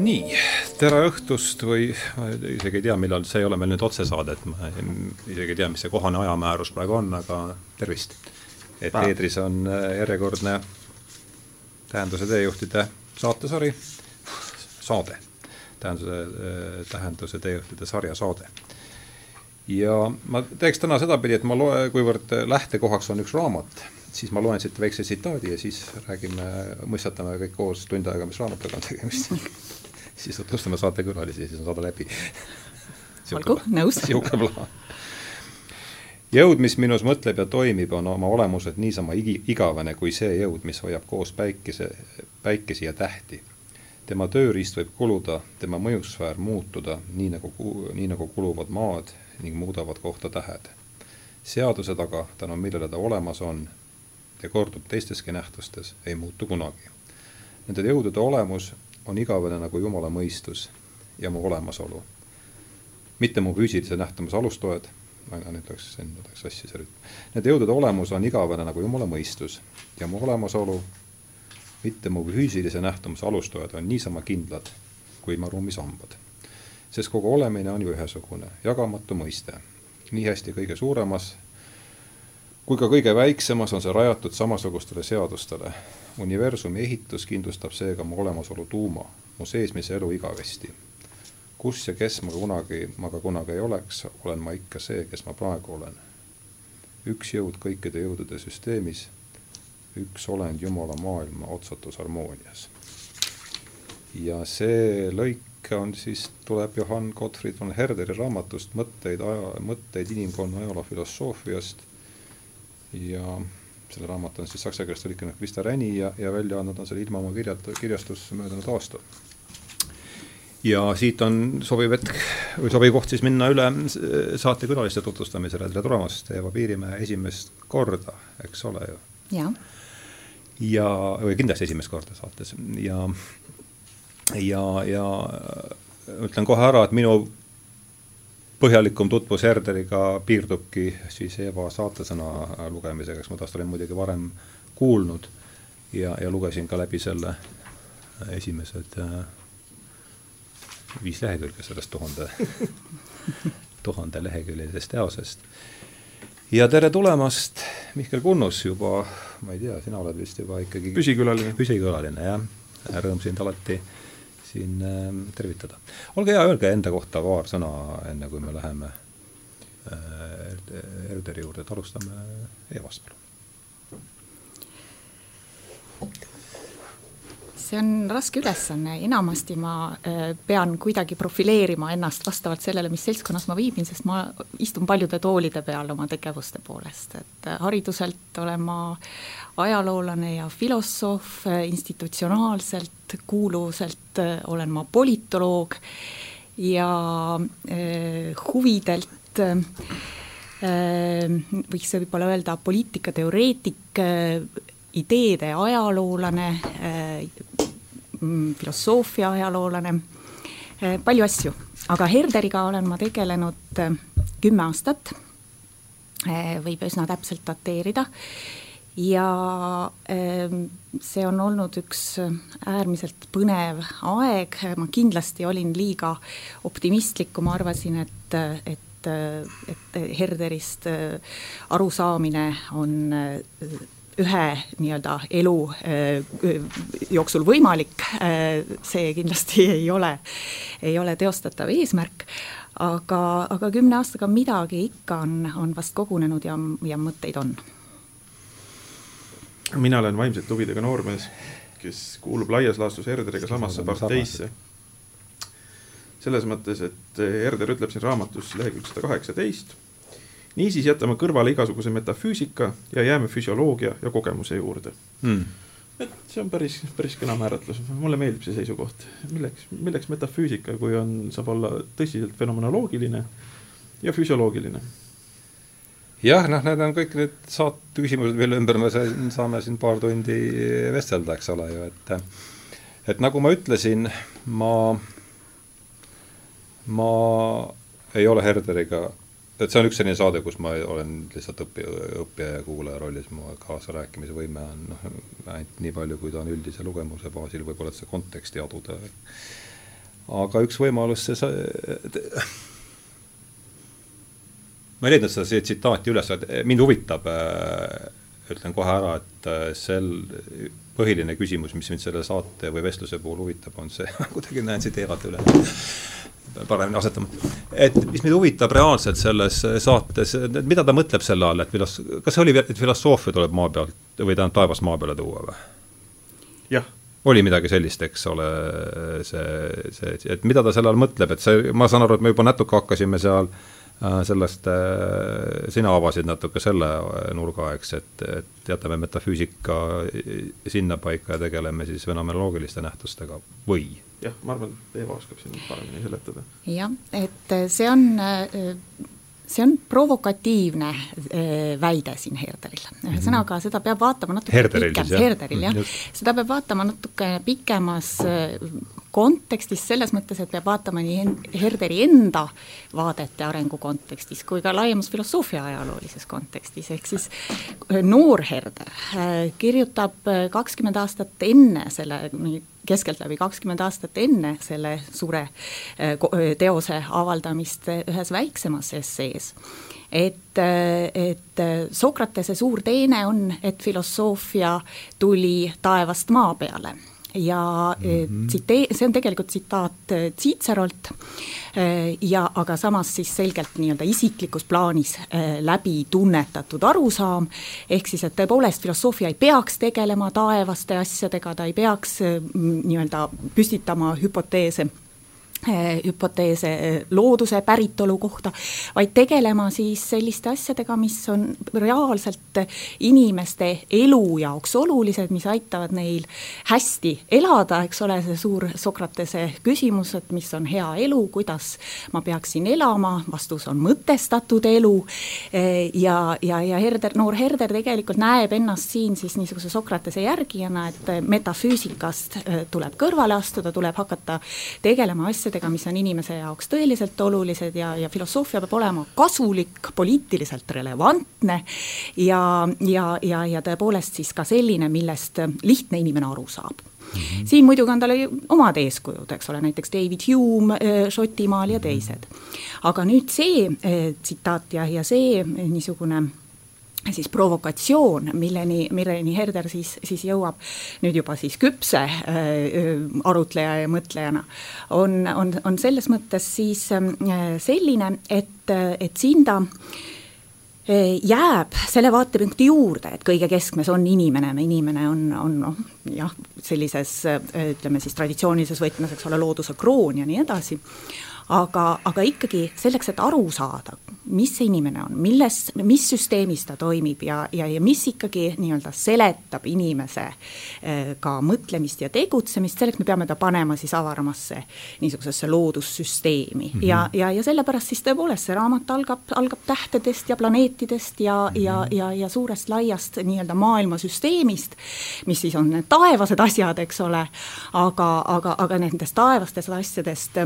nii, tere õhtust või ma isegi ei tea, millal, see ei ole meil nüüd otsesaade, et ma isegi ei tea, mis see kohane ajamäärus praegu on, aga tervist. et Päev. eetris on äh, järjekordne Tähenduse teejuhtide saatesari, saade, tähenduse, äh, tähenduse teejuhtide sarja saade. ja ma teeks täna sedapidi, et ma loe, kuivõrd lähtekohaks on üks raamat, siis ma loen siit väikse tsitaadi ja siis räägime, mõistatame kõik koos tund aega, mis raamatuga on tegemist siis tutvustame saatekülalisi, siis on saade läbi. olgu, nõus. niisugune plaan. jõud, mis minus mõtleb ja toimib, on oma olemuselt niisama igi, igavene kui see jõud, mis hoiab koos päikese, päikesi ja tähti. tema tööriist võib kuluda, tema mõjusfäär muutuda, nii nagu, nii nagu kuluvad maad ning muudavad kohta tähed. seaduse taga, tänu millele ta olemas on ja kordub teisteski nähtustes, ei muutu kunagi. Nende jõudude olemus on igavene nagu Jumala mõistus ja mu olemasolu. mitte mu füüsilise nähtamuse alustoed, nüüd läks, nüüd läks sassi see rütm. Nende jõudude olemus on igavene nagu Jumala mõistus ja mu olemasolu, mitte mu füüsilise nähtamuse alustoed on niisama kindlad kui ilmaruumis hambad. sest kogu olemine on ju ühesugune, jagamatu mõiste. nii hästi kõige suuremas kui ka kõige väiksemas on see rajatud samasugustele seadustele. Universumi ehitus kindlustab seega mu olemasolu tuuma, mu seesmise elu igavesti. kus ja kes ma kunagi, ma ka kunagi ei oleks, olen ma ikka see, kes ma praegu olen. üks jõud kõikide jõudude süsteemis, üks olend Jumala maailma otsatus harmoonias. ja see lõik on siis, tuleb Johann Gottfried von Herderi raamatust Mõtteid aja, mõtteid inimkonna ajaloo filosoofiast ja selle raamatu on siis saksa keeles tõlkinud Krista Räni ja, ja välja andnud on selle Ilmamaa kirjat-, kirjastus möödunud aastal. ja siit on sobiv hetk või sobiv koht siis minna üle saatekülaliste tutvustamisele, tere tulemast, Eva Piirimäe esimest korda, eks ole ju? jah. ja, või kindlasti esimest korda saates ja, ja, ja ütlen kohe ära, et minu põhjalikum tutvus Herderiga piirdubki siis Eva saatesõna lugemisega, eks ma tast olen muidugi varem kuulnud ja, ja lugesin ka läbi selle esimesed äh, viis lehekülge sellest tuhande tuhande leheküljelisest teosest. ja tere tulemast, Mihkel Kunnus juba, ma ei tea, sina oled vist juba ikkagi püsikülaline. püsikülaline, jah. Rõõm sind alati siin ähm, tervitada. olge hea, öelge enda kohta paar sõna, enne kui me läheme äh, Erderi juurde, et alustame Evast, palun. see on raske ülesanne, enamasti ma äh, pean kuidagi profileerima ennast vastavalt sellele, mis seltskonnas ma viibin, sest ma istun paljude toolide peal oma tegevuste poolest, et äh, hariduselt olen ma ajaloolane ja filosoof, institutsionaalselt, kuuluvuselt olen ma politoloog ja eh, huvidelt eh, võiks võib-olla öelda poliitikateoreetik, ideede ajaloolane, mm, filosoofia ajaloolane, palju asju, aga Herderiga olen ma tegelenud kümme aastat, võib üsna täpselt dateerida ja ehm, see on olnud üks äärmiselt põnev aeg, ma kindlasti olin liiga optimistlik, kui ma arvasin, et, et et Herderist äh, arusaamine on äh, ühe nii-öelda elu äh, jooksul võimalik, see kindlasti ei ole, ei ole teostatav eesmärk, aga, aga kümne aastaga midagi ikka on, on vast kogunenud ja, ja mõtteid on mina olen vaimsete huvidega noormees, kes kuulub laias laastus Herderiga samasse parteisse. selles mõttes, et Herder ütleb siin raamatus lehekülg sada kaheksateist. niisiis jätame kõrvale igasuguse metafüüsika ja jääme füsioloogia ja kogemuse juurde hmm. et see on päris, päris kena määratlus, mulle meeldib see seisukoht, milleks, milleks metafüüsika, kui on, saab olla tõsiselt fenomenoloogiline ja füsioloogiline jah, noh, need on kõik need saate küsimused, mille ümber me saame siin paar tundi vestelda, eks ole ju, et et nagu ma ütlesin, ma, ma ei ole Herderiga, et see on üks selline saade, kus ma olen lihtsalt õppija, õppija ja kuulaja rollis, mu kaasarääkimise võime on noh, ainult nii palju, kui ta on üldise lugemuse baasil, võib-olla see konteksti aduda. Aga üks võimalus, see sa-, ma ei leidnud seda tsitaati üles, mind huvitab, ütlen kohe ära, et sel põhiline küsimus, mis mind selle saate või vestluse puhul huvitab, on see kuidagi näen tsiteerata üle paremini asetama. et mis mind huvitab reaalselt selles saates, mida ta mõtleb selle all, et filos-, kas see oli, et filosoofia tuleb maa pealt või tähendab taevast maa peale tuua või? jah. oli midagi sellist, eks ole, see, see, et mida ta selle all mõtleb, et see, ma saan aru, et me juba natuke hakkasime seal äh, sellest äh,, sina avasid natuke selle nurga, eks, et, et jätame metafüüsika sinnapaika ja tegeleme siis fenomenoloogiliste nähtustega või jah, ma arvan, et Eva oskab siin paremini seletada. jah, et see on see on provokatiivne äh, väide siin Herderil. ühesõnaga, mhm. seda peab vaatama natuke Herderil pikem, Herderil jah, seda peab vaatama natuke pikemas äh, kontekstis, selles mõttes, et peab vaatama nii Herderi enda vaadet ja arengu kontekstis kui ka laiemas filosoofia ajaloolises kontekstis, ehk siis äh, noor Herder kirjutab kakskümmend aastat enne selle keskeltläbi kakskümmend aastat enne selle suure teose avaldamist ühes väiksemas essees. Et, et Sokratese suur teene on, et filosoofia tuli taevast maa peale ja mm -hmm. tsitee-, see on tegelikult tsitaat eh, Cicerolt eh, ja aga samas siis selgelt nii-öelda isiklikus plaanis läbi tunnetatud arusaam, ehk siis, et tõepoolest filosoofia ei peaks tegelema taevaste asjadega, ta ei peaks nii-öelda püstitama hüpoteese Eh, hüpoteese eh, looduse päritolu kohta, vaid tegelema siis selliste asjadega, mis on reaalselt inimeste elu jaoks olulised, mis aitavad neil hästi elada, eks ole, see suur Sokratese küsimus, et mis on hea elu, kuidas ma peaksin elama, vastus on mõtestatud elu. Eh, ja, ja, ja Herder, noor Herder tegelikult näeb ennast siin siis niisuguse Sokratese järgijana, et metafüüsikast tuleb kõrvale astuda, tuleb hakata tegelema asjadega, asjadega, mis on inimese jaoks tõeliselt olulised ja, ja filosoofia peab olema kasulik, poliitiliselt relevantne ja, ja, ja, ja tõepoolest siis ka selline, millest lihtne inimene aru saab Mm -hmm. siin muidugi on tal omad eeskujud, eks ole, näiteks David Hume äh, Šotimaal ja teised. aga nüüd see äh, tsitaat ja, ja see niisugune siis provokatsioon, milleni, milleni Herder siis, siis jõuab. Nüüd juba siis küpse äh, arutleja ja mõtlejana, on, on, on selles mõttes siis äh, selline, et, et siin ta äh, jääb selle vaatepunkti juurde, et kõige keskmes on inimene, inimene on, on noh, jah, sellises ütleme siis traditsioonilises võtmes, eks ole, looduse kroon ja nii edasi, aga, aga ikkagi selleks, et aru saada, mis see inimene on, milles, mis süsteemis ta toimib ja, ja, ja mis ikkagi nii-öelda seletab inimese eh, ka mõtlemist ja tegutsemist, selleks me peame ta panema siis avaramasse niisugusesse loodussüsteemi mm -hmm. ja, ja, ja sellepärast siis tõepoolest see raamat algab, algab tähtedest ja planeetidest ja mm, -hmm. ja, ja, ja suurest laiast nii-öelda maailmasüsteemist, mis siis on need taevased asjad, eks ole, aga, aga, aga nendest taevastest asjadest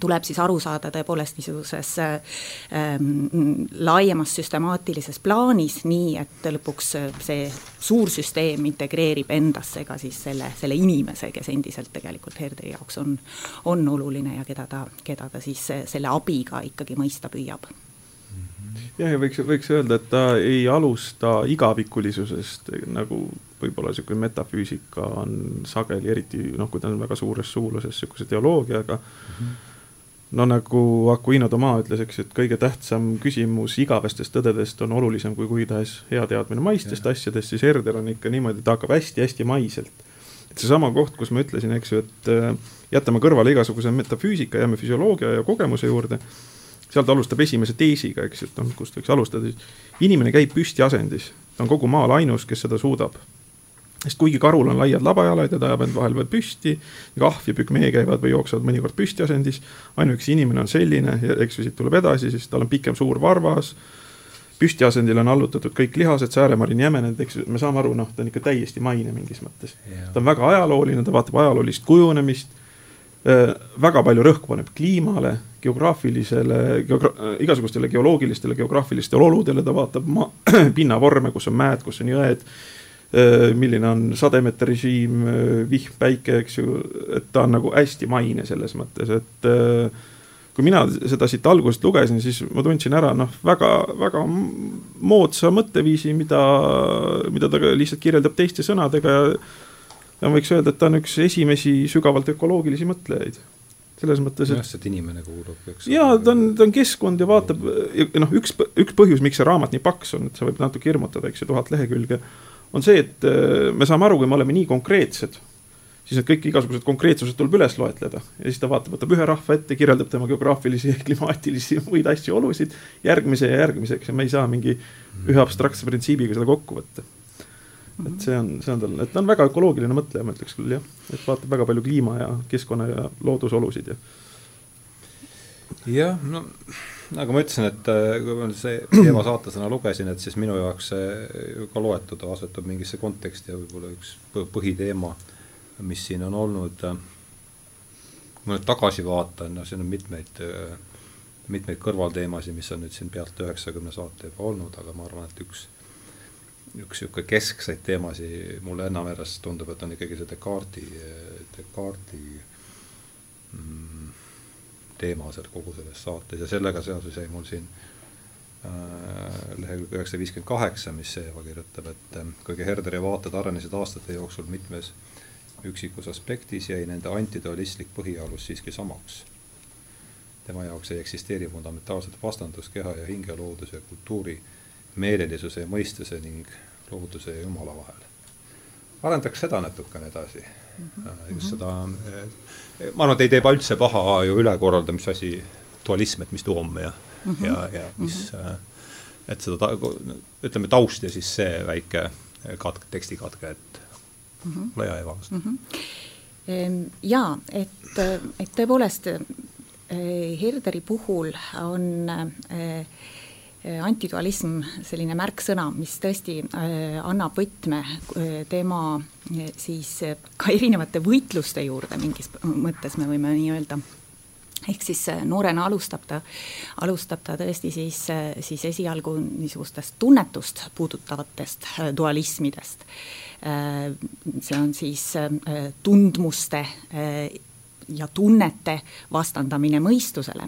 tuleb siis aru saada tõepoolest niisuguses ähm, laiemas süstemaatilises plaanis, nii et lõpuks see suur süsteem integreerib endasse ka siis selle, selle inimese, kes endiselt tegelikult Herderi jaoks on, on oluline ja keda ta, keda ta siis selle abiga ikkagi mõista püüab jah, ja võiks, võiks öelda, et ta ei alusta igavikulisusest nagu võib-olla niisugune metafüüsika on sageli, eriti noh, kui ta on väga suures suuluses niisuguse teoloogiaga mm, -hmm. No nagu Aquino Toma ütles, eks, et kõige tähtsam küsimus igavestest tõdedest on olulisem kui kuidas hea teadmine maistest yeah. asjadest, siis Herder on ikka niimoodi, ta hakkab hästi-hästi maiselt. et seesama koht, kus ma ütlesin, eks ju, et äh, jätame kõrvale igasuguse metafüüsika, jääme füsioloogia ja kogemuse juurde, sealt alustab esimese teesiga, eks et noh, kust võiks alustada, siis inimene käib püstiasendis, ta on kogu maal ainus, kes seda suudab sest kuigi karul on laiad labajalad ja ta ajab end vahel veel püsti, ahv ja pükmee käivad või jooksevad mõnikord püstiasendis, ainuüksi inimene on selline ja eks ju siit tuleb edasi, siis tal on pikem suur varvas, püstiasendil on allutatud kõik lihased, sääremarin jämened, eks me saame aru, noh, ta on ikka täiesti maine mingis mõttes. ta on väga ajalooline, ta vaatab ajaloolist kujunemist äh,, väga palju rõhku paneb kliimale, geograafilisele geogra, igasugustele geoloogilistele, geograafilistele oludele, ta vaatab maa, pinnavorme, kus on mäed, kus on jõed milline on sademete režiim, vihm, päike, eks ju, et ta on nagu hästi maine selles mõttes, et kui mina seda siit algusest lugesin, siis ma tundsin ära noh, väga, väga moodsa mõtteviisi, mida, mida ta lihtsalt kirjeldab teiste sõnadega ja ja võiks öelda, et ta on üks esimesi sügavalt ökoloogilisi mõtlejaid. selles mõttes, et. jah, see, inimene kuulub, eks. jaa, ta on, ta on keskkond ja vaatab, noh, üks, üks põhjus, miks see raamat nii paks on, et see võib natuke hirmutada, eks ju, tuhat lehekülge, on see, et äh, me saame aru, kui me oleme nii konkreetsed siis need kõik igasugused konkreetsused tuleb üles loetleda ja siis ta vaatab, võtab ühe rahva ette, kirjeldab tema geograafilisi, klimaatilisi, muid asju, olusid, järgmise ja järgmiseks ja me ei saa mingi ühe abstraktse printsiibiga seda kokku võtta. et see on, see on tal, et ta on väga ökoloogiline mõtleja, ma ütleks küll jah, et vaatab väga palju kliima ja keskkonna ja loodusolusid ja. jah, no nagu ma ütlesin, et äh, kui ma see Eeva saatesõna lugesin, et siis minu jaoks see ka loetud asetub mingisse konteksti ja võib-olla üks põhiteema mis siin on olnud, kui ma nüüd tagasi vaatan, noh, siin on mitmeid, mitmeid kõrvalteemasid, mis on nüüd siin pealt üheksakümne saate juba olnud, aga ma arvan, et üks, üks niisugune keskseid teemasid mulle enda meelest tundub, et on ikkagi see Descartesi, Descartesi mm, teema seal kogu selles saates ja sellega seoses jäi mul siin äh, lehekülg üheksasada viiskümmend kaheksa, mis Eeva kirjutab, et äh, kuigi Herderi vaated arenesid aastate jooksul mitmes üksikus aspektis jäi nende antidualistlik põhialus siiski samaks. tema jaoks ei eksisteeri fundamentaalset vastandust keha ja hinge, looduse ja kultuuri, meelelisuse ja mõistuse ning looduse ja Jumala vahel. arendaks seda natukene edasi. Just seda, eh, ma arvan, et ei tee üldse paha ju üle korralda, mis asi dualism, et mis tuum ja mm, -hmm. ja, ja mis mm, -hmm. et seda ta, ütleme taust ja siis see väike katk, tekstikatke, et mm -hmm. ole hea, Eva mm. -hmm. jaa, et, et tõepoolest Herderi puhul on äh, antidualism selline märksõna, mis tõesti äh, annab võtme äh, tema siis ka erinevate võitluste juurde mingis mõttes, me võime nii öelda. Ehk siis noorena alustab ta, alustab ta tõesti siis, siis esialgu niisugustest tunnetust puudutavatest dualismidest. Äh, see on siis äh, tundmuste äh, ja tunnete vastandamine mõistusele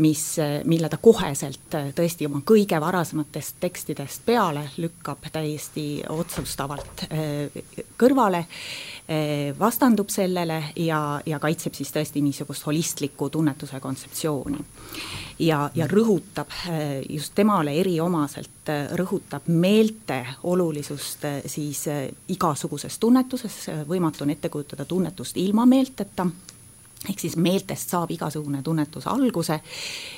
mis, mille ta koheselt tõesti oma kõige varasematest tekstidest peale lükkab täiesti otsustavalt kõrvale, vastandub sellele ja, ja kaitseb siis tõesti niisugust holistlikku tunnetuse kontseptsiooni. Ja, ja rõhutab äh, just temale eriomaselt, äh, rõhutab meelte olulisust äh, siis igasuguses tunnetuses, võimatu on ette kujutada tunnetust ilma meelteta ehk siis meeltest saab igasugune tunnetus alguse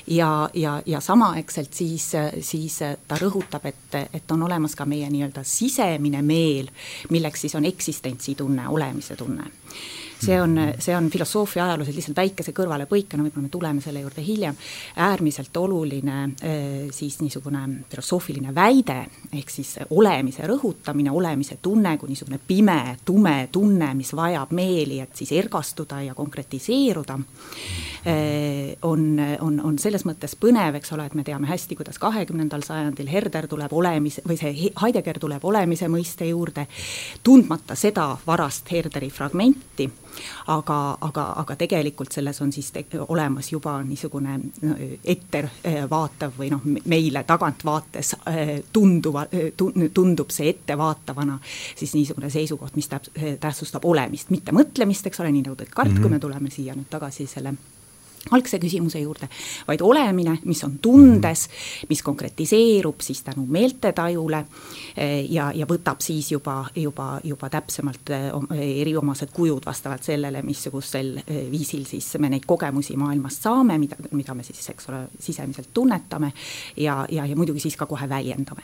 ja, ja, ja samaaegselt siis, siis ta rõhutab, et, et on olemas ka meie nii-öelda sisemine meel, milleks siis on eksistentsitunne, olemise tunne see on, see on filosoofia ajaloos lihtsalt väikese kõrvalepõikena, võib-olla me tuleme selle juurde hiljem, äärmiselt oluline eh, siis niisugune filosoofiline väide, ehk siis olemise rõhutamine, olemise tunne kui niisugune pime, tume tunne, mis vajab meeli, et siis ergastuda ja konkretiseeruda, eh, on, on, on selles mõttes põnev, eks ole, et me teame hästi, kuidas kahekümnendal sajandil Herder tuleb olemise, või see Heidegger tuleb olemise mõiste juurde, tundmata seda varast Herderi fragmenti aga, aga, aga tegelikult selles on siis olemas juba niisugune ettevaatav või noh, meile taganttvaates äh, tunduva, tundub see ettevaatavana siis niisugune seisukoht, mis täp-, tähtsustab olemist, mitte mõtlemist, eks ole, nii nagu Descartes mm, -hmm. kui me tuleme siia nüüd tagasi selle algse küsimuse juurde, vaid olemine, mis on tundes, mis konkretiseerub siis tänu meeltetajule eh, ja, ja võtab siis juba, juba, juba täpsemalt eh, eriomased kujud vastavalt sellele, missugusel eh, viisil siis me neid kogemusi maailmast saame, mida, mida me siis, eks ole, sisemiselt tunnetame ja, ja, ja muidugi siis ka kohe väljendame.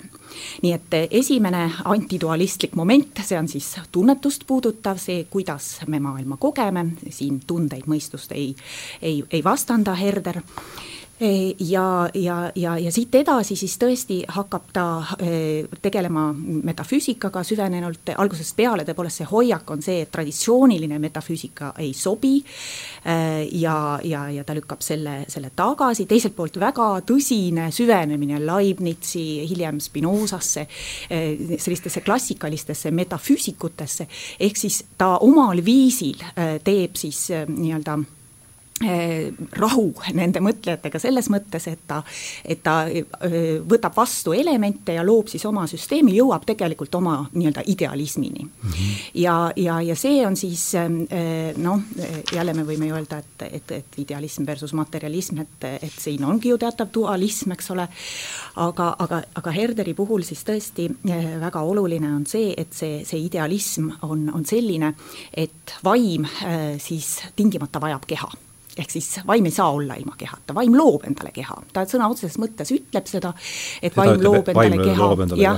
nii et esimene antidualistlik moment, see on siis tunnetust puudutav, see, kuidas me maailma kogeme, siin tundeid, mõistust ei, ei, ei vastanda Herder. Ja, ja, ja, ja siit edasi siis tõesti hakkab ta tegelema metafüüsikaga süvenenult, algusest peale tõepoolest see hoiak on see, et traditsiooniline metafüüsika ei sobi. Ja, ja, ja ta lükkab selle, selle tagasi, teiselt poolt väga tõsine süvenemine Leibnizi, hiljem Spinozasse, sellistesse klassikalistesse metafüüsikutesse, ehk siis ta omal viisil teeb siis nii-öelda Eh, rahu nende mõtlejatega selles mõttes, et ta, et ta eh, võtab vastu elemente ja loob siis oma süsteemi, jõuab tegelikult oma nii-öelda idealismini mm. -hmm. ja, ja, ja see on siis eh, noh, jälle me võime ju öelda, et, et, et idealism versus materialism, et, et siin ongi ju teatav dualism, eks ole, aga, aga, aga Herderi puhul siis tõesti väga oluline on see, et see, see idealism on, on selline, et vaim siis tingimata vajab keha ehk siis vaim ei saa olla ilma kehata, vaim loob endale keha, ta sõna otseses mõttes ütleb seda, et seda vaim loob endale vaim keha endale ja,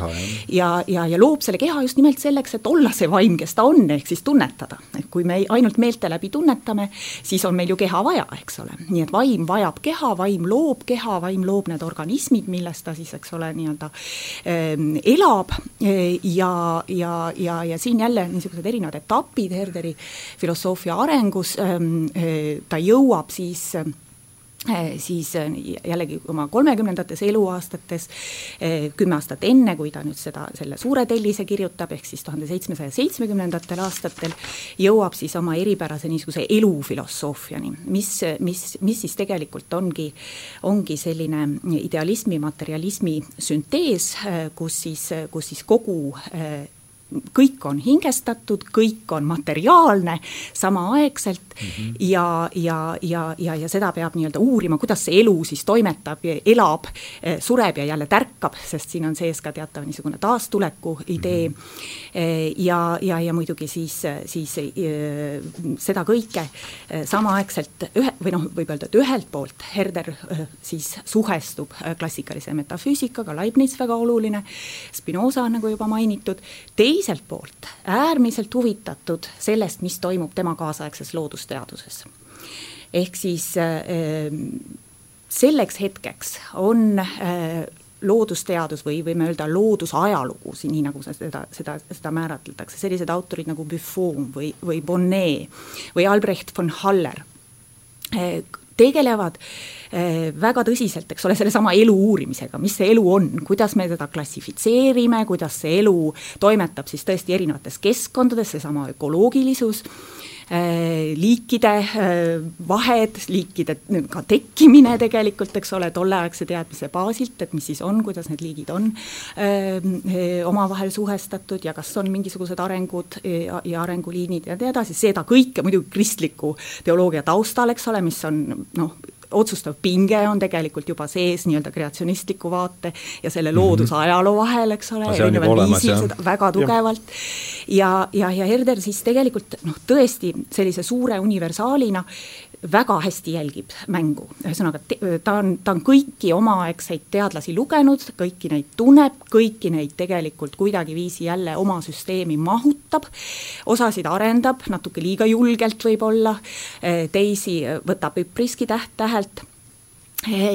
ja, ja, ja loob selle keha just nimelt selleks, et olla see vaim, kes ta on, ehk siis tunnetada. et kui me ainult meelte läbi tunnetame, siis on meil ju keha vaja, eks ole, nii et vaim vajab keha, vaim loob keha, vaim loob need organismid, milles ta siis, eks ole, nii-öelda äh, elab. Ja, ja, ja, ja siin jälle niisugused erinevad etapid Herderi filosoofia arengus. Ähm,, ta jõuab jõuab siis eh, siis eh, jällegi oma kolmekümnendates eluaastates, eh, kümme aastat enne, kui ta nüüd seda, selle suure tellise kirjutab, ehk siis tuhande seitsmesaja seitsmekümnendatel aastatel, jõuab siis oma eripärase niisuguse elufilosoofiani, mis, mis, mis siis tegelikult ongi, ongi selline idealismi, materialismi süntees, kus siis, kus siis kogu kõik on hingestatud, kõik on materiaalne samaaegselt mm -hmm. ja, ja, ja, ja, ja seda peab nii-öelda uurima, kuidas see elu siis toimetab, elab, sureb ja jälle tärkab, sest siin on sees ka teatav niisugune taastuleku idee mm. -hmm. ja, ja, ja muidugi siis, siis seda kõike samaaegselt ühe või noh, võib öelda, et ühelt poolt Herder siis suhestub klassikalise metafüüsikaga, Leibniz väga oluline, Spinoza nagu juba mainitud, teisalt teiselt poolt äärmiselt huvitatud sellest, mis toimub tema kaasaegses loodusteaduses. ehk siis äh, selleks hetkeks on äh, loodusteadus või võime öelda loodusajalugu, nii nagu seda, seda, seda määratletakse, sellised autorid nagu Buffon või, või Bonnet või Albrecht von Haller äh, tegelevad eh, väga tõsiselt, eks ole, sellesama elu uurimisega, mis see elu on, kuidas me teda klassifitseerime, kuidas see elu toimetab siis tõesti erinevates keskkondades, seesama ökoloogilisus liikide äh, vahed, liikide ka tekkimine tegelikult, eks ole, tolleaegse teadmise baasilt, et mis siis on, kuidas need liigid on äh, omavahel suhestatud ja kas on mingisugused arengud ja, ja arenguliinid ja nii edasi, seda kõike muidugi kristliku teoloogia taustal, eks ole, mis on noh, otsustav pinge on tegelikult juba sees nii-öelda kreatsionistliku vaate ja selle mhm. loodusajaloo vahel, eks ole, erineval viisil seda väga tugevalt. ja, ja, ja Herder siis tegelikult noh, tõesti sellise suure universaalina väga hästi jälgib mängu, ühesõnaga ta on, ta on kõiki omaaegseid teadlasi lugenud, kõiki neid tunneb, kõiki neid tegelikult kuidagiviisi jälle oma süsteemi mahutab, osasid arendab natuke liiga julgelt võib-olla, teisi võtab üpriski täht-tähelt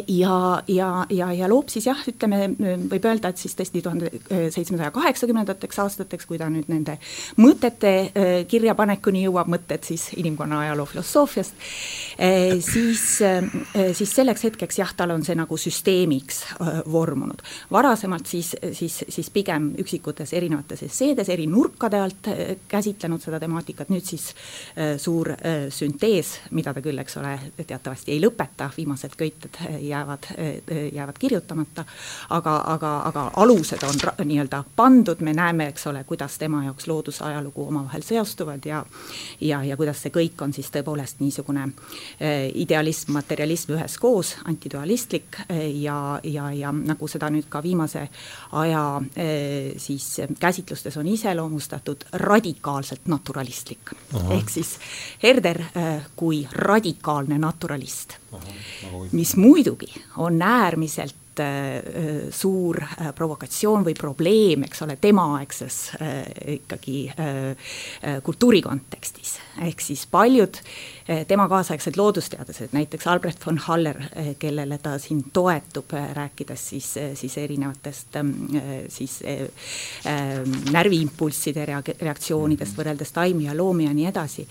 ja, ja, ja, ja loob siis jah, ütleme, võib öelda, et siis tõesti tuhande seitsmesaja kaheksakümnendateks aastateks, kui ta nüüd nende mõtete äh, kirjapanekuni jõuab, mõtted siis inimkonna ajaloo filosoofiast, äh, siis, äh, siis selleks hetkeks jah, tal on see nagu süsteemiks vormunud. varasemalt siis, siis, siis pigem üksikutes erinevates esseedes eri nurkade alt käsitlenud seda temaatikat, nüüd siis suur süntees, mida ta küll, eks ole, teatavasti ei lõpeta, viimased köited jäävad, jäävad kirjutamata, aga, aga, aga alused on nii-öelda pandud, me näeme, eks ole, kuidas tema jaoks loodusajalugu omavahel seostuvad ja ja, ja kuidas see kõik on siis tõepoolest niisugune eh, idealism, materialism üheskoos, antidualistlik eh, ja, ja, ja nagu seda nüüd ka viimase aja eh, siis käsitlustes on iseloomustatud, radikaalselt naturalistlik. ehk siis Herder kui radikaalne naturalist, mis muidugi on äärmiselt äh, suur äh, provokatsioon või probleem, eks ole, temaaegses äh, ikkagi kultuuri kontekstis. ehk siis paljud tema kaasaegsed loodusteadlased, näiteks Albrecht von Haller, kellele ta siin toetub, rääkides siis, siis erinevatest ähm, siis närviimpulsside rea-, reaktsioonidest mhm. võrreldes taimi ja loomi ja nii edasi,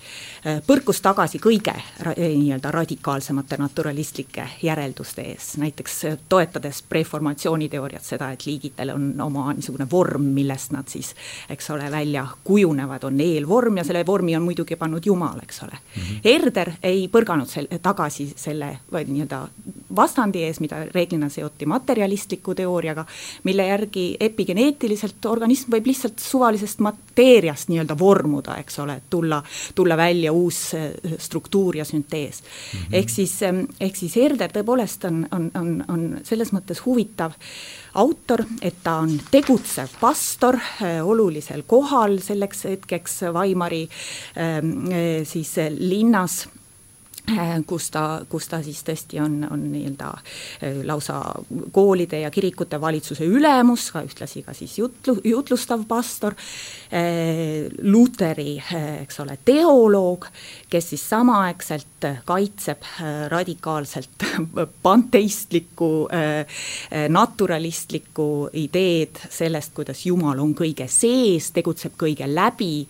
põrkus tagasi kõige nii-öelda radikaalsemate naturalistlike järelduste ees, näiteks toetades preformatsiooniteooriat, seda, et liigitel on oma niisugune vorm, millest nad siis, eks ole, välja kujunevad, on eelvorm ja selle vormi on muidugi pannud Jumal, eks ole mm. -hmm. Herder ei põrganud sel-, tagasi selle nii-öelda vastandi ees, mida reeglina seoti materialistliku teooriaga, mille järgi epigeneetiliselt organism võib lihtsalt suvalisest mateeriast nii-öelda vormuda, eks ole, et tulla, tulla välja uus struktuur ja süntees mm. -hmm. ehk siis, ehk siis Herder tõepoolest on, on, on, on selles mõttes huvitav autor, et ta on tegutsev pastor äh, olulisel kohal selleks hetkeks Weimari äh, siis linnas Äh, kus ta, kus ta siis tõesti on, on nii-öelda äh, lausa koolide ja kirikute valitsuse ülemus, ka ühtlasi ka siis jutlu, jutlustav pastor, äh, Luteri, eks ole, teoloog, kes siis samaaegselt kaitseb radikaalselt panteistlikku, naturalistlikku ideed sellest, kuidas Jumal on kõige sees, tegutseb kõige läbi,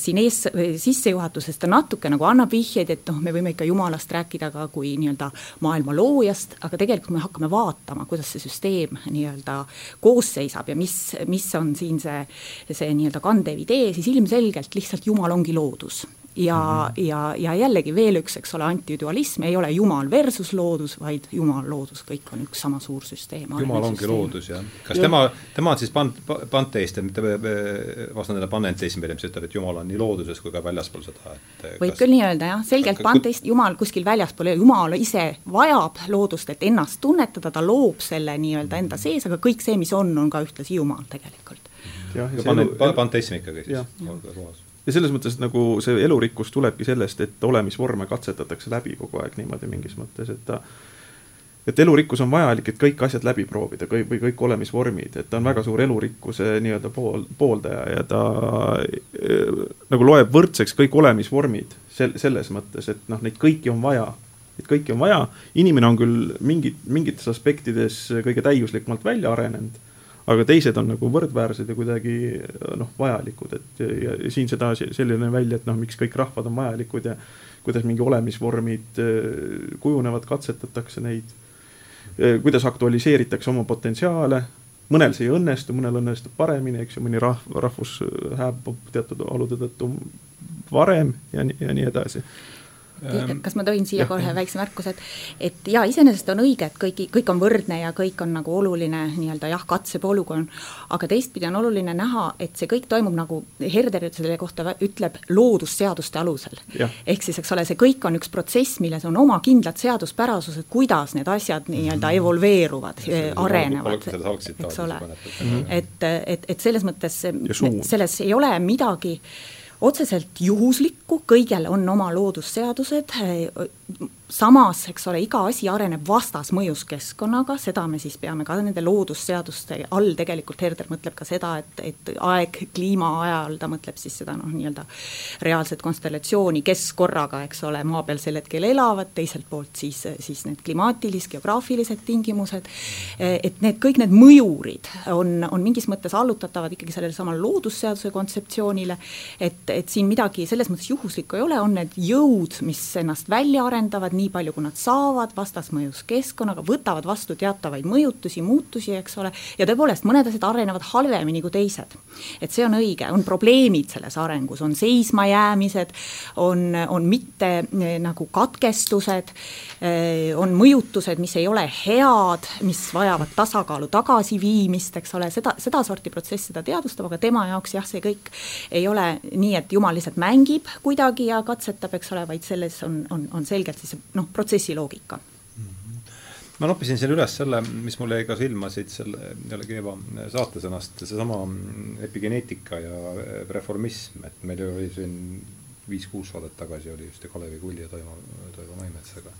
siin ees, sissejuhatuses ta natuke nagu annab vihjeid, et noh, me võime võime ikka Jumalast rääkida ka kui nii-öelda maailma loojast, aga tegelikult me hakkame vaatama, kuidas see süsteem nii-öelda koos seisab ja mis, mis on siin see, see nii-öelda kandev idee, siis ilmselgelt lihtsalt Jumal ongi loodus ja mm, -hmm. ja, ja jällegi veel üks, eks ole, antidualism, ei ole Jumal versus loodus, vaid Jumal, loodus, kõik on üks sama suur süsteem. Jumal ongi süsteem. loodus, jah. kas ja. tema, tema on siis pant-, panteist mitte vastandada panenteismile, mis ütleb, et Jumal on nii looduses kui ka väljaspool seda, et võib kas... küll nii öelda, jah, selgelt panteist, Jumal kuskil väljaspool Jumal ise vajab loodust, et ennast tunnetada, ta loob selle nii-öelda enda sees, aga kõik see, mis on, on ka ühtlasi Jumal tegelikult. jah, ja pane-, panteism ikkagi siis ja selles mõttes nagu see elurikkus tulebki sellest, et olemisvorme katsetatakse läbi kogu aeg niimoodi mingis mõttes, et ta et elurikkus on vajalik, et kõik asjad läbi proovida, kõik või kõik olemisvormid, et ta on väga suur elurikkuse nii-öelda pool, pooldaja ja ta äh, nagu loeb võrdseks kõik olemisvormid sel-, selles mõttes, et noh, neid kõiki on vaja. Neid kõiki on vaja, inimene on küll mingid, mingites aspektides kõige täiuslikumalt välja arenenud aga teised on nagu võrdväärsed ja kuidagi noh, vajalikud, et ja, ja siin seda selline välja, et noh, miks kõik rahvad on vajalikud ja kuidas mingi olemisvormid äh, kujunevad, katsetatakse neid, äh, kuidas aktualiseeritakse oma potentsiaale, mõnel see ei õnnestu, mõnel õnnestub paremini, eks ju, mõni rahv, rahvus hääbub teatud olude tõttu varem ja nii, ja nii edasi kas ma tohin siia kohe väikse märkuse, et et jaa, iseenesest on õige, et kõik, kõik on võrdne ja kõik on nagu oluline nii-öelda jah, katsepolügoon, aga teistpidi on oluline näha, et see kõik toimub nagu Herder selle kohta ütleb, loodusseaduste alusel. ehk siis, eks ole, see kõik on üks protsess, milles on oma kindlad seaduspärasused, kuidas need asjad nii-öelda mhm. evolveeruvad, arenevad, eks ole. et, et, et selles mõttes selles ei ole midagi otseselt juhuslikku, kõigel on oma loodusseadused, samas, eks ole, iga asi areneb vastasmõjus keskkonnaga, seda me siis peame ka nende loodusseaduste all, tegelikult Herder mõtleb ka seda, et, et aeg, kliima ajal, ta mõtleb siis seda noh, nii-öelda reaalset konstellatsiooni, kes korraga, eks ole, maa peal sel hetkel elavad, teiselt poolt siis, siis need klimaatilis-, geograafilised tingimused, et need, kõik need mõjurid on, on mingis mõttes allutatavad ikkagi sellele samale loodusseaduse kontseptsioonile, et, et siin midagi selles mõttes juhuslikku ei ole, on need jõud, mis ennast välja arendavad, nii palju, kui nad saavad, vastasmõjus keskkonnaga, võtavad vastu teatavaid mõjutusi, muutusi, eks ole, ja tõepoolest, mõned asjad arenevad halvemini kui teised. et see on õige, on probleemid selles arengus, on seismajäämised, on, on mitte eh, nagu katkestused, eh, on mõjutused, mis ei ole head, mis vajavad tasakaalu tagasiviimist, eks ole, seda, sedasorti protsess seda teadvustab, aga tema jaoks jah, see kõik ei ole nii, et jumal lihtsalt mängib kuidagi ja katsetab, eks ole, vaid selles on, on, on selgelt siis noh, protsessi loogika ma noppisin siin üles selle, mis mul jäi ka silma siit selle jällegi Eva saatesõnast, seesama epigeneetika ja reformism, et meil oli siin viis-kuus saadet tagasi oli just ju Kalevi Kulli ja Toivo, Toivo Maimetsaga.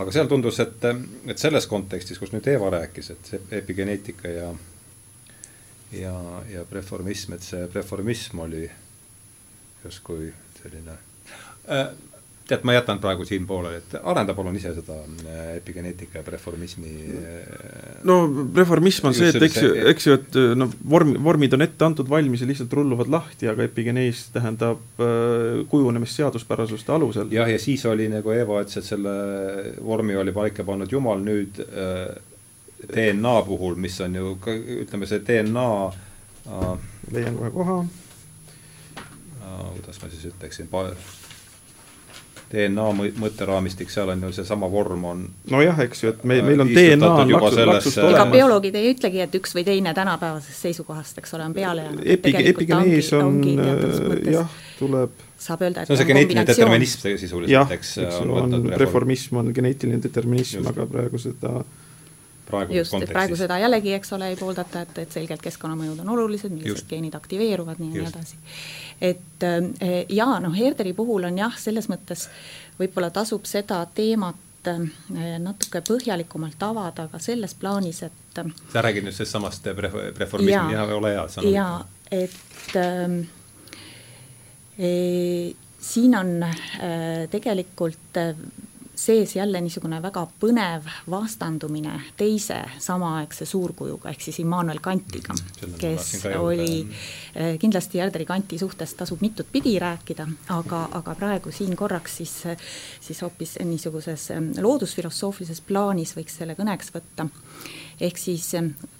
aga seal tundus, et, et selles kontekstis, kus nüüd Eeva rääkis, et see epigeneetika ja ja, ja preformism, et see preformism oli justkui selline äh, tead, ma jätan praegu siin pooleli, et arenda palun ise seda äh, epigeneetika ja reformismi. Äh, no reformism on see, et eks ju, eks ju, et no vorm, vormid on ette antud valmis ja lihtsalt rulluvad lahti, aga epigenees tähendab äh, kujunemist seaduspärasuste alusel. jah, ja siis oli nagu Eva ütles, et selle vormi oli paika pannud Jumal, nüüd DNA puhul, mis on ju ka ütleme, see DNA leian kohe koha kuidas ma siis ütleksin DNA mõtteraamistik, seal on ju seesama vorm on nojah, eks ju, et meil, meil on DNA on laksus, laksust olemas. ega bioloogid ei ütlegi, et üks või teine tänapäevasest seisukohast, eks ole, on peale jäänud Epi,. epigenees on, on jah, tuleb saab öelda, et see on see geneetiline determinism sisuliselt, eks. eks ju, on, reformism on geneetiline determinism, aga praegu seda just, et praegu seda jällegi, eks ole, ei pooldata, et, et selgelt keskkonnamõjud on olulised, millised geenid aktiveeruvad, nii ja nii edasi. Et eh, jaa, noh, Herderi puhul on jah, selles mõttes võib-olla tasub seda teemat eh, natuke põhjalikumalt avada ka selles plaanis, et eh, sa räägid nüüd sellest samast reformismi, jah, ole hea, sa jaa, et äh, e, siin on äh, tegelikult äh, sees jälle niisugune väga põnev vastandumine teise samaaegse suurkujuga, ehk siis Immanuel Kantiga, mm, kes oli eh, kindlasti Gerderi Kanti suhtes tasub mitut pidi rääkida, aga, aga praegu siin korraks siis, siis hoopis niisuguses eh, loodusfilosoofilises plaanis võiks selle kõneks võtta ehk siis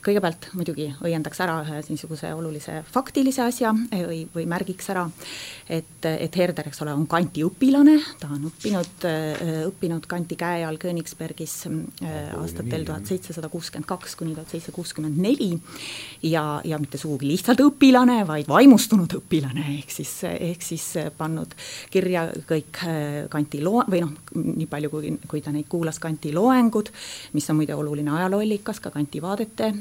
kõigepealt muidugi õiendaks ära ühe niisuguse olulise faktilise asja eh, või, või märgiks ära, et, et Herder, eks ole, on Kanti õpilane, ta on õppinud, eh, õppinud Kanti käe all Königsbergis aastatel tuhat seitsesada kuuskümmend kaks kuni tuhat seitsesada kuuskümmend neli. Ja, ja mitte sugugi lihtsalt õpilane, vaid vaimustunud õpilane, ehk siis, ehk siis pannud kirja kõik Kanti loo-, või noh, nii palju, kui, kui ta neid kuulas, Kanti loengud, mis on muide oluline ajalooallikas ka Kanti vaadete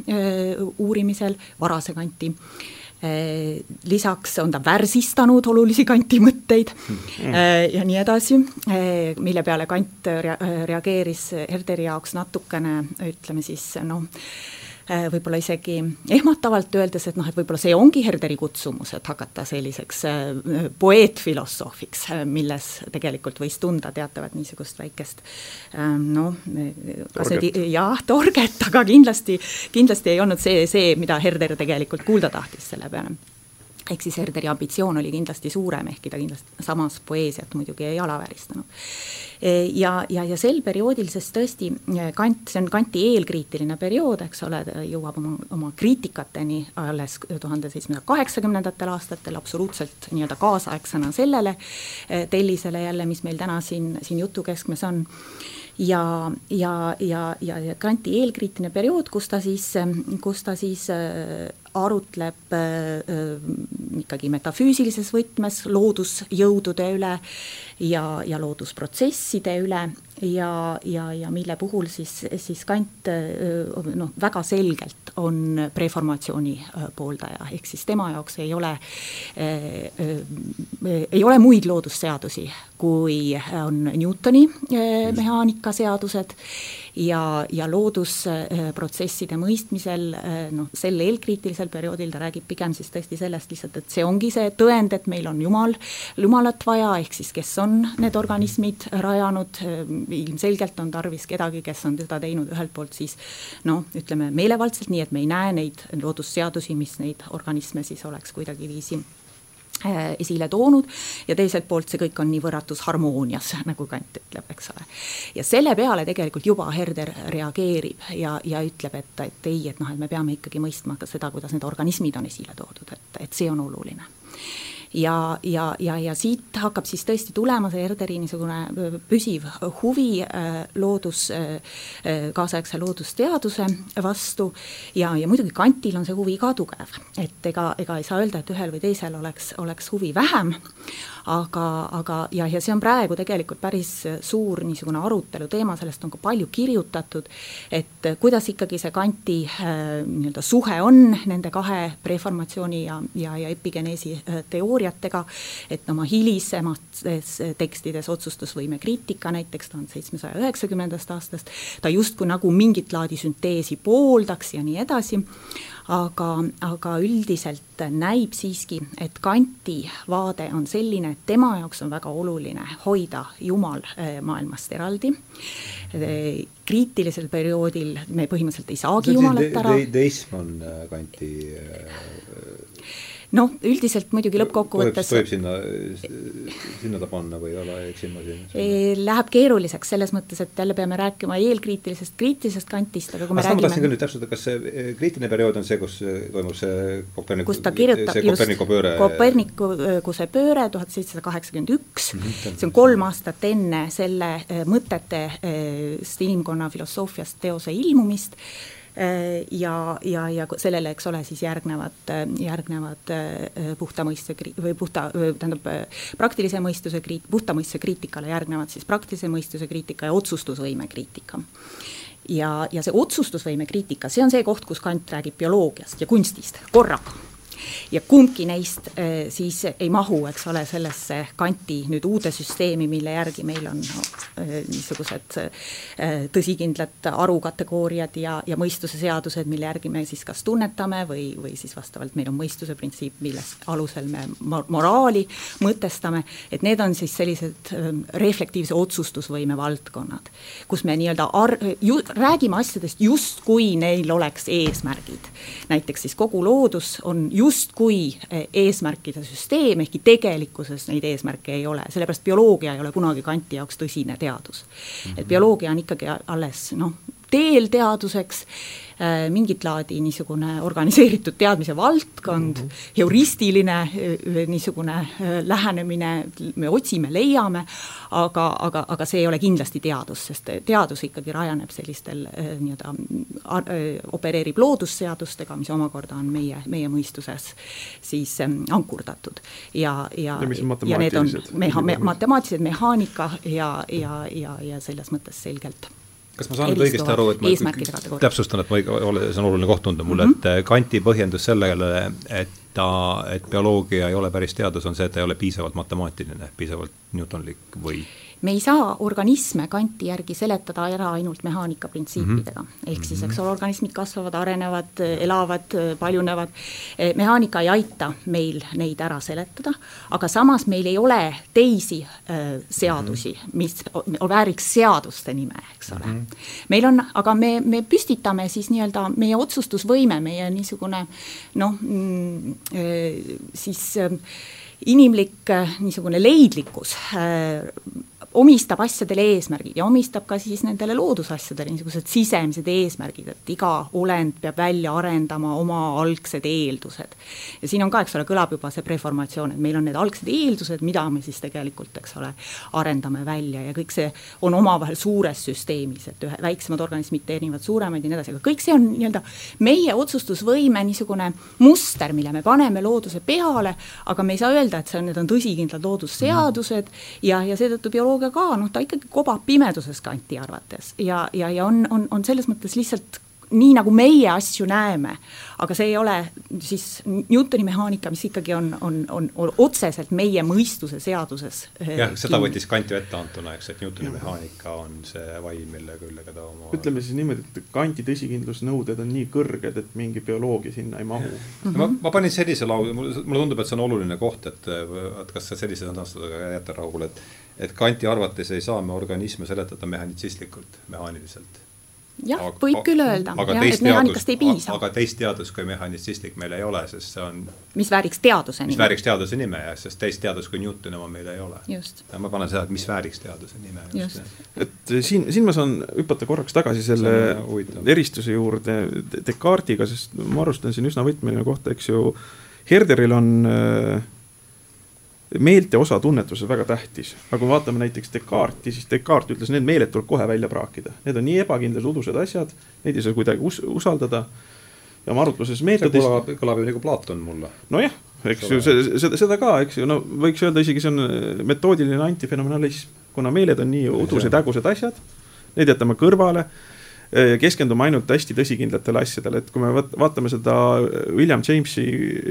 uurimisel, varase kanti lisaks on ta värsistanud olulisi kanti mõtteid mm. ja nii edasi, mille peale Kant reageeris Herderi jaoks natukene, ütleme siis noh, võib-olla isegi ehmatavalt öeldes, et noh, et võib-olla see ongi Herderi kutsumus, et hakata selliseks äh, poeetfilosoofiks, äh, milles tegelikult võis tunda teatavat niisugust väikest noh, kas nüüd jah, torget, aga kindlasti, kindlasti ei olnud see see, mida Herder tegelikult kuulda tahtis selle peale ehk siis Herderi ambitsioon oli kindlasti suurem, ehkki ta kindlasti samas poeesiat muidugi ei alavääristanud. Ja, ja, ja sel perioodil, sest tõesti Kant, see on Kanti eelkriitiline periood, eks ole, ta jõuab oma, oma kriitikateni alles tuhande seitsmesaja kaheksakümnendatel aastatel absoluutselt nii-öelda kaasaegsena sellele tellisele jälle, mis meil täna siin, siin jutu keskmes on ja, ja, ja, ja, Kanti eelkriitiline periood, kus ta siis, kus ta siis arutleb äh, äh, ikkagi metafüüsilises võtmes loodusjõudude üle ja, ja loodusprotsesside üle ja, ja, ja mille puhul siis, siis Kant noh, väga selgelt on preformatsiooni pooldaja, ehk siis tema jaoks ei ole äh,, äh, ei ole muid loodusseadusi, kui on Newtoni äh, mehaanikaseadused ja, ja loodusprotsesside mõistmisel noh, sel eelkriitilisel perioodil ta räägib pigem siis tõesti sellest lihtsalt, et see ongi see tõend, et meil on Jumal, Jumalat vaja, ehk siis kes on need organismid rajanud, ilmselgelt on tarvis kedagi, kes on seda teinud ühelt poolt siis noh, ütleme meelevaldselt, nii et me ei näe neid loodusseadusi, mis neid organisme siis oleks kuidagiviisi esile toonud ja teiselt poolt see kõik on nii võrratus harmoonias, nagu Kant ütleb, eks ole. ja selle peale tegelikult juba Herder reageerib ja, ja ütleb, et, et ei, et noh, et me peame ikkagi mõistma ka seda, kuidas need organismid on esile toodud, et, et see on oluline ja, ja, ja, ja siit hakkab siis tõesti tulema see Herderi niisugune püsiv huvi loodus, kaasaegse loodusteaduse vastu. Ja, ja muidugi Kantil on see huvi ka tugev, et ega, ega ei saa öelda, et ühel või teisel oleks, oleks huvi vähem, aga, aga ja, ja see on praegu tegelikult päris suur niisugune arutelu teema, sellest on ka palju kirjutatud, et kuidas ikkagi see kanti äh, nii-öelda suhe on nende kahe preformatsiooni ja, ja, ja epigeneesi äh, teooria teooriatega, et oma hilisemates tekstides otsustusvõime kriitika näiteks tuhande seitsmesaja üheksakümnendast aastast, ta justkui nagu mingit laadi sünteesi pooldaks ja nii edasi, aga, aga üldiselt näib siiski, et Kanti vaade on selline, et tema jaoks on väga oluline hoida Jumal eh, maailmast eraldi. Eh, kriitilisel perioodil me põhimõtteliselt ei saagi Jumalat ära. deism on eh, Kanti noh, üldiselt muidugi lõppkokkuvõttes tohib sinna, sinna ta panna või ei ole, eksin ma siin? Läheb keeruliseks selles mõttes, et jälle peame rääkima eelkriitilisest, kriitilisest kantist, aga kui me aga räägime ma tahtsin küll nüüd täpsustada, kas see eh, kriitiline periood on see, kus eh, toimub see Koperniku, kus ta kirjutab Koperniku pööre Kopernikuse pööre tuhat seitsesada kaheksakümmend üks, Mhm, see on kolm aastat enne selle eh, mõtetest inimkonna filosoofiast teose ilmumist, ja, ja, ja sellele, eks ole, siis järgnevad, järgnevad puhta mõistuse või puhta, tähendab, praktilise mõistuse kriit-, puhta mõistuse kriitikale järgnevad siis praktilise mõistuse kriitika ja otsustusvõime kriitika. ja, ja see otsustusvõime kriitika, see on see koht, kus Kant räägib bioloogiast ja kunstist korraga ja kumbki neist äh, siis ei mahu, eks ole, sellesse kanti nüüd uude süsteemi, mille järgi meil on no, äh, niisugused äh, tõsikindlad arukategooriad ja, ja mõistuse seadused, mille järgi me siis kas tunnetame või, või siis vastavalt meil on mõistuse printsiip, millest alusel me moraali mõtestame, et need on siis sellised reflektiivse otsustusvõime valdkonnad, kus me nii-öelda ar-, ju-, räägime asjadest justkui neil oleks eesmärgid. näiteks siis kogu loodus on justkui eh, eesmärkide süsteem, ehkki tegelikkuses neid eesmärke ei ole, sellepärast bioloogia ei ole kunagi Kanti jaoks tõsine teadus. Et bioloogia on ikkagi alles noh, teel teaduseks Äh, mingit laadi niisugune organiseeritud teadmise valdkond mm, -hmm. heuristiline äh, niisugune äh, lähenemine, me otsime, leiame, aga, aga, aga see ei ole kindlasti teadus, sest teadus ikkagi rajaneb sellistel nii-öelda, opereerib loodusseadustega, mis omakorda on meie, meie mõistuses siis ähm, ankurdatud. ja, ja, ja, need on meha-, me, matemaatilised mehaanika ja, ja, ja, ja selles mõttes selgelt kas ma saan nüüd õigesti aru, et ma täpsustan, et ma ole, see on oluline koht tunda mulle mm, -hmm. et Kanti põhjendus sellele, et ta, et bioloogia ei ole päris teadus, on see, et ta ei ole piisavalt matemaatiline, piisavalt Newtonlik või me ei saa organisme kanti järgi seletada ära ainult mehaanika printsiipidega mm. -hmm. ehk siis, eks ole, organismid kasvavad, arenevad, elavad, paljunevad. Eh, mehaanika ei aita meil neid ära seletada, aga samas meil ei ole teisi äh, seadusi, mhm. mis vääriks seaduste nime, eks ole mm. -hmm. meil on, aga me, me püstitame siis nii-öelda meie otsustusvõime, meie niisugune noh mm,, äh, siis äh, inimlik niisugune leidlikkus omistab asjadele eesmärgid ja omistab ka siis nendele loodusasjadele niisugused sisemised eesmärgid, et iga olend peab välja arendama oma algsed eeldused. ja siin on ka, eks ole, kõlab juba see preformatsioon, et meil on need algsed eeldused, mida me siis tegelikult, eks ole, arendame välja ja kõik see on omavahel suures süsteemis, et ühe, väiksemad organismid teenivad suuremaid ja nii edasi, aga kõik see on nii-öelda meie otsustusvõime niisugune muster, mille me paneme looduse peale, aga me ei saa öelda, et see on, need on tõsikindlad loodusseadused ja, ja seetõttu bioloogia ka, noh, ta ikkagi kobab pimeduses kanti arvates. Ja, ja, ja on, on, on selles mõttes lihtsalt nii, nagu meie asju näeme, aga see ei ole siis Newtoni mehaanika, mis ikkagi on, on, on, on otseselt meie mõistuse seaduses. Eh, jah, seda võttis Kant ju ette antuna, eks, et Newtoni mehaanika on see vaim, millega, millega ta oma ütleme siis niimoodi, et Kanti tõsikindlusnõuded on nii kõrged, et mingi bioloogia sinna ei mahu. Mm -hmm. ma, ma panin sellise lause, mulle tundub, et see on oluline koht, et, et kas sa sellise sõnastusega jätta rahule, et et Kanti arvates ei saa me organisme seletada mehhanitsistlikult, mehaaniliselt jah, võib küll öelda, et mehaanikast ei piisa. aga teist teadust kui mehhanitsistlik meil ei ole, sest see on mis vääriks teaduse nime. mis vääriks teaduse nime, jah, sest teist teadust kui Newtoni oma meil ei ole. ja ma panen seda, et mis vääriks teaduse nime. et siin, siin ma saan hüpata korraks tagasi selle eristuse juurde Descartesiga, sest ma arvestan siin üsna võtmeline koht, eks ju, Herderil on äh, meelte osa tunnetuses väga tähtis. aga kui me vaatame näiteks Descartesi, siis Descartes ütles, need meeled tuleb kohe välja praakida. Need on nii ebakindlad udused asjad, neid ei saa kuidagi us usaldada. ja oma arutluses meetodis. kõlab, kõlab ju nagu Platon mulle. nojah, eks ju, seda, seda ka, eks ju, no võiks öelda isegi see on äh, metoodiline antifenomenalism, kuna meeled on nii udused, hägusad asjad, need jätame kõrvale keskendume ainult hästi tõsikindlatele asjadele, et kui me vaatame seda William Jamesi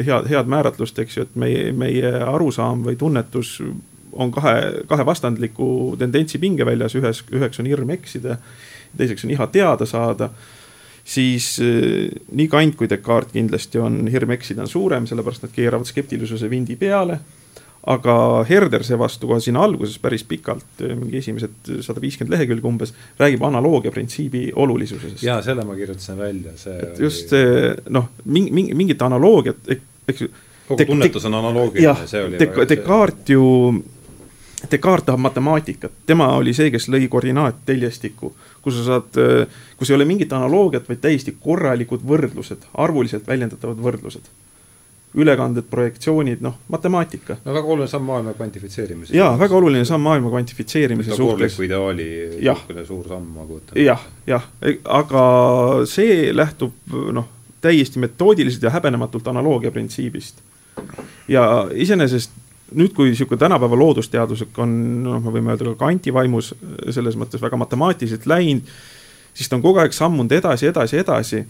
head, head määratlust, eks ju, et meie, meie arusaam või tunnetus on kahe, kahe vastandliku tendentsi pingeväljas, ühes, üheks on hirm eksida, teiseks on iha teada saada. Siis nii Kant kui Descartes kindlasti on hirm eksida on suurem, sellepärast nad keeravad skeptilisuse vindi peale aga Herder seevastu kohe siin alguses päris pikalt, mingi esimesed sada viiskümmend lehekülge umbes, räägib analoogia printsiibi olulisusest. jaa, selle ma kirjutasin välja, see oli... just see noh, mingi, mingi, mingit analoogiat, eks ju. kogu tunnetus on analoogiline, see oli Dek Descartes ju, Descartes tahab matemaatikat, tema oli see, kes lõi koordinaatteljestikku, kus sa saad, kus ei ole mingit analoogiat, vaid täiesti korralikud võrdlused, arvuliselt väljendatavad võrdlused ülekanded, projektsioonid, noh, matemaatika. no väga oluline samm maailma kvantifitseerimise. jaa, väga oluline samm maailma kvantifitseerimise suhtes. ideaali niisugune suur samm, ma kujutan ette. jah, jah, aga see lähtub noh, täiesti metoodiliselt ja häbenematult analoogia printsiibist. ja iseenesest nüüd, kui niisugune tänapäeva loodusteaduslik on, noh, me võime öelda ka Kanti vaimus selles mõttes väga matemaatiliselt läinud, siis ta on kogu aeg sammunud edasi, edasi, edasi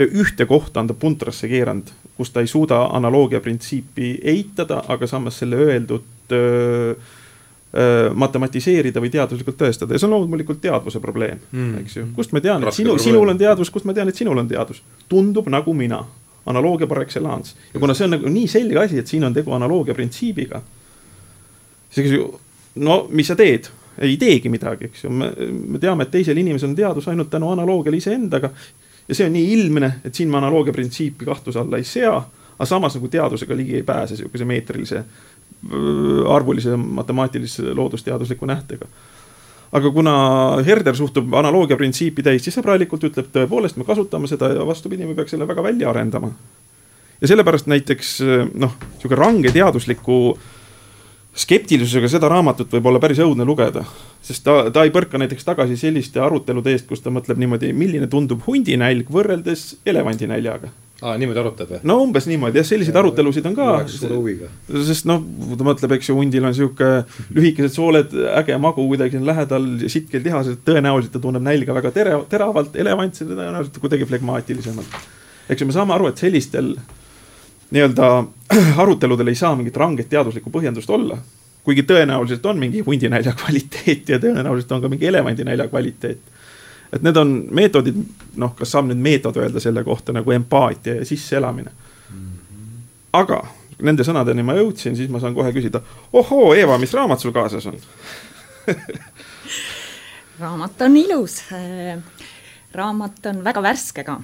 ja ühte kohta on ta puntrasse keeranud kus ta ei suuda analoogia printsiipi eitada, aga samas selle öeldut öö, matematiseerida või teaduslikult tõestada ja see on loomulikult teadvuse probleem mm., eks ju. kust ma tean, et sinu, sinul on teadvus, kust ma tean, et sinul on teadus? tundub nagu mina. analoogia par excellence. ja kuna see on nagu nii selge asi, et siin on tegu analoogia printsiibiga, siis no mis sa teed? ei teegi midagi, eks ju, me, me teame, et teisel inimesel on teadus ainult tänu analoogiale iseendaga ja see on nii ilmne, et siin me analoogia printsiipi kahtluse alla ei sea, aga samas nagu teadusega ligi ei pääse sihukese meetrilise, arvulise, matemaatilise, loodusteadusliku nähtega aga kuna Herder suhtub analoogia printsiipi täiesti sõbralikult, ütleb tõepoolest, me kasutame seda ja vastupidi, me peaks selle väga välja arendama. ja sellepärast näiteks noh, sihuke range teadusliku äh, skeptilisusega seda raamatut võib olla päris õudne lugeda, sest ta, ta ei põrka näiteks tagasi selliste arutelude eest, kus ta mõtleb niimoodi, milline tundub hundinälg võrreldes elevandinäljaga. aa, niimoodi arutab või? no umbes niimoodi jah, selliseid ja, arutelusid on ka. sest noh, ta mõtleb, eks ju, hundil on sihuke lühikesed sooled, äge magu kuidagi siin lähedal, sitkel lihased, tõenäoliselt ta tunneb nälga väga tere, teravalt, elevant seda tõenäoliselt kuidagi flegmaatilisemalt. eks ju, me saame aru, et sellistel nii-öelda aruteludel ei saa mingit ranget teaduslikku põhjendust olla. kuigi tõenäoliselt on mingi hundinälja kvaliteet ja tõenäoliselt on ka mingi elevandinälja kvaliteet. et need on meetodid, noh, kas saab nüüd meetod öelda selle kohta nagu empaatia ja sisseelamine. aga nende sõnadeni ma jõudsin, siis ma saan kohe küsida, ohoo, Eeva, mis raamat sul kaasas on raamat on ilus. raamat on väga värske ka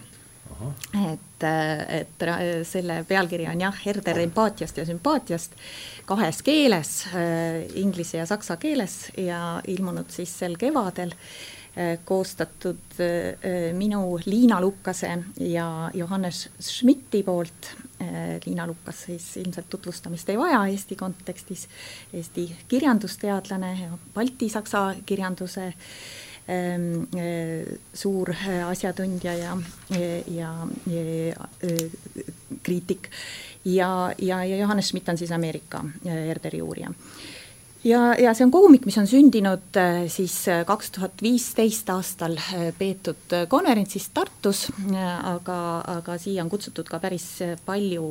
et, et selle pealkiri on jah, Herder empaatiast ja sümpaatiast kahes keeles, äh, inglise ja saksa keeles ja ilmunud siis sel kevadel äh, koostatud äh, minu Liina Lukase ja Johannes Schmidti poolt. Liina Lukas siis ilmselt tutvustamist ei vaja Eesti kontekstis, Eesti kirjandusteadlane ja balti-saksa kirjanduse äh, suur äh, asjatundja ja, ja, ja kriitik. Ja, ja, ja Johannes Schmidt on siis Ameerika Herderi uurija. Ja, ja see on kogumik, mis on sündinud siis kaks tuhat viisteist aastal peetud konverentsis Tartus, aga, aga siia on kutsutud ka päris palju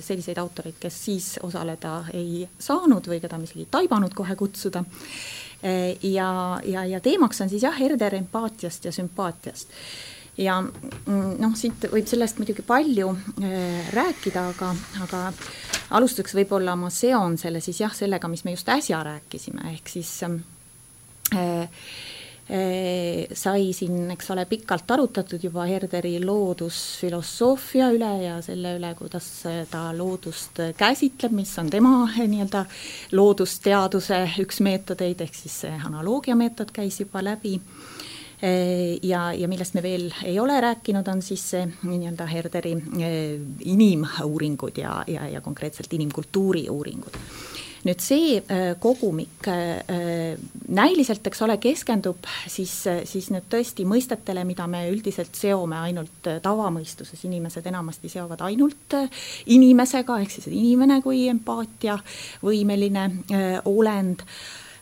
selliseid autoreid, kes siis osaleda ei saanud või keda me isegi ei taibanud kohe kutsuda. Eh, ja, ja, ja teemaks on siis jah, Herder empaatiast ja sümpaatiast. ja mm, noh, siit võib sellest muidugi palju äh, rääkida, aga, aga alustuseks võib-olla ma seon selle siis jah, sellega, mis me just äsja rääkisime, ehk siis äh, sai siin, eks ole, pikalt arutatud juba Herderi loodusfilosoofia üle ja selle üle, kuidas ta loodust käsitleb, mis on tema nii-öelda loodusteaduse üks meetodeid, ehk siis see analoogia meetod käis juba läbi. ja, ja millest me veel ei ole rääkinud, on siis see nii-öelda Herderi inimuuringud ja, ja, ja konkreetselt inimkultuuri uuringud nüüd see äh, kogumik äh, äh, näiliselt, eks ole, keskendub siis, siis nüüd tõesti mõistetele, mida me üldiselt seome ainult tavamõistuses, inimesed enamasti seovad ainult inimesega, ehk siis inimene kui empaatiavõimeline olend.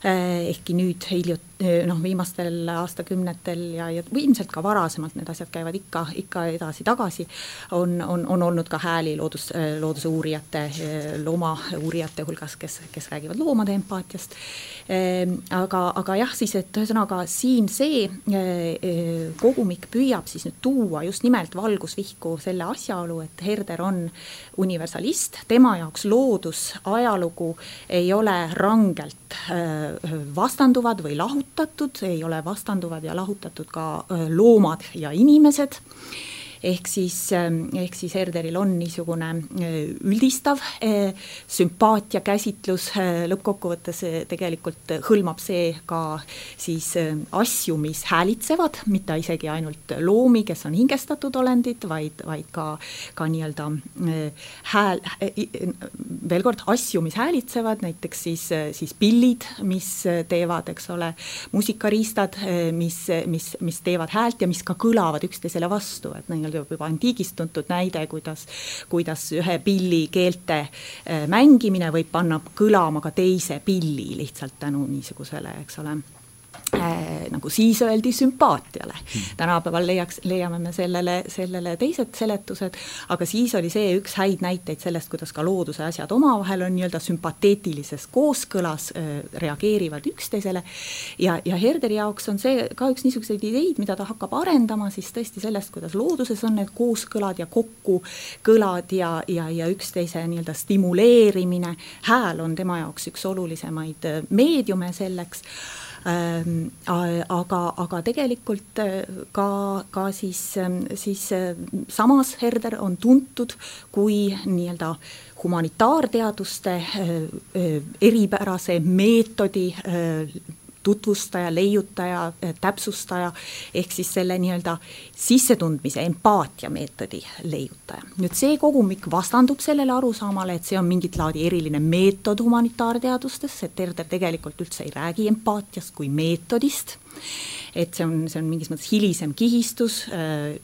Ehkki nüüd hiljuti noh, viimastel aastakümnetel ja, ja ilmselt ka varasemalt need asjad käivad ikka, ikka edasi-tagasi, on, on, on olnud ka hääli loodus, looduse uurijate, loomauurijate hulgas, kes, kes räägivad loomade empaatiast. aga, aga jah, siis et ühesõnaga siin see kogumik püüab siis nüüd tuua just nimelt valgusvihku selle asjaolu, et Herder on universalist, tema jaoks loodus, ajalugu ei ole rangelt vastanduvad või lahutatud, lahutatud, ei ole vastanduvad ja lahutatud ka loomad ja inimesed ehk siis, ähm, ehk siis Herderil on niisugune äh, üldistav äh, sümpaatia käsitlus, äh, lõppkokkuvõttes tegelikult hõlmab see ka siis asju, mis häälitsevad, mitte isegi ainult loomi, kes on hingestatud olendid, vaid, vaid ka, ka nii-öelda hääl, veel kord, asju, mis häälitsevad, näiteks siis, siis pillid, mis teevad, eks ole, muusikariistad, mis, mis, mis teevad häält ja mis ka kõlavad üksteisele vastu, et nii-öelda nii-öelda juba antiigist tuntud näide, kuidas, kuidas ühe pilli keelte äh, mängimine võib panna kõlama ka teise pilli lihtsalt tänu niisugusele, eks ole äh, nagu siis öeldi sümpaatiale hmm.. tänapäeval leiaks, leiame me sellele, sellele teised seletused, aga siis oli see üks häid näiteid sellest, kuidas ka looduse asjad omavahel on nii-öelda sümpateetilises kooskõlas äh,, reageerivad üksteisele. ja, ja Herderi jaoks on see ka üks niisuguseid ideid, mida ta hakkab arendama siis tõesti sellest, kuidas looduses on need kooskõlad ja kokkukõlad ja, ja, ja üksteise nii-öelda stimuleerimine. hääl on tema jaoks üks olulisemaid äh, meediume selleks aga, aga tegelikult äh, ka, ka siis, ähm, siis äh, samas Herder on tuntud kui nii-öelda humanitaarteaduste äh, eripärase meetodi tutvustaja, leiutaja, täpsustaja, ehk siis selle nii-öelda sissetundmise, empaatia meetodi leiutaja. nüüd see kogumik vastandub sellele arusaamale, et see on mingit laadi eriline meetod humanitaarteadustes, et Herder tegelikult üldse ei räägi empaatiast kui meetodist et see on, see on mingis mõttes hilisem kihistus äh,,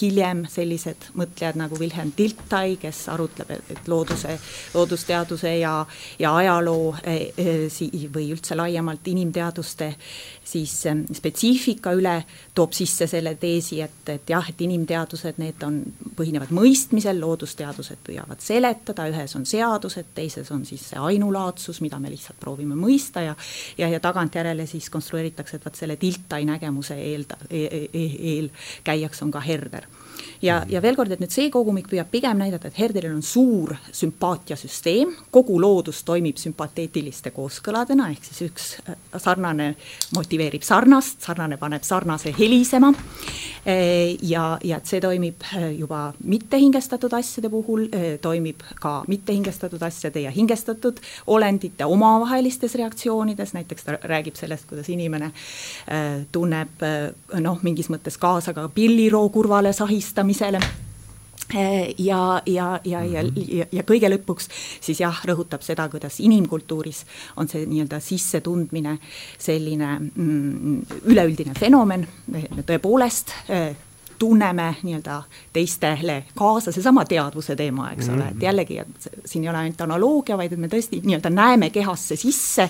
hiljem sellised mõtlejad nagu Wilhelm Dilthey, kes arutleb, et looduse, loodusteaduse ja, ja ajaloo äh, äh, või üldse laiemalt inimteaduste siis äh, spetsiifika üle, toob sisse selle teesi, et, et jah, et inimteadused, need on, põhinevad mõistmisel, loodusteadused püüavad seletada, ühes on seadused, teises on siis see ainulaadsus, mida me lihtsalt proovime mõista ja ja, ja tagantjärele siis konstrueeritakse, et vot selle Dilthey nägemuse eelda- e,, e, e, eelkäijaks on ka Herder ja, ja veel kord, et nüüd see kogumik püüab pigem näidata, et Herderil on suur sümpaatiasüsteem, kogu loodus toimib sümpateetiliste kooskõladena, ehk siis üks äh, sarnane motiveerib sarnast, sarnane paneb sarnase helisema. Äh, ja, ja et see toimib äh, juba mittehingestatud asjade puhul, toimib ka mittehingestatud asjade ja hingestatud olendite omavahelistes reaktsioonides, näiteks ta räägib sellest, kuidas inimene tunneb noh, mingis mõttes kaasa ka pilliroo kurvale sahistamisele, mõtlemisele ja, ja, ja, ja, ja, ja kõige lõpuks siis jah, rõhutab seda, kuidas inimkultuuris on see nii-öelda sissetundmine selline mm, üleüldine fenomen, tõepoolest tunneme nii-öelda teistele kaasa, seesama teadvuse teema, eks ole mm, -hmm. et mhm. jällegi, et siin ei ole ainult analoogia, vaid et me tõesti nii-öelda näeme kehasse sisse,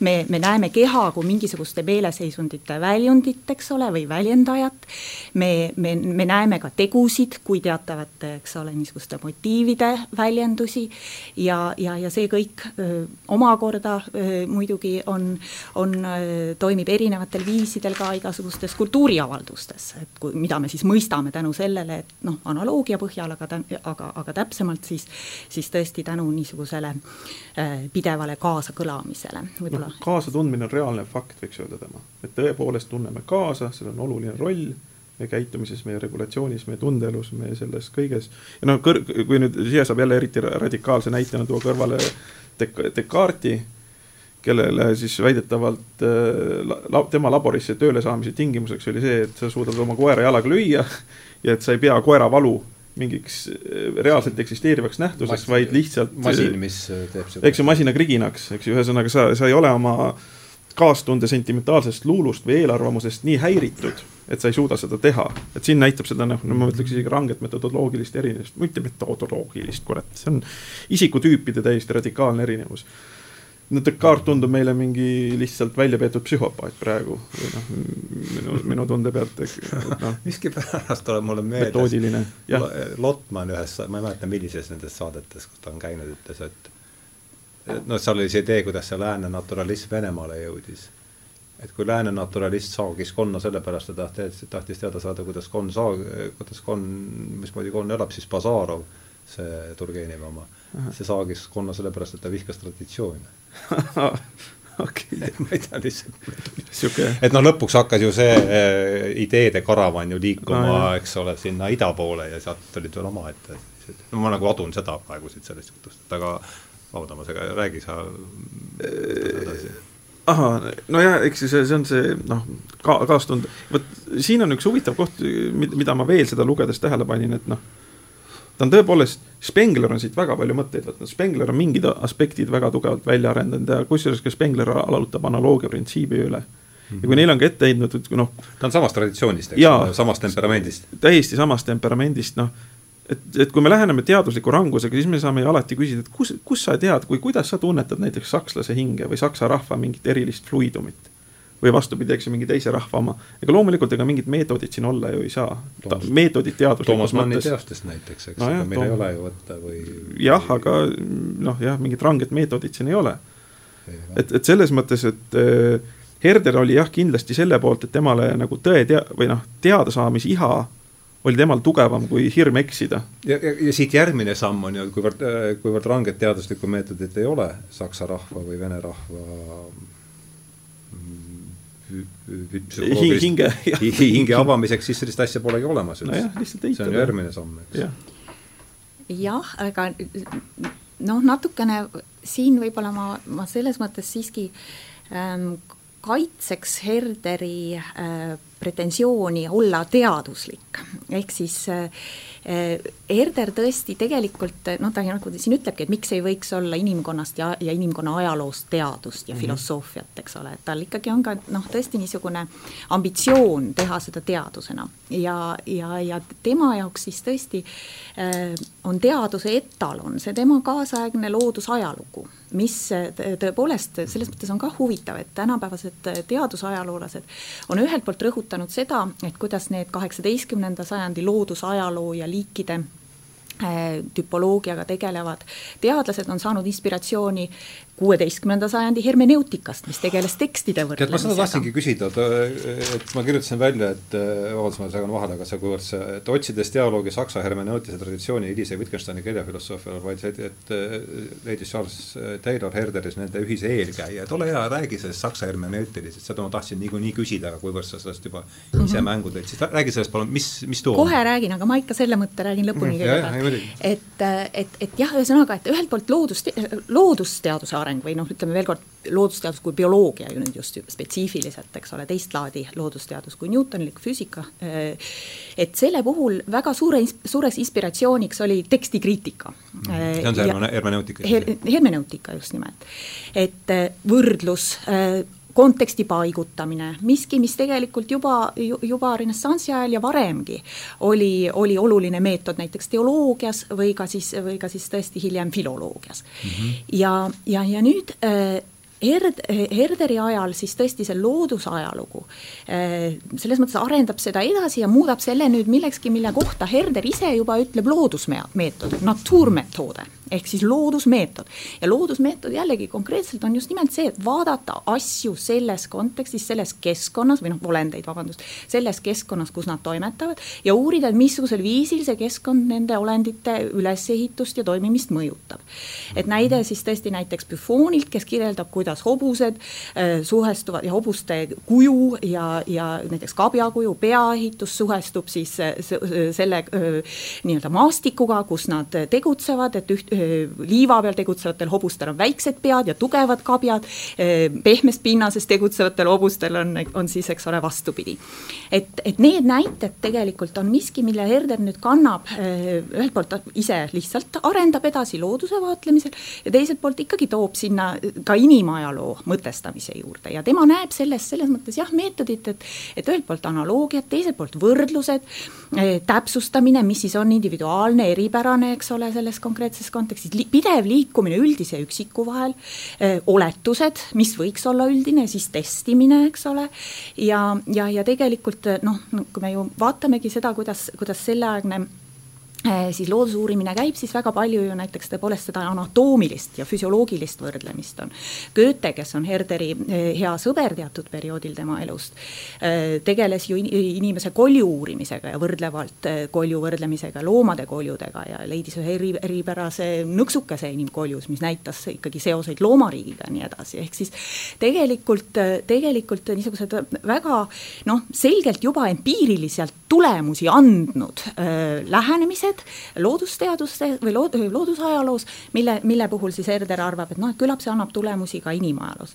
me, me näeme keha kui mingisuguste meeleseisundite väljundit, eks ole, või väljendajat, me, me, me näeme ka tegusid kui teatavate, eks ole, niisuguste motiivide väljendusi ja, ja, ja see kõik öö, omakorda öö, muidugi on, on, toimib erinevatel viisidel ka igasugustes kultuuriavaldustes, et kui, mida me siis mõistame tänu sellele, et noh, analoogia põhjal, aga, aga, aga täpsemalt siis, siis tõesti tänu niisugusele äh, pidevale kaasakõlamisele võib-olla no,. kaasatundmine on reaalne fakt, võiks öelda tema, et tõepoolest tunneme kaasa, sellel on oluline roll meie käitumises, meie regulatsioonis, meie tundeelus, meie selles kõiges. ja noh, kõr-, kui nüüd siia saab jälle eriti radikaalse näitena tuua kõrvale Dek-, Descartesi kellele siis väidetavalt äh, la, tema laborisse tööle saamise tingimuseks oli see, et sa suudad oma koera jalaga lüüa ja et sa ei pea koera valu mingiks äh, reaalselt eksisteerivaks nähtuseks, vaid lihtsalt. masin, mis äh, teeb seda. eks ju, masina kriginaks, eks ju, ühesõnaga sa, sa ei ole oma kaastunde sentimentaalsest luulust või eelarvamusest nii häiritud, et sa ei suuda seda teha. et siin näitab seda noh, no ma ütleks isegi ranget metodoloogilist erinevust, mitte metodoloogilist, kurat, see on isikutüüpide täiesti radikaalne erinevus Descartes tundub meile mingi lihtsalt välja peetud psühhopaat praegu või noh, minu, minu tunde pealt, noh. miskipärast tuleb mulle meelde. Lotman ühes, ma ei mäleta, millises nendest saadetes, kus ta on käinud, ütles, et et noh, seal oli see idee, kuidas see lääne naturalism Venemaale jõudis. et kui lääne naturalist saagis konna sellepärast, ta tahtis, tahtis teada saada, kuidas konn saag-, kuidas konn, mismoodi konn elab, siis Bazarov, see Turgenevi oma, see saagis konna sellepärast, et ta vihkas traditsioone okei okay. ma ei tea lihtsalt et noh, lõpuks hakkas ju see äh, ideede karavan ju liikuma no,, eks ole, sinna ida poole ja sealt tulid veel omaette. no ma nagu adun seda praegu siit sellest jutust, et aga vabandama, sa räägi sa edasi ahah, nojah, eks see, see on see noh, ka kaastund-, vot siin on üks huvitav koht, mida ma veel seda lugedes tähele panin, et noh ta on tõepoolest, Spengler on siit väga palju mõtteid võtnud, Spengler on mingid aspektid väga tugevalt välja arendanud ja kusjuures ka Spengler alutab analoogia printsiibi üle. ja kui neil on ka ette heitnud, noh. ta on samast traditsioonist, eks ole, samast temperamendist. täiesti samast temperamendist, noh et, et kui me läheneme teadusliku rangusega, siis me saame ju alati küsida, et kus, kus sa tead, kui, kuidas sa tunnetad näiteks sakslase hinge või saksa rahva mingit erilist fluidumit või vastupidi, eks ju, mingi teise rahva oma. ega loomulikult ega mingit meetodit siin olla ju ei saa. meetodit teaduslikus Toomas Manni teostest näiteks, eks no, aga meil ei ole ju võtta või. jah, aga noh, jah, mingit ranget meetodit siin ei ole. et, et selles mõttes, et äh, Herder oli jah, kindlasti selle poolt, et temale nagu tõe tea- või noh, teadasaamisiha oli temal tugevam kui hirm eksida. ja, ja, ja siit järgmine samm on ju, kuivõrd, kuivõrd ranget teaduslikku meetodit ei ole saksa rahva või vene rahva hinge, hinge avamiseks, siis sellist asja polegi olemas üldse no. see on ju järgmine samm, eks. jah, aga noh, natukene siin võib-olla ma, ma selles mõttes siiski ähm, kaitseks Herderi äh, pretensiooni olla teaduslik, ehk siis äh, Herder tõesti tegelikult noh, ta nagu siin ütlebki, et miks ei võiks olla inimkonnast ja, ja inimkonna ajaloost teadust ja mm -hmm. filosoofiat, eks ole, et tal ikkagi on ka noh, tõesti niisugune ambitsioon teha seda teadusena ja, ja, ja tema jaoks siis tõesti äh, on teaduse etalon see tema kaasaegne loodusajalugu mis tõepoolest selles mõttes on ka huvitav, et tänapäevased teadusajaloolased on ühelt poolt rõhutanud seda, et kuidas need kaheksateistkümnenda sajandi loodusajaloo ja liikide äh, tüpoloogiaga tegelevad. Teadlased on saanud inspiratsiooni kuueteistkümnenda sajandi hermeneutikast, mis tegeles tekstide võrdlemisega. ma seda tahtsingi küsida, et ma kirjutasin välja, et vabandust, ma segan vahele, aga see, kuivõrd see, et otsides dialoogi saksa hermeneutilise traditsiooni hilise Wittgensteini keelefilosoofia, vaid see, et leidis Charles Taylor Herderis nende ühise eelkäija, et ole hea, räägi sellest saksa hermeneutilisest, seda ma tahtsin niikuinii küsida, aga kuivõrd sa sellest juba mm -hmm. ise mängu tõid, siis räägi sellest palun, mis, mis too kohe on? räägin, aga ma ikka selle mõtte räägin lõpuni mm, kõigepealt. et, et, et jah, ühesõnaga, et ühelt poolt loodus, loodusteaduse areng areng või noh, ütleme veel kord, loodusteadus kui bioloogia ju nüüd just spetsiifiliselt, eks ole, teist laadi loodusteadus kui Newtonlik füüsika. et selle puhul väga suure, suureks inspiratsiooniks oli tekstikriitika. see on see hermeneutika her,. hermeneutika just nimelt, et võrdlus konteksti paigutamine, miski, mis tegelikult juba, juba renessansi ajal ja varemgi oli, oli oluline meetod näiteks teoloogias või ka siis, või ka siis tõesti hiljem filoloogias mm. -hmm. ja, ja, ja nüüd äh, Herd-, Herderi ajal siis tõesti see loodusajalugu äh, selles mõttes arendab seda edasi ja muudab selle nüüd millekski, mille kohta Herder ise juba ütleb loodusmeetod, natuurmetoode ehk siis loodusmeetod. ja loodusmeetod jällegi konkreetselt on just nimelt see, et vaadata asju selles kontekstis, selles keskkonnas või noh, olendeid, vabandust, selles keskkonnas, kus nad toimetavad ja uurida, et missugusel viisil see keskkond nende olendite ülesehitust ja toimimist mõjutab. et näide siis tõesti näiteks Buffonilt, kes kirjeldab, kuidas hobused äh, suhestuvad ja hobuste kuju ja, ja näiteks kabjakuju, peaehitus suhestub siis äh, selle äh, nii-öelda maastikuga, kus nad tegutsevad, et üht, liiva peal tegutsevatel hobustel on väiksed pead ja tugevad kabjad, pehmes pinnases tegutsevatel hobustel on, on siis, eks ole, vastupidi. et, et need näited tegelikult on miski, mille Herder nüüd kannab, ühelt poolt ise lihtsalt arendab edasi looduse vaatlemisel ja teiselt poolt ikkagi toob sinna ka inimajaloo mõtestamise juurde ja tema näeb selles, selles mõttes jah, meetodit, et, et ühelt poolt analoogiad, teiselt poolt võrdlused, täpsustamine, mis siis on individuaalne, eripärane, eks ole, selles konkreetses kontekstis, näiteks siis li pidev liikumine üldise ja üksiku vahel, oletused, mis võiks olla üldine, siis testimine, eks ole, ja, ja, ja tegelikult noh, kui me ju vaatamegi seda, kuidas, kuidas selleaegne siis loodusuurimine käib, siis väga palju ju näiteks tõepoolest seda anatoomilist ja füsioloogilist võrdlemist on. Goethe, kes on Herderi äh, hea sõber teatud perioodil tema elust, äh, tegeles ju inimese kolju uurimisega ja võrdlevalt kolju võrdlemisega loomade koljudega ja leidis ühe eri, eripärase nõksukese inimkoljus, mis näitas ikkagi seoseid loomariigiga ja nii edasi, ehk siis tegelikult, tegelikult niisugused väga noh, selgelt juba empiiriliselt tulemusi andnud äh, lähenemised loodusteaduste või lood, loodusajaloos, mille, mille puhul siis Herder arvab, et noh, et küllap see annab tulemusi ka inimajaloos.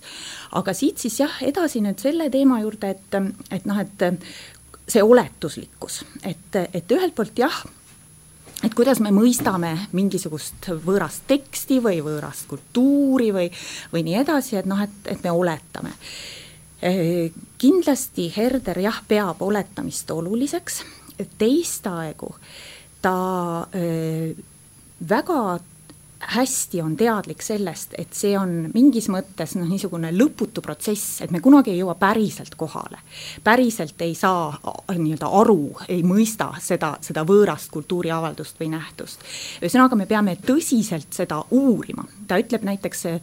aga siit siis jah, edasi nüüd selle teema juurde, et, et noh, et see oletuslikkus, et, et ühelt poolt jah, et kuidas me mõistame mingisugust võõrast teksti või võõrast kultuuri või, või nii edasi, et noh, et, et me oletame kindlasti Herder jah, peab oletamist oluliseks, teistaegu ta äh, väga hästi on teadlik sellest, et see on mingis mõttes noh, niisugune lõputu protsess, et me kunagi ei jõua päriselt kohale. päriselt ei saa nii-öelda aru, ei mõista seda, seda võõrast kultuuriavaldust või nähtust. ühesõnaga, me peame tõsiselt seda uurima, ta ütleb näiteks äh,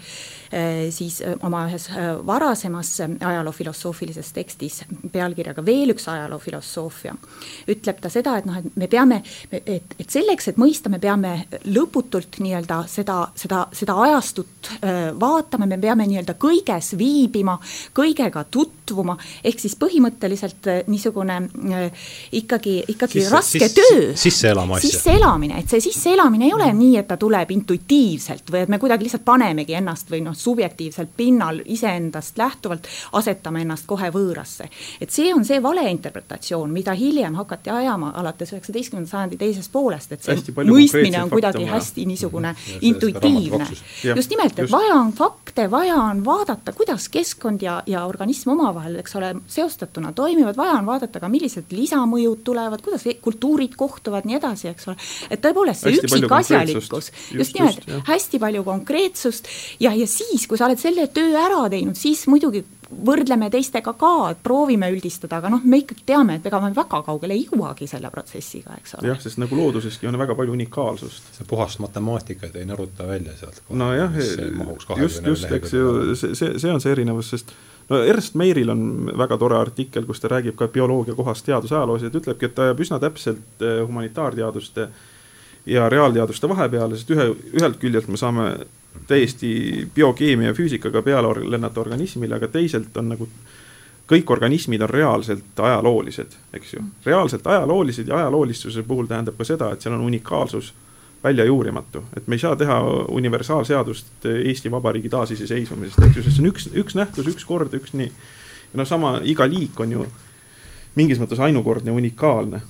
siis äh, oma ühes äh, varasemas ajaloofilosoofilises tekstis pealkirjaga Veel üks ajaloofilosoofia, ütleb ta seda, et noh, et me peame, et, et selleks, et mõista, me peame lõputult nii-öelda seda, seda, seda ajastut vaatama, me peame nii-öelda kõiges viibima, kõigega tutvuma, ehk siis põhimõtteliselt niisugune ikkagi, ikkagi sisse, raske sisse, töö. sisseelama asja. sisseelamine, et see sisseelamine ei ole nii, et ta tuleb intuitiivselt või et me kuidagi lihtsalt panemegi ennast või noh, subjektiivsel pinnal iseendast lähtuvalt asetame ennast kohe võõrasse. et see on see valeinterpretatsioon, mida hiljem hakati ajama alates üheksateistkümnenda sajandi teisest poolest, et see mõistmine on kuidagi hästi niisugune mm -hmm intuitiivne. just nimelt, et just. vaja on fakte, vaja on vaadata, kuidas keskkond ja, ja organism omavahel, eks ole, seostatuna toimivad, vaja on vaadata ka, millised lisamõjud tulevad, kuidas kultuurid kohtuvad, nii edasi, eks ole. et tõepoolest see üksikasjalikkus, just, just nimelt, hästi palju konkreetsust ja, ja siis, kui sa oled selle töö ära teinud, siis muidugi võrdleme teistega ka, et proovime üldistada, aga noh, me ikkagi teame, et ega me väga kaugele ei jõuagi selle protsessiga, eks ole. jah, sest nagu looduseski on väga palju unikaalsust. see puhast matemaatikat ei nõruta välja sealt. nojah, just, just, eks ju, see, see, see on see erinevus, sest no Ernst Meiril on väga tore artikkel, kus ta räägib ka bioloogia kohast teadusajaloos ja ta ütlebki, et ta jääb üsna täpselt eh, humanitaarteaduste ja reaalteaduste vahepeale, sest ühe, ühelt küljelt me saame täiesti biokeemia ja füüsikaga peale lennata organismile, aga teisalt on nagu kõik organismid on reaalselt ajaloolised, eks ju. reaalselt ajaloolised ja ajaloolisuse puhul tähendab ka seda, et seal on unikaalsus väljajuurimatu, et me ei saa teha universaalseadust Eesti Vabariigi taasiseseisvumisest, eks ju, sest see on üks, üks nähtus, üks kord, üks nii. ja noh, sama iga liik on ju mingis mõttes ainukordne, unikaalne.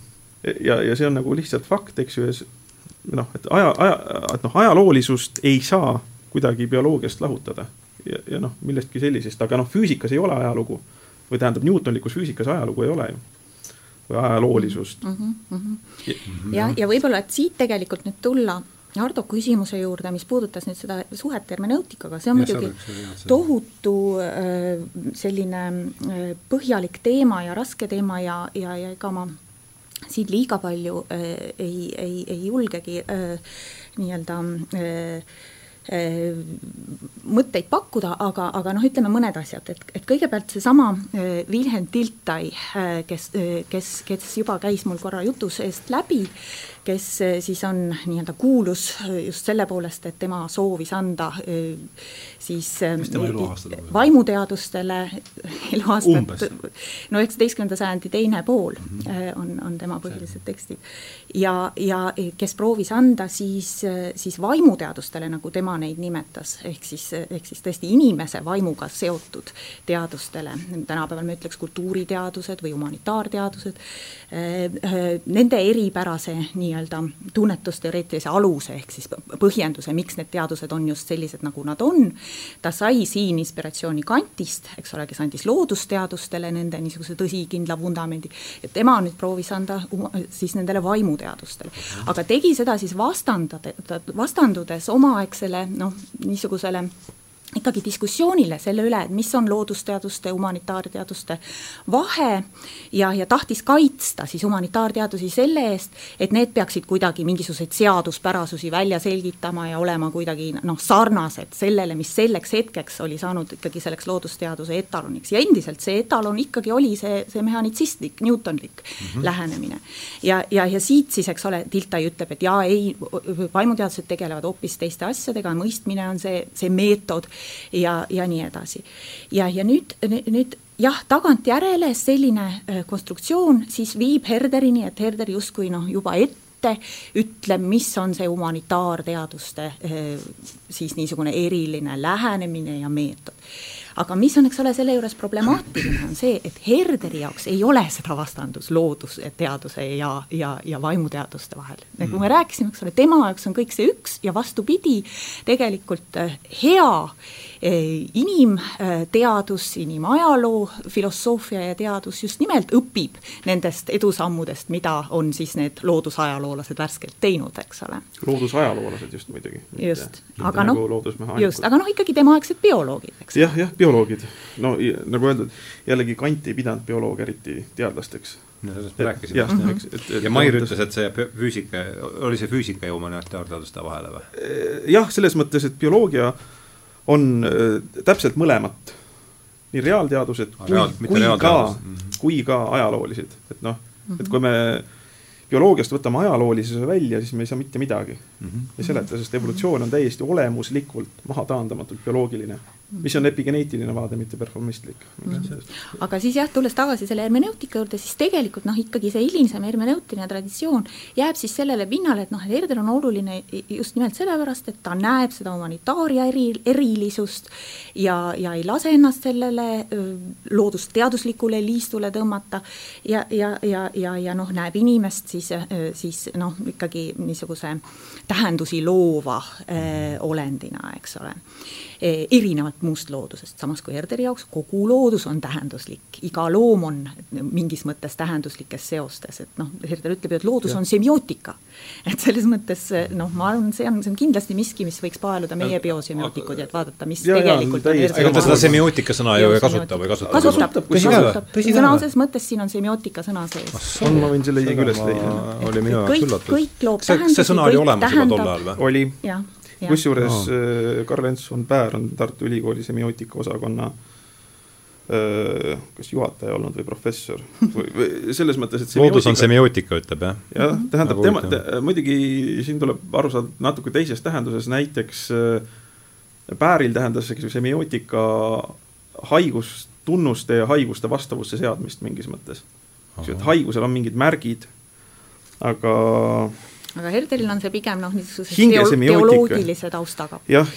ja, ja see on nagu lihtsalt fakt, eks ju, ja noh, et aja, aja, et noh, ajaloolisust ei saa kuidagi bioloogiast lahutada. ja, ja noh, millestki sellisest, aga noh, füüsikas ei ole ajalugu või tähendab, Newtonlikus füüsikas ajalugu ei ole ju või ajaloolisust mm. -hmm, mm -hmm. ja, ja võib-olla, et siit tegelikult nüüd tulla Hardo küsimuse juurde, mis puudutas nüüd seda suhet hermeneutikaga, see on ja, muidugi tohutu äh, selline äh, põhjalik teema ja raske teema ja, ja, ja ega ma siin liiga palju äh, ei, ei, ei julgegi nii-öelda mõtteid pakkuda, aga, aga noh, ütleme mõned asjad, et, et kõigepealt seesama äh, Wilhelm Tiltai, äh, kes, kes, kes juba käis mul korra jutus eest läbi, kes siis on nii-öelda kuulus just selle poolest, et tema soovis anda siis vaimuteadustele eluaastat, no üheksateistkümnenda sajandi teine pool mm -hmm. on, on tema põhilised tekstid. ja, ja kes proovis anda siis, siis vaimuteadustele, nagu tema neid nimetas, ehk siis, ehk siis tõesti inimese vaimuga seotud teadustele, tänapäeval me ütleks kultuuriteadused või humanitaarteadused, eh, eh, nende eripärase nii-öelda nii-öelda tunnetusteoreetilise aluse ehk siis põhjenduse, miks need teadused on just sellised, nagu nad on. ta sai siin inspiratsiooni Kantist, eks ole, kes andis loodusteadustele nende niisuguse tõsikindla vundamendi. ja tema nüüd proovis anda siis nendele vaimuteadustele, aga tegi seda siis vastandada, vastandudes omaaegsele noh, niisugusele ikkagi diskussioonile selle üle, et mis on loodusteaduste, humanitaarteaduste vahe ja, ja tahtis kaitsta siis humanitaarteadusi selle eest, et need peaksid kuidagi mingisuguseid seaduspärasusi välja selgitama ja olema kuidagi noh, sarnased sellele, mis selleks hetkeks oli saanud ikkagi selleks loodusteaduse etaloniks ja endiselt see etalon ikkagi oli see, see mehhanitsistlik, Newtonlik mm -hmm. lähenemine. ja, ja, ja siit siis, eks ole, Tiltai ütleb, et jaa, ei, vaimuteadused tegelevad hoopis teiste asjadega, mõistmine on see, see meetod ja, ja nii edasi. ja, ja nüüd, nüüd jah, tagantjärele selline äh, konstruktsioon siis viib Herderini, et Herder justkui noh, juba ette ütleb, mis on see humanitaarteaduste äh, siis niisugune eriline lähenemine ja meetod aga mis on, eks ole, selle juures problemaatiline, on see, et Herderi jaoks ei ole seda vastandus loodusteaduse ja, ja, ja vaimuteaduste vahel. nagu me rääkisime, eks ole, tema jaoks on kõik see üks ja vastupidi, tegelikult äh, hea Eh, inimteadus, inimajaloo, filosoofia ja teadus just nimelt õpib nendest edusammudest, mida on siis need loodusajaloolased värskelt teinud, eks ole. loodusajaloolased just muidugi. just, aga noh, just, aga noh, ikkagi temaaegsed bioloogid, eks. jah, jah, bioloogid, no nagu öeldud, jällegi Kant ei pidanud bioloogia eriti teadlastest no sellest me rääkisime just mm. -hmm. ja Mair ütles, et see füüsika, oli see füüsika ja humanitaarteaduste vahele või? jah, selles mõttes, et bioloogia äh, on äh, täpselt mõlemat, nii reaalteadused ah, kui, reaal, kui ka, mhm. kui ka ajaloolised, et noh, et kui me bioloogiast võtame ajaloolisuse välja, siis me ei saa mitte midagi mm -hmm. ei seleta, sest evolutsioon on täiesti olemuslikult mahataandamatult bioloogiline mis on epigeneetiline vaade, mitte performistlik mm. -hmm. aga siis jah, tulles tagasi selle hermeneutika juurde, siis tegelikult noh, ikkagi see hilisem hermeneutiline traditsioon jääb siis sellele pinnale, et noh, et Herder on oluline just nimelt sellepärast, et ta näeb seda humanitaaria eri, erilisust ja, ja ei lase ennast sellele loodusteaduslikule liistule tõmmata ja, ja, ja, ja, ja noh, näeb inimest siis, siis noh, ikkagi niisuguse tähendusi loova äh, olendina, eks ole Eh, erinevalt muust loodusest, samas kui Herderi jaoks kogu loodus on tähenduslik, iga loom on mingis mõttes tähenduslikes seostes, et noh, Herder ütleb ju, et loodus ja. on semiootika. et selles mõttes noh, ma arvan, see on, see on kindlasti miski, mis võiks paeluda meie biosemiootikud ja et vaadata, mis ja, tegelikult ja, on ega ta seda semiootika sõna ju ei kasuta või kasutab? kasutab, kasutab, sõnalises mõttes siin on semiootika sõna sees. on, ma võin selle isegi üles leida. oli minu jaoks üllatus. kõik loob tähendusi, see sõna oli olemas kusjuures oh. Karl Enson Päär on Tartu Ülikooli semiootika osakonna äh, kas juhataja olnud või professor või, või selles mõttes, et loodus on semiootika, ütleb jah? jah, tähendab tema te,, muidugi siin tuleb aru saada natuke teises tähenduses, näiteks Pääril tähendas semiootika haigustunnuste ja haiguste vastavusse seadmist mingis mõttes. et haigusel on mingid märgid, aga aga Herdelil on see pigem noh, niisuguse geoloogilise taustaga. jah,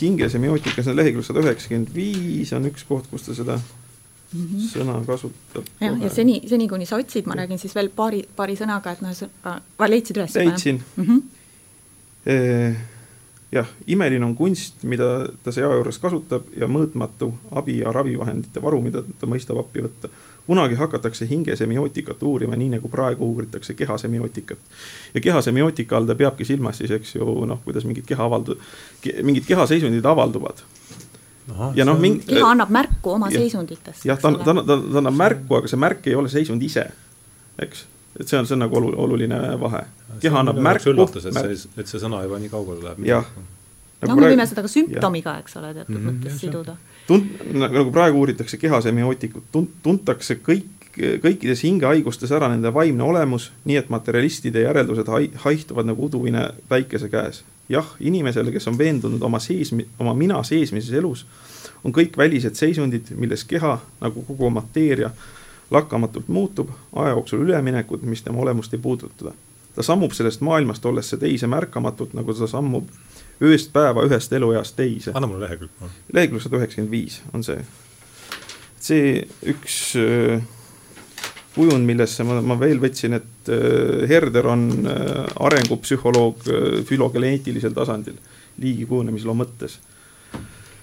hingesemiotika, see on lehekülg sada üheksakümmend viis on üks koht, kus ta seda mm -hmm. sõna kasutab. jah, ja seni, seni kuni sa otsid, ma räägin siis veel paari, paari sõnaga, et noh, sa leidsid üles? leidsin mm. -hmm. E jah, imeline on kunst, mida ta sea juures kasutab ja mõõtmatu abi ja ravivahendite varu, mida ta mõistab appi võtta kunagi hakatakse hingesemiotikat uurima, nii nagu praegu uuritakse kehasemiotikat. ja kehasemiotika all ta peabki silmas siis, eks ju, noh, kuidas mingid keha avaldu-, mingid kehaseisundid avalduvad. ja noh, mingi. keha annab märku oma ja, seisunditest. jah, ta, ta, ta, ta annab märku, aga see märk ei ole seisund ise, eks et see on, see on nagu oluline vahe. keha annab märku. üllatus, et see, et see sõna juba nii kaugele läheb. jah. no me võime seda ka sümptomiga, eks ole, teatud mm -hmm, mõttes siduda tunt-, nagu praegu uuritakse kehasemiootikuid, tunt-, tuntakse kõik, kõikides hingehaigustes ära nende vaimne olemus, nii et materialistide järeldused hai-, haihtuvad nagu uduvine päikese käes. jah, inimesele, kes on veendunud oma sees, oma mina seesmises elus, on kõik välised seisundid, milles keha, nagu kogu mateeria, lakkamatult muutub, aja jooksul üleminekud, mis tema olemust ei puuduta. ta sammub sellest maailmast ollesse teise märkamatult, nagu ta sammub ööst päeva, ühest elueast teise. anna mulle lehekülg. lehekülg sada üheksakümmend viis on see. see üks, kujund, millesse ma, ma veel võtsin, et Herder on arengupsühholoog fülogeneetilisel tasandil, liigi kujunemisloo mõttes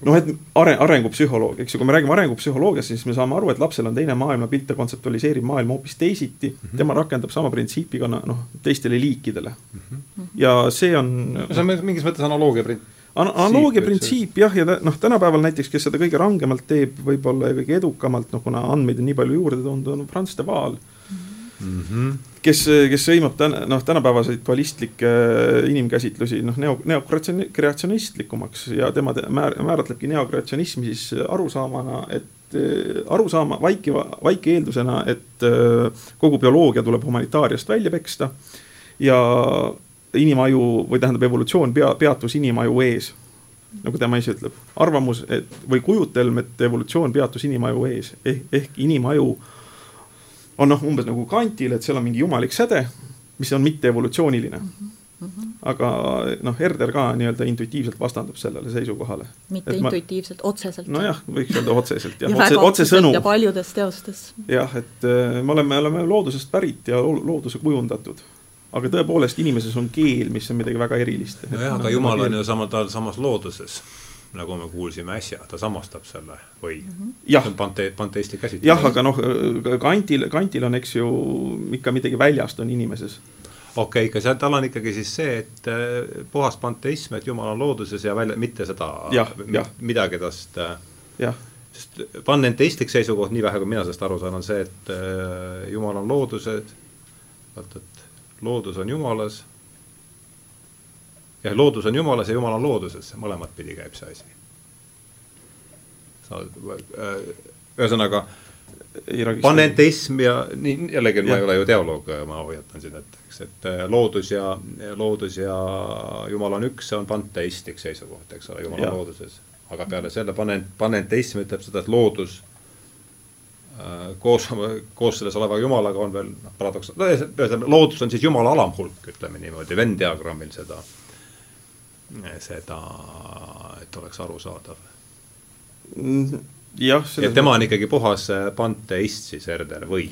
noh, et are-, arengupsühholoog, eks ju, kui me räägime arengupsühholoogiast, siis me saame aru, et lapsel on teine maailmapilt, ta kontseptualiseerib maailma hoopis teisiti mm, -hmm. tema rakendab sama printsiipi ka noh, teistele liikidele mm. -hmm. ja see on see on mingis mõttes analoogia prin-, An analoogia printsiip jah, ja noh, tänapäeval näiteks, kes seda kõige rangemalt teeb võib-olla ja kõige edukamalt, noh kuna andmeid on nii palju juurde tulnud, on Franz de Waal mm. -hmm kes, kes sõimab täna, noh, tänapäevaseid dualistlikke äh, inimkäsitlusi noh, neo, neokreatsionistlikumaks ja tema määr, määratlebki neokreatsionismi siis arusaamana, et äh, arusaama vaikiva, vaiki eeldusena, et äh, kogu bioloogia tuleb humanitaariast välja peksta ja inimaju või tähendab, evolutsioon pea, peatus inimaju ees. Nagu tema ise ütleb, arvamus, et või kujutelm, et evolutsioon peatus inimaju ees. Ehk, ehk inimaju äh, on noh, umbes nagu kantil, et seal on mingi jumalik säde, mis on mitte evolutsiooniline mm. -hmm. aga noh, Herder ka nii-öelda intuitiivselt vastandub sellele seisukohale. mitte et intuitiivselt ma..., otseselt. nojah, võiks öelda otseselt jah ja, otse, otsesõnu. ja paljudes teostes. jah, et äh, me oleme, oleme loodusest pärit ja looduse kujundatud aga tõepoolest inimeses on keel, mis on midagi väga erilist. nojah, aga jumal on ju sama, ta on samas looduses nagu me kuulsime äsja, ta samastab selle või mm -hmm. pante-, panteistlik käsitlus. jah, aga noh, kantil, kantil on, eks ju, ikka midagi väljast on inimeses okei okay,, ikka seal, tal on ikkagi siis see, et äh, puhas panteism, et jumal on looduses ja välja, mitte seda ja, ja. midagi tast äh, jah. sest panenteistlik seisukoht, nii vähe kui mina sellest aru saan, on see, et äh, jumal on looduses, vaata, et loodus on jumalas jah, loodus on jumalas ja jumal on looduses, mõlemat pidi käib see asi. Äh, ühesõnaga, panenteism ja nii, jällegi ja. ma ei ole ju teoloog, ma hoiatan siin ette, eks, et äh, loodus ja, loodus ja jumal on üks, see on panteistlik seisukoht, eks ole, jumal on looduses. aga peale selle panen-, panenteism ütleb seda, et loodus äh, koos, koos selles oleva jumalaga on veel noh, paradoks, ühesõnaga loodus on siis jumala alamhulk, ütleme niimoodi, Venn diagrammil seda seda, et oleks arusaadav. jah. et tema on ikkagi puhas panteist siis Herder või?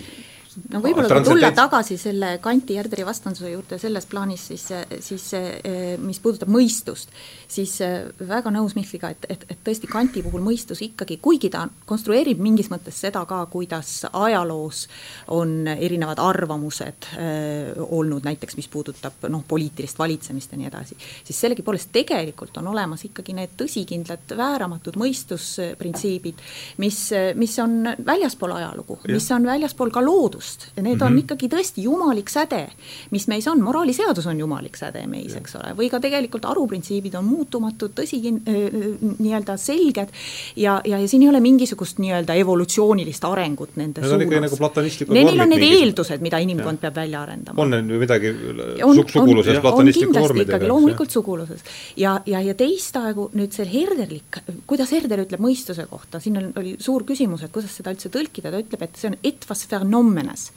No võib-olla kui tulla tagasi selle Kanti Järderi vastanduse juurde selles plaanis, siis, siis eh, mis puudutab mõistust, siis eh, väga nõus Mihkliga, et, et, et tõesti Kanti puhul mõistus ikkagi, kuigi ta konstrueerib mingis mõttes seda ka, kuidas ajaloos on erinevad arvamused äh, olnud, näiteks mis puudutab noh, poliitilist valitsemist ja nii edasi, siis sellegipoolest tegelikult on olemas ikkagi need tõsikindlad vääramatud mõistusprintsiibid, mis, mis on väljaspool ajalugu, mis on väljaspool ka loodust, loodust ja need mm -hmm. on mhm. ikkagi tõesti jumalik säde, mis meis on, moraaliseadus on jumalik säde meis, eks ole, või ka tegelikult aruprintsiibid on muutumatud, tõsi, nii-öelda selged ja, ja, ja siin ei ole mingisugust nii-öelda evolutsioonilist arengut nende need suunas. nagu Neil on need eeldused, mida inimkond ja. peab välja arendama. on neil midagi suguluses platonistliku vormidega? loomulikult suguluses. ja, ja, ja teistaegu nüüd see herderlik, kuidas Herder ütleb mõistuse kohta, siin on, oli suur küsimus, et kuidas seda üldse tõlkida, ta ütleb, et see on etwas phenomenon olemas.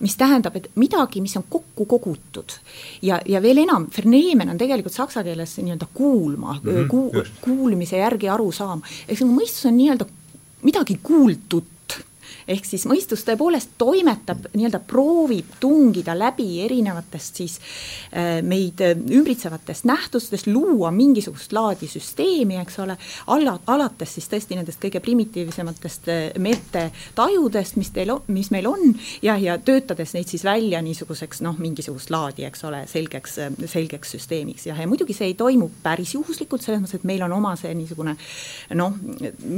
mis tähendab, et midagi, mis on kokku kogutud. Ja, ja veel enam, vernehmen on tegelikult saksa keeles nii-öelda kuulma mm, -hmm, ku, kuulmise järgi aru saama, eks nagu mõistus on nii-öelda midagi kuultut ehk siis mõistus tõepoolest toimetab, nii-öelda proovib tungida läbi erinevatest siis äh, meid äh, ümbritsevatest nähtustest, luua mingisugust laadi süsteemi, eks ole, alla, alates siis tõesti nendest kõige primitiivsematest äh, metetajudest, mis teil, mis meil on ja, ja töötades neid siis välja niisuguseks noh, mingisugust laadi, eks ole, selgeks, selgeks süsteemiks jah, ja muidugi see ei toimu päris juhuslikult, selles mõttes, et meil on oma see niisugune noh,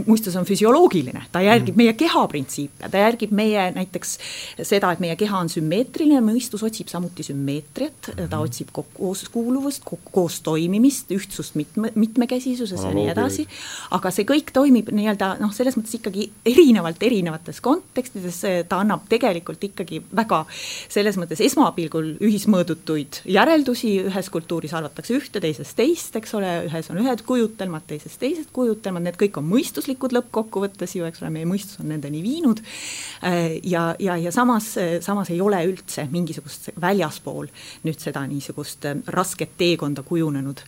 mõistus on füsioloogiline, ta järgib mm. meie keha printsiipe, ta järgib meie näiteks seda, et meie keha on sümmeetriline, mõistus otsib samuti sümmeetriat, ta mhm. otsib kooskuuluvust, koos toimimist, ühtsust mitme, mitmekesisuses ja nii edasi. aga see kõik toimib nii-öelda noh, selles mõttes ikkagi erinevalt erinevates kontekstides, ta annab tegelikult ikkagi väga selles mõttes esmapilgul ühismõõdutuid järeldusi, ühes kultuuris arvatakse ühte, teises teist, eks ole, ühes on ühed kujutelmad, teises teised kujutelmad, need kõik on mõistuslikud lõppkokkuvõttes ju, eks ole, meie mõistus on nendeni viinud olnud ja, ja, ja samas, samas ei ole üldse mingisugust väljaspool nüüd seda niisugust rasket teekonda kujunenud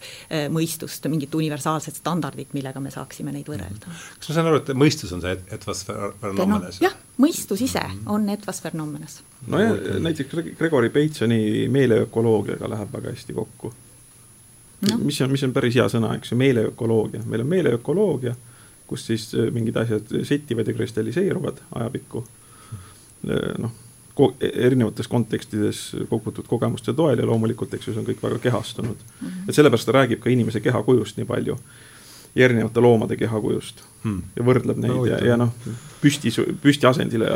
mõistust, mingit universaalset standardit, millega me saaksime neid võrrelda. kas ma saan aru, et mõistus on see etvas phenomenes no,? jah, mõistus ise on etvas phenomenes. nojah, näiteks Gregory Batesoni meeleökoloogiaga läheb väga hästi kokku no.. mis on, mis on päris hea sõna, eks ju, meeleökoloogia, meil on meeleökoloogia, kus siis äh, mingid asjad settivad ja kristalliseeruvad ajapikku. Äh, noh, erinevates kontekstides kogutud kogemuste toel ja loomulikult, eks ju, see on kõik väga kehastunud mm. -hmm. et sellepärast ta räägib ka inimese kehakujust nii palju ja erinevate loomade kehakujust hmm. ja võrdleb neid no, ja, ja noh, püsti, püstiasendile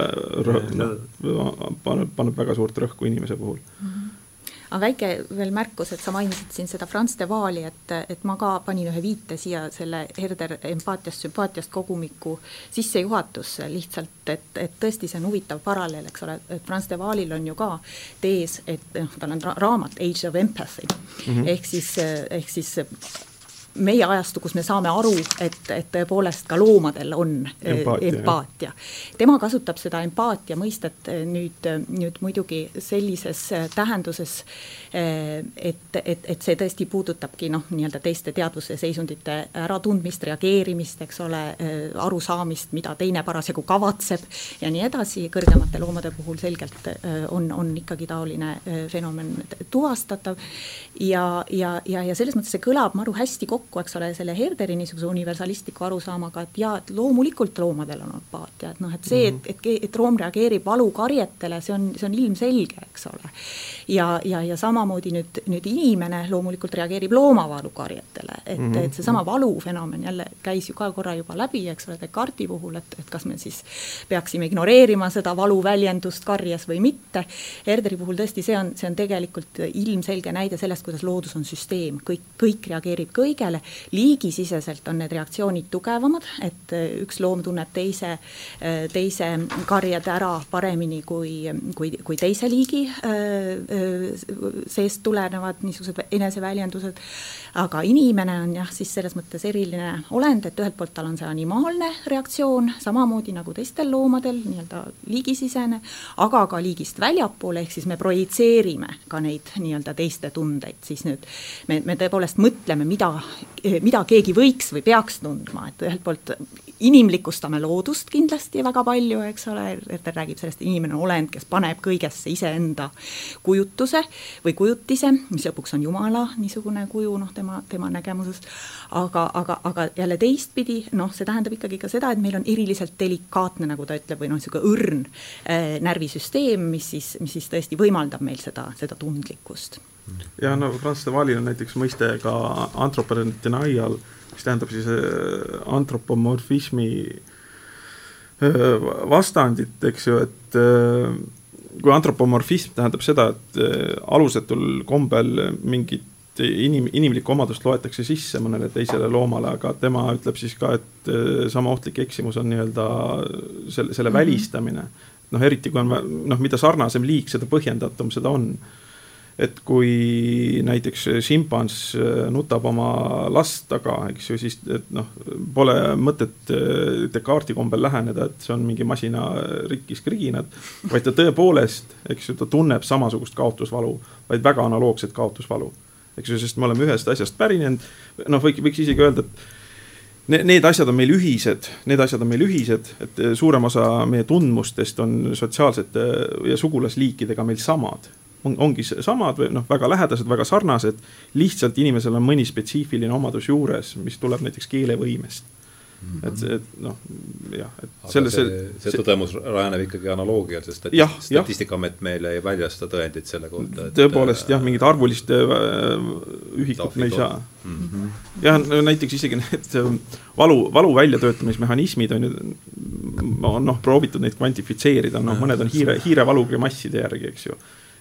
paneb, paneb väga suurt rõhku inimese puhul mm. -hmm aga väike veel märkus, et sa mainisid siin seda Franz de Waali, et, et ma ka panin ühe viite siia selle Herder empaatiast, sümpaatiast kogumiku sissejuhatusse lihtsalt, et, et tõesti see on huvitav paralleel, eks ole, et Franz de Waalil on ju ka tees, et noh, tal on ra raamat Age of Empathy mm -hmm. ehk siis, ehk siis meie ajastu, kus me saame aru, et, et tõepoolest ka loomadel on äh, empaatia, empaatia.. tema kasutab seda empaatia mõistet äh, nüüd, nüüd muidugi sellises äh, tähenduses, et, et, et see tõesti puudutabki noh, nii-öelda teiste teadvuse seisundite äratundmist, reageerimist, eks ole, arusaamist, mida teine parasjagu kavatseb ja nii edasi, kõrgemate loomade puhul selgelt on, on ikkagi taoline fenomen tuvastatav. Ja, ja, ja, ja selles mõttes see kõlab maru hästi kokku, kokku, eks ole, selle Herderi niisuguse universalistliku arusaamaga, et jaa, et loomulikult loomadel on empaatia, et noh, et see, et, mhm. et, et loom reageerib valukarjetele, see on, see on ilmselge, eks ole. ja, ja, ja samamoodi nüüd, nüüd inimene loomulikult reageerib loomavalukarjetele, et mm, -hmm. et seesama valufenomen jälle käis ju ka korra juba läbi, eks ole, Descartesi puhul, et, et kas me siis peaksime ignoreerima seda valuväljendust karjes või mitte. Herderi puhul tõesti, see on, see on tegelikult ilmselge näide sellest, kuidas loodus on süsteem, kõik, kõik reageerib kõigele, peale. liigisiseselt on need reaktsioonid tugevamad, et äh, üks loom tunneb teise, äh, teise karjade ära paremini kui, kui, kui teise liigi äh, seest tulenevad niisugused eneseväljendused. aga inimene on jah, siis selles mõttes eriline olend, et ühelt poolt tal on see animaalne reaktsioon, samamoodi nagu teistel loomadel, nii-öelda liigisisene, aga ka liigist väljapoole, ehk siis me projitseerime ka neid nii-öelda teiste tundeid, siis nüüd me, me tõepoolest mõtleme, mida mida keegi võiks või peaks tundma, et ühelt poolt inimlikustame loodust kindlasti väga palju, eks ole, ta räägib sellest, inimene on olend, kes paneb kõigesse iseenda kujutuse või kujutise, mis lõpuks on Jumala niisugune kuju, noh, tema, tema nägemusest, aga, aga, aga jälle teistpidi, noh, see tähendab ikkagi ka seda, et meil on eriliselt delikaatne, nagu ta ütleb, või noh, niisugune õrn äh, närvisüsteem, mis siis, mis siis tõesti võimaldab meil seda, seda tundlikkust ja no Franz de Waalil on näiteks mõiste ka anthropodenial, mis tähendab siis äh, antropomorfismi äh, vastandit, eks ju, et äh, kui antropomorfism tähendab seda, et alusetul kombel mingit inim, inimlikku omadust loetakse sisse mõnele teisele loomale, aga tema ütleb siis ka, et sama ohtlik eksimus on nii-öelda selle, selle mm -hmm. välistamine. noh, eriti kui on, noh, mida sarnasem liik, seda põhjendatum seda on et kui näiteks šimpans äh, nutab oma last taga, eks ju, siis noh, pole mõtet äh, Descartesi kombel läheneda, et see on mingi masina rikkis kriginad. vaid ta tõepoolest, eks ju, ta tunneb samasugust kaotusvalu, vaid väga analoogset kaotusvalu. eks ju, sest me oleme ühest asjast pärinenud, noh, võiks, võiks isegi öelda, et need asjad on meil ühised, need asjad on meil ühised, et suurem osa meie tundmustest on sotsiaalsete ja sugulasliikidega meil samad on, ongi samad või noh, väga lähedased, väga sarnased. lihtsalt inimesel on mõni spetsiifiline omadus juures, mis tuleb näiteks keelevõimest Mm -hmm. et see, et noh, jah, et Aga selle, see, see tõdemus rajaneb ikkagi analoogial, sest statist, jah, Statistikaamet meile ei väljasta tõendeid selle kohta. tõepoolest jah, mingit arvulist äh, ühikut me ei saa mm. -hmm. jah, näiteks isegi need ähm, valu, valu väljatöötamismehhanismid on ju, on noh, proovitud neid kvantifitseerida, noh, mõned on hiire, hiirevalu grimasside järgi, eks ju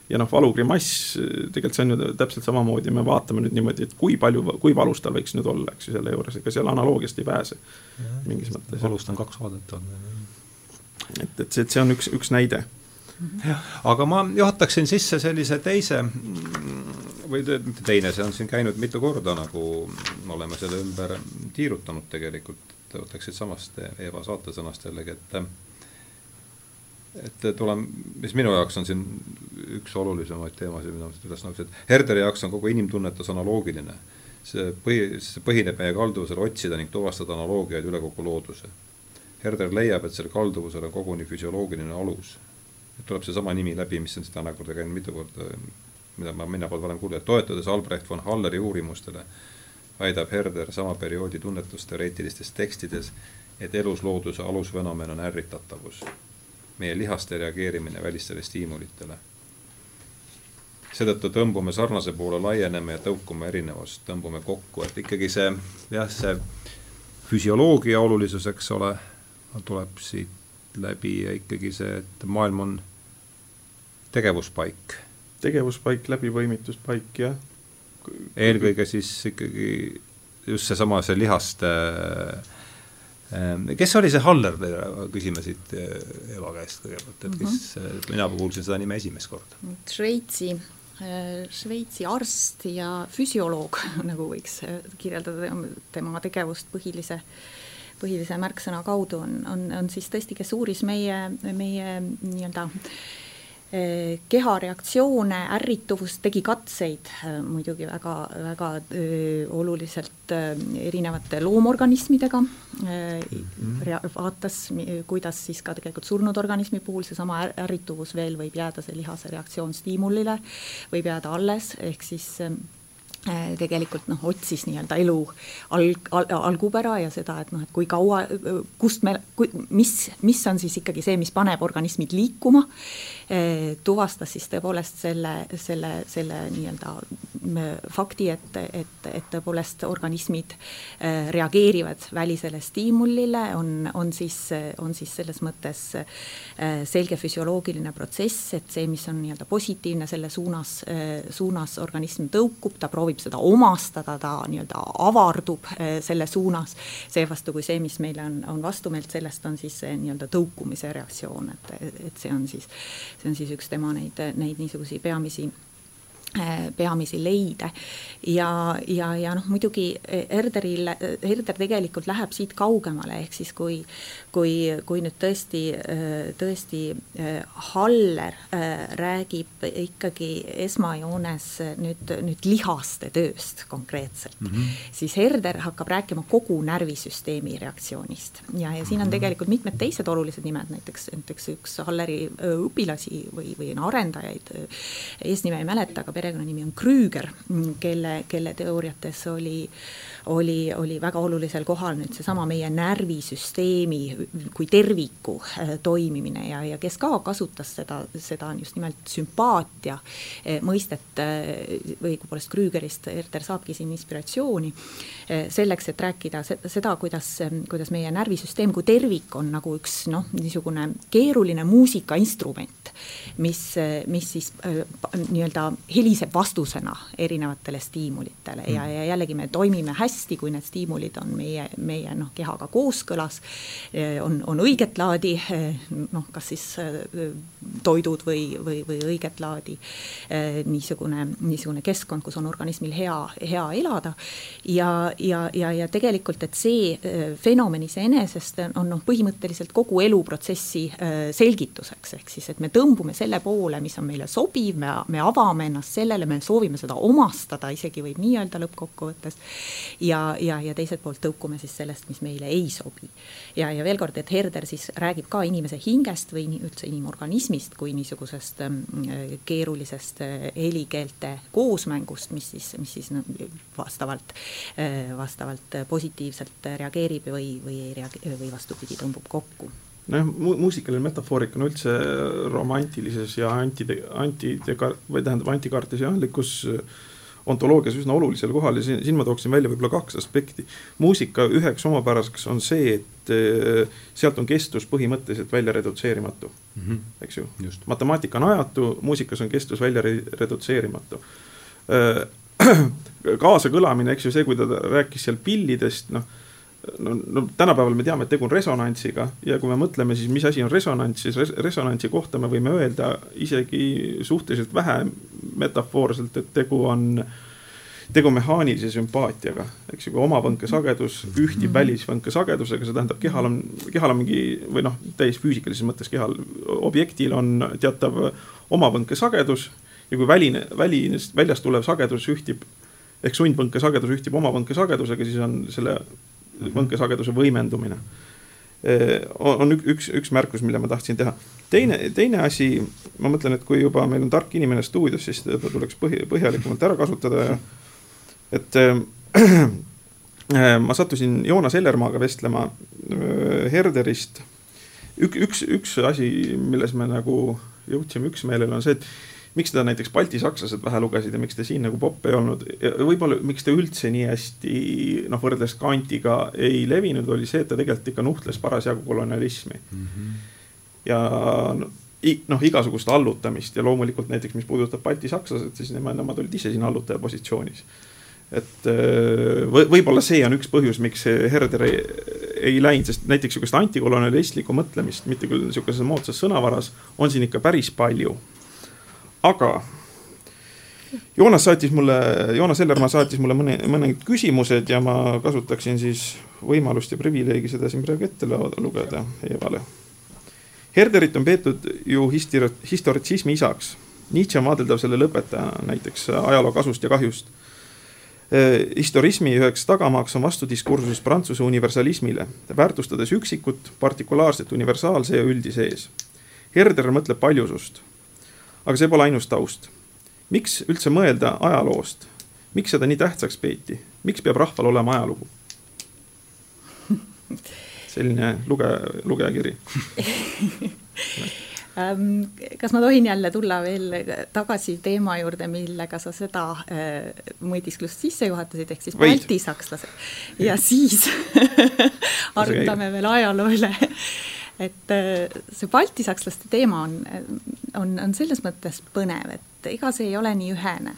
ja noh, valugrimass, tegelikult see on ju täpselt samamoodi, me vaatame nüüd niimoodi, et kui palju, kui valus tal võiks nüüd olla, eks ju, selle juures, ega seal analoogiast ei pääse mingis mõttes. valust on kaks vaadet olnud. et, et see, et see on üks, üks näide. jah, aga ma juhataksin sisse sellise teise või mitte teine, see on siin käinud mitu korda, nagu oleme selle ümber tiirutanud tegelikult, võtaks siitsamast Eeva saatesõnast jällegi, et et tuleme, mis minu jaoks on siin üks olulisemaid teemasid, mida ma siit üles näeks, et Herderi jaoks on kogu inimtunnetus analoogiline. see põhi, see põhineb meie kalduvusel otsida ning tuvastada analoogiaid üle kogu looduse. Herder leiab, et sellel kalduvusel on koguni füsioloogiline alus. tuleb seesama nimi läbi, mis on siit täna korda käinud mitu korda, mida ma, mina pole varem kuulnud, toetudes Albrecht von Halleri uurimustele, väidab Herder sama perioodi tunnetusteoreetilistes tekstides, et eluslooduse alusfenomen on ärritatavus meie lihaste reageerimine välistele stiimulitele. seetõttu tõmbume sarnase poole, laieneme ja tõukume erinevust, tõmbume kokku, et ikkagi see jah, see füsioloogia olulisus, eks ole, tuleb siit läbi ja ikkagi see, et maailm on tegevuspaik. tegevuspaik, läbipõimituspaik, jah. eelkõige siis ikkagi just seesama, see lihaste äh, kes oli see Haller, küsime siit eh, Eva käest kõigepealt, et kes mm, -hmm. mina kuulsin seda nime esimest korda. Šveitsi, eh, Šveitsi arst ja füsioloog, nagu võiks kirjeldada tema tegevust põhilise, põhilise märksõna kaudu, on, on, on siis tõesti, kes uuris meie, meie nii-öelda äh, keha reaktsioone, ärrituvust, tegi katseid eh, muidugi väga, väga öö, oluliselt erinevate loomorganismidega mm. -hmm. vaatas, kuidas siis ka tegelikult surnud organismi puhul seesama ärrituvus veel võib jääda, see lihase reaktsioon stiimulile võib jääda alles, ehk siis tegelikult noh, otsis nii-öelda elu alg, al, algupära ja seda, et noh, et kui kaua, kust me, mis, mis on siis ikkagi see, mis paneb organismid liikuma, äh, tuvastas siis tõepoolest selle, selle, selle nii-öelda fakti, et, et, et tõepoolest organismid äh, reageerivad välisele stiimulile, on, on siis, on siis selles mõttes selge füsioloogiline protsess, et see, mis on nii-öelda positiivne, selle suunas, suunas organism tõukub, ta proovib seda omastada, ta nii-öelda avardub selle suunas, seevastu kui see, mis meile on, on vastumeelt, sellest on siis see nii-öelda tõukumise reaktsioon, et, et see on siis, see on siis üks tema neid, neid niisuguseid peamisi peamisi leide ja, ja, ja noh, muidugi Herderil, Herder tegelikult läheb siit kaugemale, ehk siis kui, kui, kui nüüd tõesti, tõesti äh, Haller äh, räägib ikkagi esmajoones nüüd, nüüd lihaste tööst konkreetselt mm, -hmm. siis Herder hakkab rääkima kogu närvisüsteemi reaktsioonist ja, ja siin on mhm. tegelikult mitmed teised olulised nimed, näiteks, näiteks üks Halleri õpilasi või, või arendajaid, eesnime ei mäleta, aga perekonnanimi on Krüüger, kelle, kelle teooriates oli oli, oli väga olulisel kohal nüüd seesama meie närvisüsteemi kui terviku äh, toimimine ja, ja kes ka kasutas seda, seda just nimelt sümpaatia äh, mõistet äh, või õigupoolest Krüügerist Erter saabki siin inspiratsiooni selleks, et rääkida seda, kuidas, kuidas meie närvisüsteem kui tervik on nagu üks noh, niisugune keeruline muusikainstrument, mis, mis siis nii-öelda heliseb vastusena erinevatele stiimulitele. Ja, ja jällegi me toimime hästi, kui need stiimulid on meie, meie noh, kehaga kooskõlas, on, on õiget laadi noh, kas siis toidud või, või, või õiget laadi niisugune, niisugune keskkond, kus on organismil hea, hea elada. ja, ja, ja, ja tegelikult, et see fenomen iseenesest on noh, põhimõtteliselt kogu eluprotsessi selgituseks, ehk siis, et me tõmbume selle poole, mis on meile sobiv, me, me avame ennast sellele, me soovime seda omastada, isegi võib nii öelda lõppkokkuvõttes. ja, ja, ja teiselt poolt tõukume siis sellest, mis meile ei sobi. ja, ja veel kord, et Herder siis räägib ka inimese hingest või üldse inimorganismist kui niisugusest ähm, keerulisest äh, helikeelte koosmängust, mis siis, mis siis vastavalt, äh, vastavalt positiivselt reageerib või, või ei reageeri või vastupidi, tõmbub kokku nojah mu, muusikaline metafoorika on üldse romantilises ja anti, anti, või tähendab antikartesiaanlikus ontoloogias üsna olulisel kohal ja siin, siin ma tooksin välja võib-olla kaks aspekti. muusika üheks omapäraseks on see, et äh, sealt on kestus põhimõtteliselt välja redutseerimatu mm, -hmm. eks ju. matemaatika on ajatu, muusikas on kestus välja redutseerimatu äh, kaasakõlamine, eks ju, see, kui ta rääkis seal pillidest, noh no, no tänapäeval me teame, et tegu on resonantsiga ja kui me mõtleme, siis mis asi on resonants, siis res resonantsi kohta me võime öelda isegi suhteliselt vähe metafoorselt, et tegu on tegu mehaanilise sümpaatiaga, eks ju, kui oma võnkesagedus ühtib välisvõnkesagedusega, see tähendab, kehal on, kehal on mingi või noh, täiesti füüsikalises mõttes kehal, objektil on teatav oma võnkesagedus ja kui väline, väline, väljast tulev sagedus ühtib ehk sundvõnkesagedus ühtib oma võnkesagedusega, siis on selle võnkesageduse võimendumine on üks, üks märkus, mille ma tahtsin teha. teine, teine asi, ma mõtlen, et kui juba meil on tark inimene stuudios, siis teda tuleks põhi, põhjalikumalt ära kasutada ja et äh, ma sattusin Joonas Ellermaaga vestlema äh, Herderist. üks, üks, üks asi, milles me nagu jõudsime üksmeelele, on see, et miks seda näiteks baltisakslased vähe lugesid ja miks ta siin nagu popp ei olnud ja võib-olla miks ta üldse nii hästi noh, võrreldes Kantiga ei levinud, oli see, et ta tegelikult ikka nuhtles parasjagu kolonialismi mm. -hmm. ja noh, igasugust allutamist ja loomulikult näiteks, mis puudutab baltisakslased, siis nemad, nemad olid ise siin allutaja positsioonis. et või, võib-olla see on üks põhjus, miks Herder ei, ei läinud, sest näiteks sihukest antikolonialistlikku mõtlemist, mitte küll sihukeses moodsas sõnavaras, on siin ikka päris palju aga Joonas saatis mulle, Joonas Ellermaa saatis mulle mõne, mõned küsimused ja ma kasutaksin siis võimalust ja privileegi seda siin praegu ette lugeda Evale. Herderit on peetud ju histori-, historitsismi isaks. Nietzsche on vaadeldav selle lõpetajana näiteks ajaloo kasust ja kahjust. historismi üheks tagamaaks on vastudiskursus Prantsuse universalismile, väärtustades üksikut, partikulaarset, universaalse ja üldise ees. Herder mõtleb paljusust aga see pole ainus taust. miks üldse mõelda ajaloost? miks seda nii tähtsaks peeti? miks peab rahval olema ajalugu? selline luge, lugejakiri ähm, kas ma tohin jälle tulla veel tagasi teema juurde, millega sa seda äh, mõtisklust sisse juhatasid, ehk siis baltisakslased ja siis arutame veel ajaloo üle et äh, see baltisakslaste teema on, on, on selles mõttes põnev, et ega see ei ole nii ühene.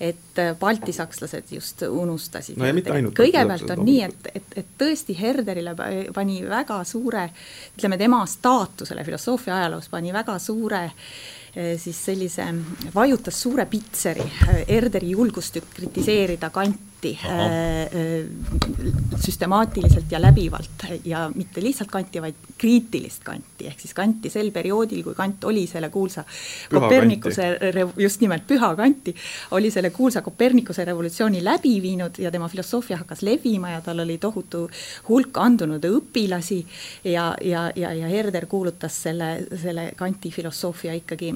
et äh, baltisakslased just unustasid. no kõigepealt on nii, et, et, et tõesti Herderile pani väga suure, ütleme tema staatusele filosoofia ajaloos pani väga suure äh, siis sellise, vajutas suure pitseri Herderi julgust kritiseerida Kanti kanti äh, äh, süstemaatiliselt ja läbivalt ja mitte lihtsalt kanti, vaid kriitilist kanti, ehk siis kanti sel perioodil, kui Kant oli selle kuulsa Kopernikuse, just nimelt püha kanti, oli selle kuulsa Kopernikuse revolutsiooni läbi viinud ja tema filosoofia hakkas levima ja tal oli tohutu hulk andunud õpilasi ja, ja, ja, ja Herder kuulutas selle, selle kanti filosoofia ikkagi,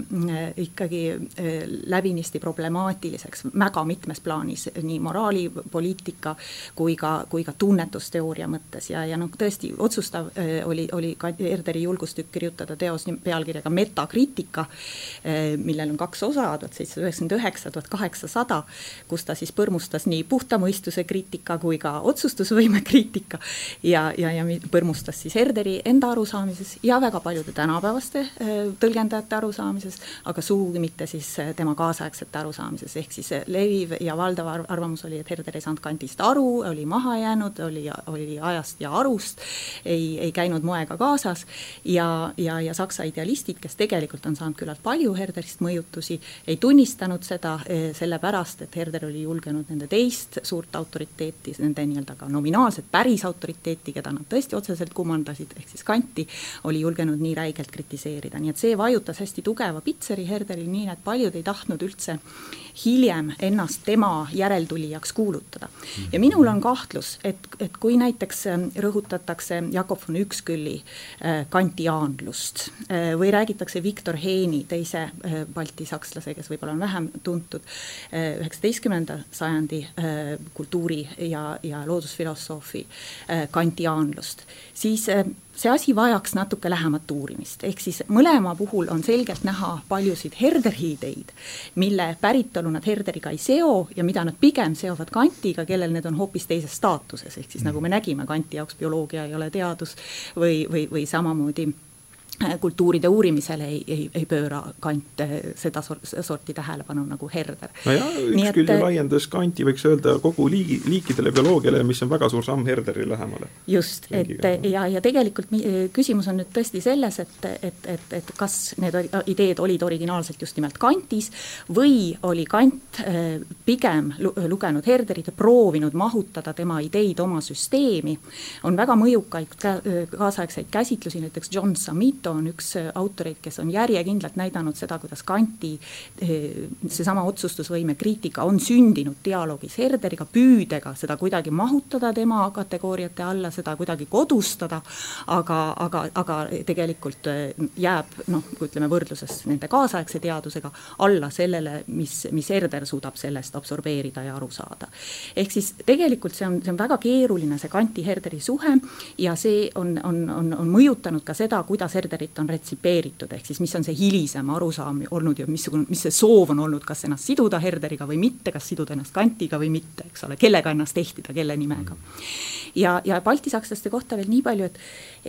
ikkagi äh, läbinisti problemaatiliseks väga mitmes plaanis, nii moraali poliitika kui ka, kui ka tunnetusteooria mõttes. Ja, ja noh, tõesti otsustav äh, oli, oli ka Erderi julgustükk kirjutada teos pealkirjaga Metakriitika, äh, millel on kaks osa, tuhat seitsesada üheksakümmend üheksa, tuhat kaheksasada, kus ta siis põrmustas nii puhta mõistuse kriitika kui ka otsustusvõime kriitika ja, ja, ja põrmustas siis Erderi enda arusaamises ja väga paljude tänapäevaste äh, tõlgendajate arusaamises, aga sugugi mitte siis tema kaasaegsete arusaamises, ehk siis leviv ja valdav arvamus oli, et Herder Peeter ei saanud kandist aru, oli maha jäänud, oli, oli ajast ja arust, ei, ei käinud moega kaasas ja, ja, ja saksa idealistid, kes tegelikult on saanud küllalt palju Herderist mõjutusi, ei tunnistanud seda eh, sellepärast, et Herder oli julgenud nende teist suurt autoriteeti, nende nii-öelda ka nominaalset päris autoriteeti, keda nad tõesti otseselt kumandasid, ehk siis Kanti, oli julgenud nii räigelt kritiseerida, nii et see vajutas hästi tugeva pitseri Herderil, nii et paljud ei tahtnud üldse hiljem ennast tema järeltulijaks kuulutada. Ja minul on kahtlus, et, et kui näiteks ähm, rõhutatakse Jakob von Ükskülli äh, kantiaanlust äh, või räägitakse Viktor Heini, teise äh, baltisakslase, kes võib-olla on vähem tuntud, üheksateistkümnenda sajandi kultuuri ja, ja loodusfilosoofi kantiaanlust, siis see asi vajaks natuke lähemat uurimist, ehk siis mõlema puhul on selgelt näha paljusid Herderi ideid, mille päritolu nad Herderiga ei seo ja mida nad pigem seovad Kantiga, kellel need on hoopis teises staatuses, ehk siis nagu me nägime, Kanti jaoks bioloogia ei ole teadus või, või, või samamoodi kultuuride uurimisele ei, ei, ei pööra Kant äh, seda sorti tähelepanu nagu Herder. nojah, üks küll ju äh, laiendas Kanti, võiks öelda, kogu liigi, liikidele, bioloogiale, mis on väga suur samm Herderi lähemale. just, et ja, ja tegelikult küsimus on nüüd tõesti selles, et, et, et, et kas need ideed olid originaalselt just nimelt Kantis või oli Kant pigem lugenud Herderit ja proovinud mahutada tema ideid oma süsteemi, on väga mõjukaid kaasaegseid käsitlusi, näiteks John Samito Plato on üks äh, autoreid, kes on järjekindlalt näidanud seda, kuidas Kanti äh, seesama otsustusvõime kriitika on sündinud dialoogis Herderiga, püüdega seda kuidagi mahutada tema kategooriate alla, seda kuidagi kodustada, aga, aga, aga tegelikult äh, jääb noh, ütleme võrdluses nende kaasaegse teadusega alla sellele, mis, mis Herder suudab sellest absorbeerida ja aru saada. ehk siis tegelikult see on, see on väga keeruline, see Kanti-Herderi suhe ja see on, on, on, on mõjutanud ka seda, kuidas Herder Herderit on retsipeeritud, ehk siis mis on see hilisem arusaam olnud ja missugune, mis see soov on olnud, kas ennast siduda Herderiga või mitte, kas siduda ennast Kantiga või mitte, eks ole, kellega ennast ehtida, kelle nimega. ja, ja baltisakslaste kohta veel nii palju, et,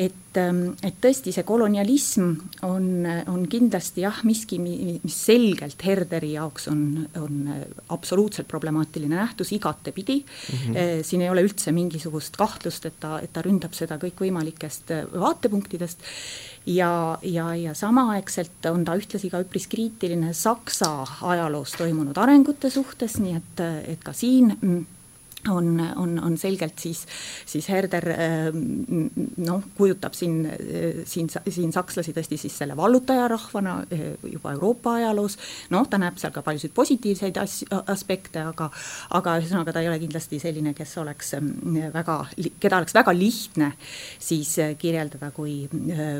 et, ähm, et tõesti see kolonialism on, on kindlasti jah, miski, mis selgelt Herderi jaoks on, on absoluutselt problemaatiline nähtus igatepidi mm. -hmm. siin ei ole üldse mingisugust kahtlust, et ta, et ta ründab seda kõikvõimalikest vaatepunktidest ja, ja, ja samaaegselt on ta ühtlasi ka üpris kriitiline Saksa ajaloos toimunud arengute suhtes, nii et, et ka siin mm, on, on, on selgelt siis, siis Herder noh, kujutab siin, siin, siin sakslasi tõesti siis selle vallutajarahvana juba Euroopa ajaloos, noh, ta näeb seal ka paljusid positiivseid as-, aspekte, aga aga ühesõnaga, ta ei ole kindlasti selline, kes oleks väga, keda oleks väga lihtne siis kirjeldada kui,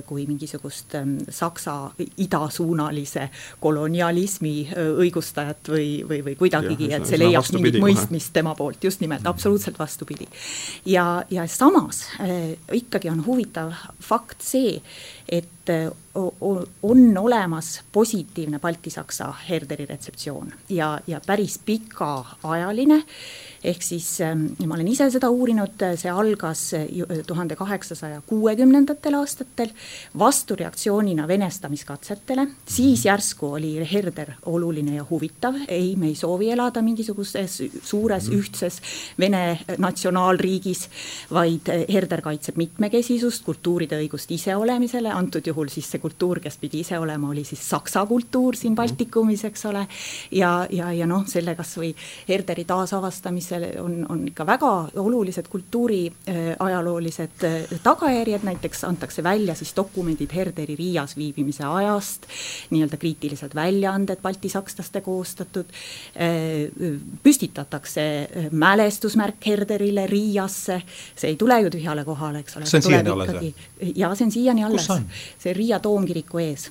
kui mingisugust Saksa idasuunalise kolonialismi õigustajat või, või, või kuidagigi, et see leiaks mingit mõistmist tema poolt, just nimelt nimelt, absoluutselt vastupidi. ja, ja samas äh, ikkagi on huvitav fakt see, et on olemas positiivne baltisaksa Herderi retseptsioon ja, ja päris pikaajaline. Ehk siis ma olen ise seda uurinud, see algas tuhande kaheksasaja kuuekümnendatel aastatel vastureaktsioonina venestamiskatsetele, siis järsku oli Herder oluline ja huvitav, ei, me ei soovi elada mingisuguses suures mhm. ühtses Vene natsionaalriigis, vaid Herder kaitseb mitmekesisust, kultuuride õigust iseolemisele, antud juhul siis see kultuur, kes pidi ise olema, oli siis saksa kultuur siin mhm. Baltikumis, eks ole, ja, ja, ja noh, selle kas või Herderi taasavastamist seal on, on ikka väga olulised kultuuriajaloolised äh, äh, tagajärjed, näiteks antakse välja siis dokumendid Herderi Riias viibimise ajast, nii-öelda kriitilised väljaanded baltisakslaste koostatud, äh, püstitatakse mälestusmärk Herderile Riiasse, see ei tule ju tühjale kohale, eks ole. see on siiani alles või? jaa, see on siiani alles. See Riia toomkiriku ees.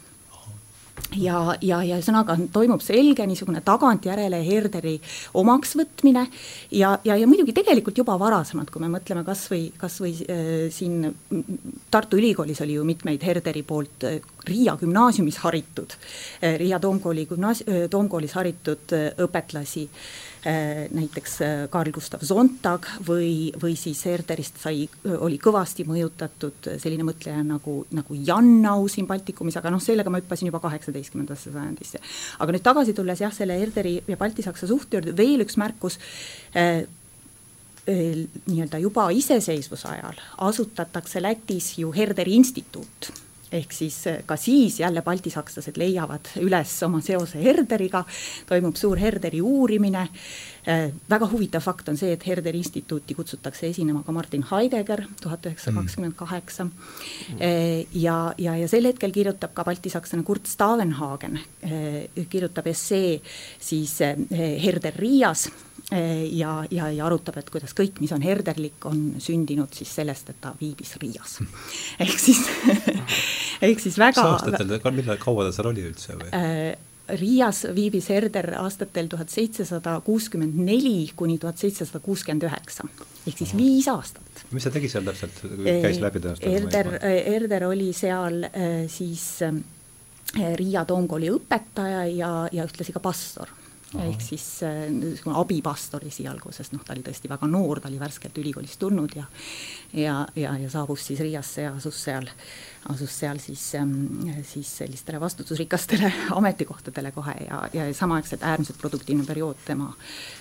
Ja, ja, ja ühesõnaga toimub selge niisugune tagantjärele Herderi omaksvõtmine ja, ja, ja muidugi tegelikult juba varasemalt, kui me mõtleme kas või, kas või äh, siin Tartu Ülikoolis oli ju mitmeid Herderi poolt äh, Riia gümnaasiumis haritud äh,, Riia toomkooli gümnaas- äh,, toomkoolis haritud äh, õpetlasi. äh, näiteks äh, Carl Gustav Sontag või, või siis Herderist sai, oli kõvasti mõjutatud selline mõtleja nagu, nagu Jannau siin Baltikumis, aga noh, sellega ma hüppasin juba kaheksateistkümnendasse sajandisse. aga nüüd tagasi tulles jah, selle Herderi ja baltisaksa suhte juurde veel üks märkus äh,, nii-öelda juba iseseisvuse ajal asutatakse Lätis ju Herderi instituut ehk siis eh, ka siis jälle baltisakslased leiavad üles oma seose Herderiga, toimub suur Herderi uurimine, eh, väga huvitav fakt on see, et Herderi instituuti kutsutakse esinema ka Martin Heidegger tuhat üheksasada kakskümmend kaheksa. Eh, ja, ja, ja sel hetkel kirjutab ka baltisakslane Kurt Stavenhagen, kirjutab essee siis Herder Riias ja, ja, ja arutab, et kuidas kõik, mis on herderlik, on sündinud siis sellest, et ta viibis Riias. ehk siis ehk siis väga mis aastatel, millal, kaua ta seal oli üldse või äh,? Riias viibis Herder aastatel tuhat seitsesada kuuskümmend neli kuni tuhat seitsesada kuuskümmend üheksa, ehk siis Aha. viis aastat. mis ta tegi seal täpselt, käis läbi tõenäoliselt? Herder, Herder oli seal äh, siis äh, Riia toomkooli õpetaja ja, ja ühtlasi ka pastor ehk siis äh, niisugune abipastor esialgu, sest noh, ta oli tõesti väga noor, ta oli värskelt ülikoolist tulnud ja ja, ja, ja saabus siis Riiasse ja asus seal, asus seal siis, ähm, siis sellistele vastutusrikastele ametikohtadele kohe ja, ja samaaegselt äärmiselt produktiivne periood tema,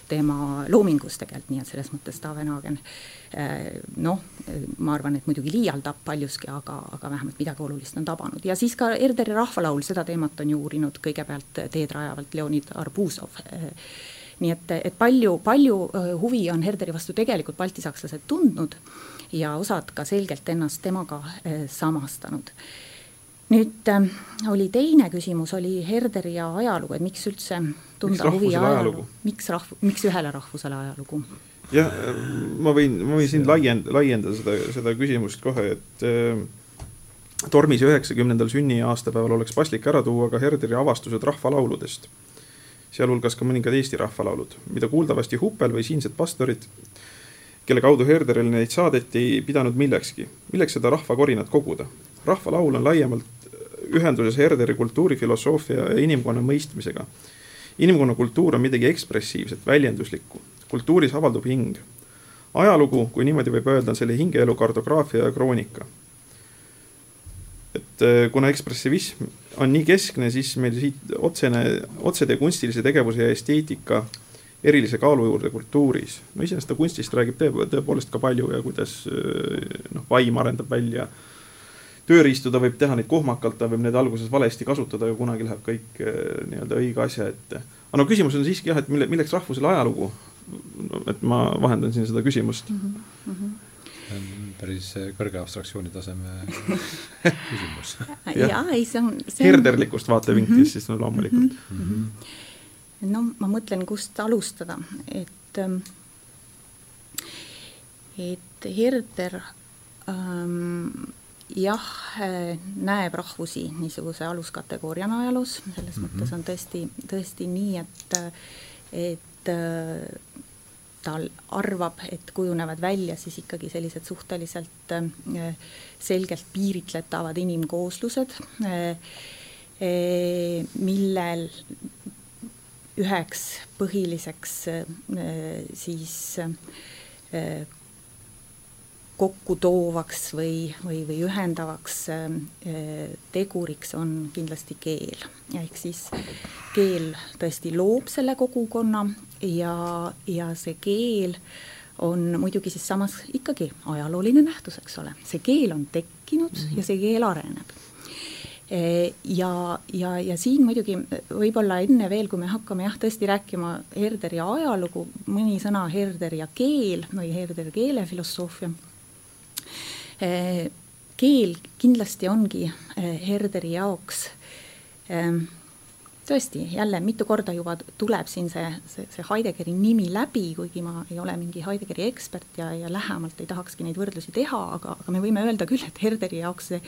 tema loomingus tegelikult, nii et selles mõttes Taven-Hagen äh, noh, ma arvan, et muidugi liialdab paljuski, aga, aga vähemalt midagi olulist on tabanud. Ja siis ka Erderi rahvalaul, seda teemat on ju uurinud kõigepealt teed rajavalt Leonid Arbuzov nii et, et palju, palju äh, huvi on Herderi vastu tegelikult baltisakslased tundnud ja osad ka selgelt ennast temaga äh, samastanud. nüüd äh, oli teine küsimus, oli Herderi ja ajalugu, et miks üldse tunda huvi ajalugu, miks rahv-, miks ühele rahvusele ajalugu? jah, ma võin, ma võin siin laiend-, laiendada seda, seda küsimust kohe, et äh, Tormis üheksakümnendal sünniaastapäeval oleks paslik ära tuua ka Herderi avastused rahvalauludest sealhulgas ka mõningad Eesti rahvalaulud, mida kuuldavasti Hupel või siinsed pastorid, kelle kaudu Herderile neid saadeti, ei pidanud millekski. milleks seda rahvakorinat koguda? rahvalaul on laiemalt ühenduses Herderi kultuurifilosoofia ja inimkonna mõistmisega. inimkonna kultuur on midagi ekspressiivset, väljenduslikku. kultuuris avaldub hing. ajalugu, kui niimoodi võib öelda, on selle hingeelu kartograafia ja kroonika et äh, kuna ekspressivism on nii keskne, siis meil siit otsene, otsetee kunstilise tegevuse ja esteetika erilise kaalu juurde kultuuris. no iseenesest ta kunstist räägib tõepoolest ka palju ja kuidas äh, noh, vaim arendab välja tööriistu, ta võib teha neid kohmakalt, ta võib neid alguses valesti kasutada ja kunagi läheb kõik äh, nii-öelda õige asja ette. aga no küsimus on siiski jah, et mille, milleks rahvusele ajalugu? et ma vahendan siin seda küsimust mm. -hmm päris kõrge abstraktsiooni taseme küsimus jaa, ei see on see on... herderlikust vaatevinklist mm -hmm. siis no loomulikult mm. -hmm. No ma mõtlen, kust alustada, et ähm, et Herder ähm, jah, näeb rahvusi niisuguse aluskategooriana ajaloos, selles mm -hmm. mõttes on tõesti, tõesti nii, et et äh, ta arvab, et kujunevad välja siis ikkagi sellised suhteliselt äh, selgelt piiritletavad inimkooslused, äh, millel üheks põhiliseks siis kokkutoovaks või, või, või ühendavaks äh, teguriks on kindlasti keel. ehk siis keel tõesti loob selle kogukonna ja, ja see keel on muidugi siis samas ikkagi ajalooline nähtus, eks ole, see keel on tekkinud mm -hmm. ja see keel areneb ja, ja, ja siin muidugi võib-olla enne veel, kui me hakkame jah, tõesti rääkima Herderi ajalugu, mõni sõna Herder ja keel või Herder keelefilosoofia. Keel kindlasti ongi eh, Herderi jaoks tõesti, jälle mitu korda juba tuleb siin see, see, see Heideggeri nimi läbi, kuigi ma ei ole mingi Heideggeri ekspert ja, ja lähemalt ei tahakski neid võrdlusi teha, aga, aga me võime öelda küll, et Herderi jaoks see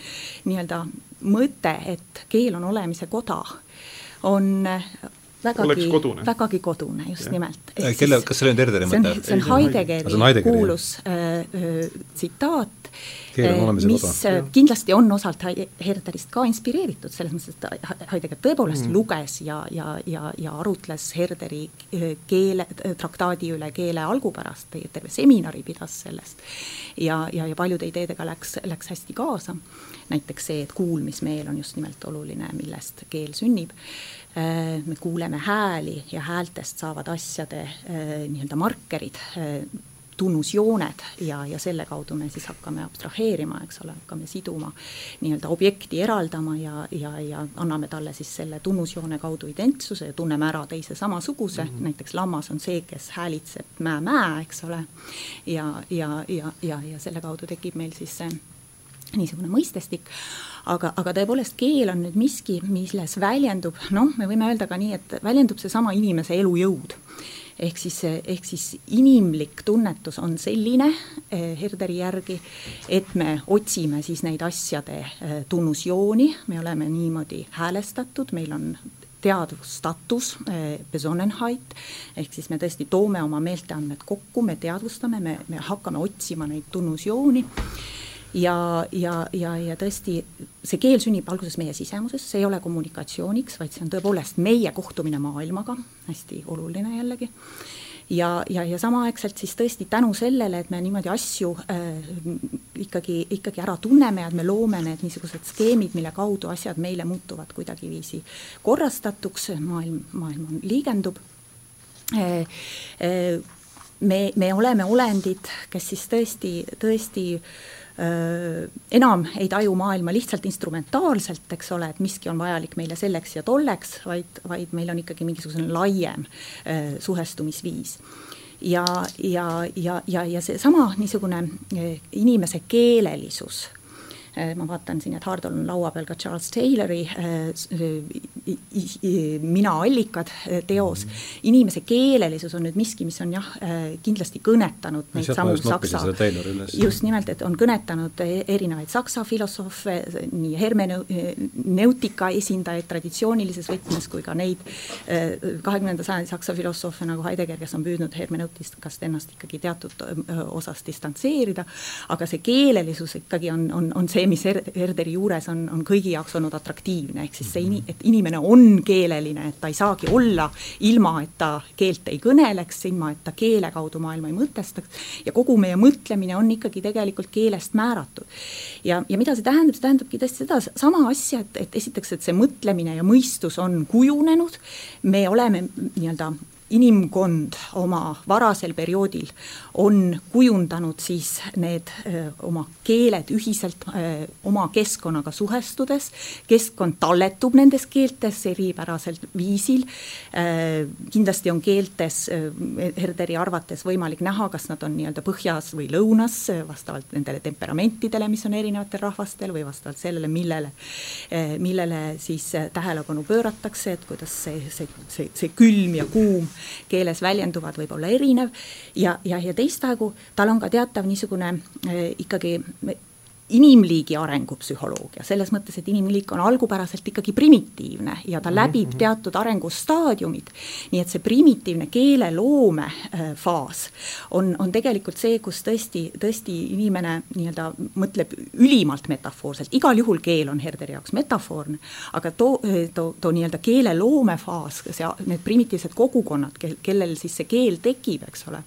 nii-öelda mõte, et keel on olemise koda, on vägagi, vägagi kodune, just ja. nimelt. kelle, kas see oli nüüd Herderi mõte? see on Heideggeri kuulus äh, äh, tsitaat, mis koda. kindlasti on osalt Herderist ka inspireeritud, selles mõttes, et Heidegger tõepoolest mm. luges ja, ja, ja, ja arutles Herderi keele, traktaadi üle keele algupärast, terve seminari pidas sellest. ja, ja, ja paljude ideedega läks, läks hästi kaasa, näiteks see, et kuulmismeel on just nimelt oluline, millest keel sünnib me kuuleme hääli ja häältest saavad asjade nii-öelda markerid, tunnusjooned ja, ja selle kaudu me siis hakkame abstraheerima, eks ole, hakkame siduma, nii-öelda objekti eraldama ja, ja, ja anname talle siis selle tunnusjoone kaudu identsuse ja tunneme ära teise samasuguse. Mm, -hmm. näiteks lammas on see, kes häälitseb mää-mää, eks ole, ja, ja, ja, ja, ja selle kaudu tekib meil siis see niisugune mõistestik, aga, aga tõepoolest, keel on nüüd miski, milles väljendub, noh, me võime öelda ka nii, et väljendub seesama inimese elujõud ehk siis, ehk siis inimlik tunnetus on selline eh, Herderi järgi, et me otsime siis neid asjade eh, tunnusjooni, me oleme niimoodi häälestatud, meil on teadvustatus, eh, Besonnenheit, ehk siis me tõesti toome oma meelteandmed kokku, me teadvustame, me, me hakkame otsima neid tunnusjooni ja, ja, ja, ja tõesti, see keel sünnib alguses meie sisemuses, see ei ole kommunikatsiooniks, vaid see on tõepoolest meie kohtumine maailmaga, hästi oluline jällegi. ja, ja, ja samaaegselt siis tõesti tänu sellele, et me niimoodi asju äh, ikkagi, ikkagi ära tunneme ja et me loome need niisugused skeemid, mille kaudu asjad meile muutuvad kuidagiviisi korrastatuks, maailm, maailm liigendub äh,. Äh, me, me oleme olendid, kes siis tõesti, tõesti öö, enam ei taju maailma lihtsalt instrumentaalselt, eks ole, et miski on vajalik meile selleks ja tolleks, vaid, vaid meil on ikkagi mingisugune laiem öö, suhestumisviis. Ja, ja, ja, ja, ja seesama niisugune inimese keelelisus Äh, ma vaatan siin, et Hardol on laua peal ka Charles Taylori äh, Mina allikad äh, teos. inimese keelelisus on nüüd miski, mis on jah, kindlasti kõnetanud neid samu saksa, just nimelt, et on kõnetanud erinevaid saksa filosoofe, nii hermeneutika esindajaid traditsioonilises võtmes kui ka neid kahekümnenda sajandi saksa filosoofe nagu Heidegger, kes on püüdnud hermeneutikast ennast ikkagi teatud osas distantseerida, aga see keelelisus ikkagi on, on, on see, mis Herderi juures on, on kõigi jaoks olnud atraktiivne, ehk siis see, ini-, et inimene on keeleline, et ta ei saagi olla ilma, et ta keelt ei kõneleks, ilma, et ta keele kaudu maailma ei mõtestaks, ja kogu meie mõtlemine on ikkagi tegelikult keelest määratud. ja, ja mida see tähendab, see tähendabki tõesti seda sama asja, et, et esiteks, et see mõtlemine ja mõistus on kujunenud, me oleme nii-öelda inimkond oma varasel perioodil on kujundanud siis need öö, oma keeled ühiselt öö, oma keskkonnaga suhestudes, keskkond talletub nendes keeltes eripäraselt viisil, kindlasti on keeltes Herderi arvates võimalik näha, kas nad on nii-öelda põhjas või lõunas, vastavalt nendele temperamentidele, mis on erinevatel rahvastel või vastavalt sellele, millele, millele siis tähelepanu pööratakse, et kuidas see, see, see, see külm ja kuum keeles väljenduvad, võib olla erinev. Ja, ja, ja teistaegu tal on ka teatav niisugune äh, ikkagi inimliigi arengupsühholoogia, selles mõttes, et inimliik on algupäraselt ikkagi primitiivne ja ta läbib mhm. teatud arengustaadiumid. nii et see primitiivne keeleloome äh, faas on, on tegelikult see, kus tõesti, tõesti inimene nii-öelda mõtleb ülimalt metafoorselt, igal juhul keel on Herderi jaoks metafoorne, aga too, too, too nii-öelda keeleloome faas, see, need primitiivsed kogukonnad, kel, kellel siis see keel tekib, eks ole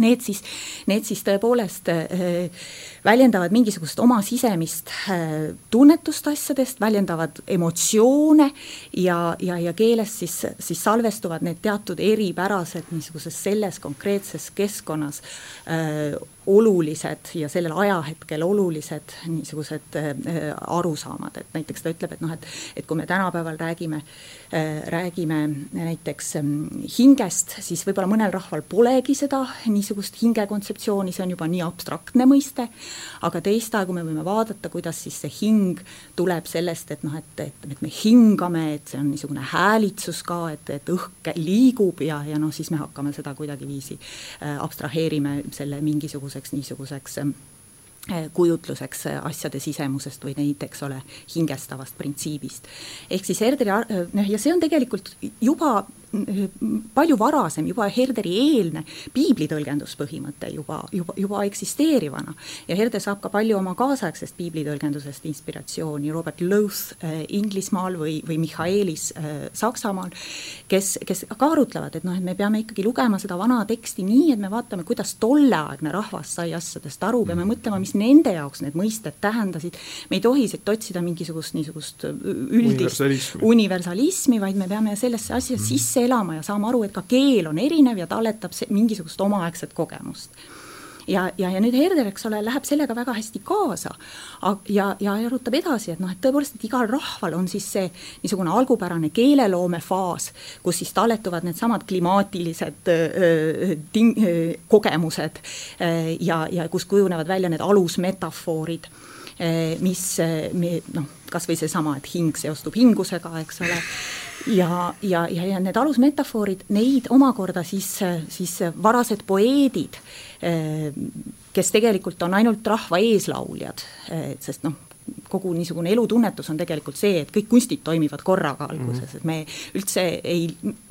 need siis, need siis tõepoolest äh, väljendavad mingisugust oma sisemist äh, tunnetust asjadest, väljendavad emotsioone ja, ja, ja keeles siis, siis salvestuvad need teatud eripärased niisuguses selles konkreetses keskkonnas äh, olulised ja sellel ajahetkel olulised niisugused äh, arusaamad, et näiteks ta ütleb, et noh, et, et kui me tänapäeval räägime äh,, räägime näiteks äh, hingest, siis võib-olla mõnel rahval polegi seda niisugust hinge kontseptsiooni, see on juba nii abstraktne mõiste, aga teist-aegu me võime vaadata, kuidas siis see hing tuleb sellest, et noh, et, et, et me hingame, et see on niisugune häälitsus ka, et, et õhk liigub ja, ja noh, siis me hakkame seda kuidagiviisi äh, abstraheerime selle mingisuguse mingisuguseks niisuguseks äh, kujutluseks äh, asjade sisemusest või neid, eks ole, hingestavast printsiibist. ehk siis Herderi, äh, noh ja see on tegelikult juba palju varasem, juba Herderi eelne piibli tõlgenduspõhimõte juba, juba, juba eksisteerivana. ja Herder saab ka palju oma kaasaegsest piibli tõlgendusest inspiratsiooni, Robert Loth äh, Inglismaal või, või Michaelis äh, Saksamaal, kes, kes ka arutlevad, et noh, et me peame ikkagi lugema seda vana teksti nii, et me vaatame, kuidas tolleaegne rahvas sai asjadest aru, peame mõtlema, mis nende jaoks need mõisted tähendasid, me ei tohi siit otsida mingisugust niisugust üldist universalismi, universalismi, vaid me peame sellesse asja mm. sisse elama ja saama aru, et ka keel on erinev ja talletab mingisugust omaaegset kogemust. Ja, ja, ja nüüd Herder, eks ole, läheb sellega väga hästi kaasa ja, ja arutab edasi, et noh, et tõepoolest, et igal rahval on siis see niisugune algupärane keeleloome faas, kus siis talletuvad needsamad klimaatilised öö, ting-, kogemused öö, ja, ja kus kujunevad välja need alusmetafoorid, mis me noh, kas või seesama, et hing seostub hingusega, eks ole ja, ja, ja, ja need alusmetafoorid, neid omakorda siis, siis varased poeedid, kes tegelikult on ainult rahva eeslauljad, sest noh, kogu niisugune elutunnetus on tegelikult see, et kõik kunstid toimivad korraga alguses, mhm. et me üldse ei,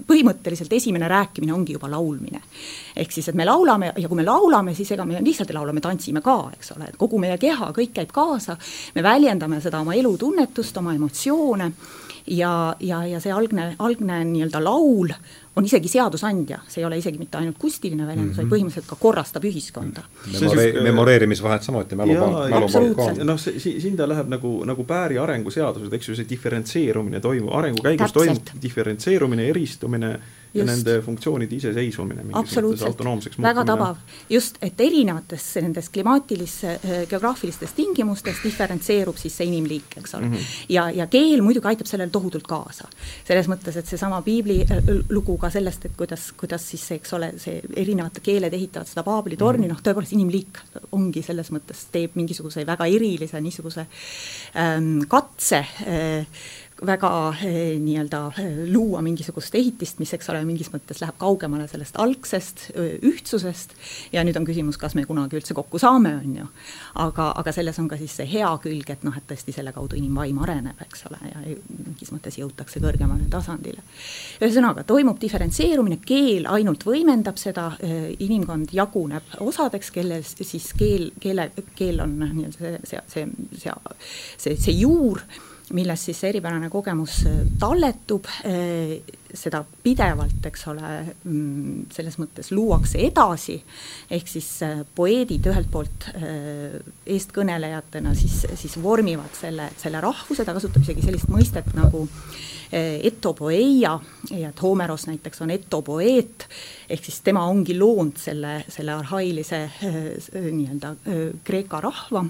põhimõtteliselt esimene rääkimine ongi juba laulmine. ehk siis, et me laulame ja kui me laulame, siis ega me lihtsalt ei laula, me tantsime ka, eks ole, et kogu meie keha, kõik käib kaasa, me väljendame seda oma elutunnetust, oma emotsioone ja, ja, ja see algne, algne nii-öelda laul on isegi seadusandja, see ei ole isegi mitte ainult kunstiline väljendus mm, -hmm. vaid mhm. põhimõtteliselt ka korrastab ühiskonda Memore. Siuke... memoreerimisvahet samuti, mälupank. noh, see, siin ta läheb nagu, nagu Pääri arenguseadused, eks ju, see diferentseerumine toimub, arengu käigus Täpselt. toimub diferentseerumine, eristumine ja nende funktsioonide iseseisvumine mingis autonoomseks väga tabav, just, et erinevates nendes klimaatilis-, geograafilistes tingimustes diferentseerub siis see inimliik, eks ole mm. -hmm. ja, ja keel muidugi aitab sellele tohutult kaasa. selles mõttes, et seesama piibli äh, lugu ka sellest, et kuidas, kuidas siis see, eks ole, see erinevad keeled ehitavad seda Paabli torni mm, -hmm. noh, tõepoolest inimliik ongi selles mõttes, teeb mingisuguse väga erilise niisuguse ähm, katse äh, väga eh, nii-öelda eh, luua mingisugust ehitist, mis, eks ole, mingis mõttes läheb kaugemale sellest algsest ühtsusest ja nüüd on küsimus, kas me kunagi üldse kokku saame, on ju. aga, aga selles on ka siis see hea külg, et noh, et tõesti selle kaudu inimvaim areneb, eks ole, ja mingis mõttes jõutakse kõrgemale tasandile. ühesõnaga, toimub diferentseerumine, keel ainult võimendab seda, inimkond jaguneb osadeks, kelle siis keel, keele, keel on nii-öelda see, see, see, see, see, see juur milles siis see eripärane kogemus äh, talletub, äh, seda pidevalt, eks ole, mm, selles mõttes luuakse edasi, ehk siis äh, poeedid ühelt poolt eestkõnelejatena siis, siis vormivad selle, selle rahvuse, ta kasutab isegi sellist mõistet nagu etopoeia. Ja et Homeros näiteks on etopoeet, ehk siis tema ongi loonud selle, selle arhailise nii-öelda Kreeka rahva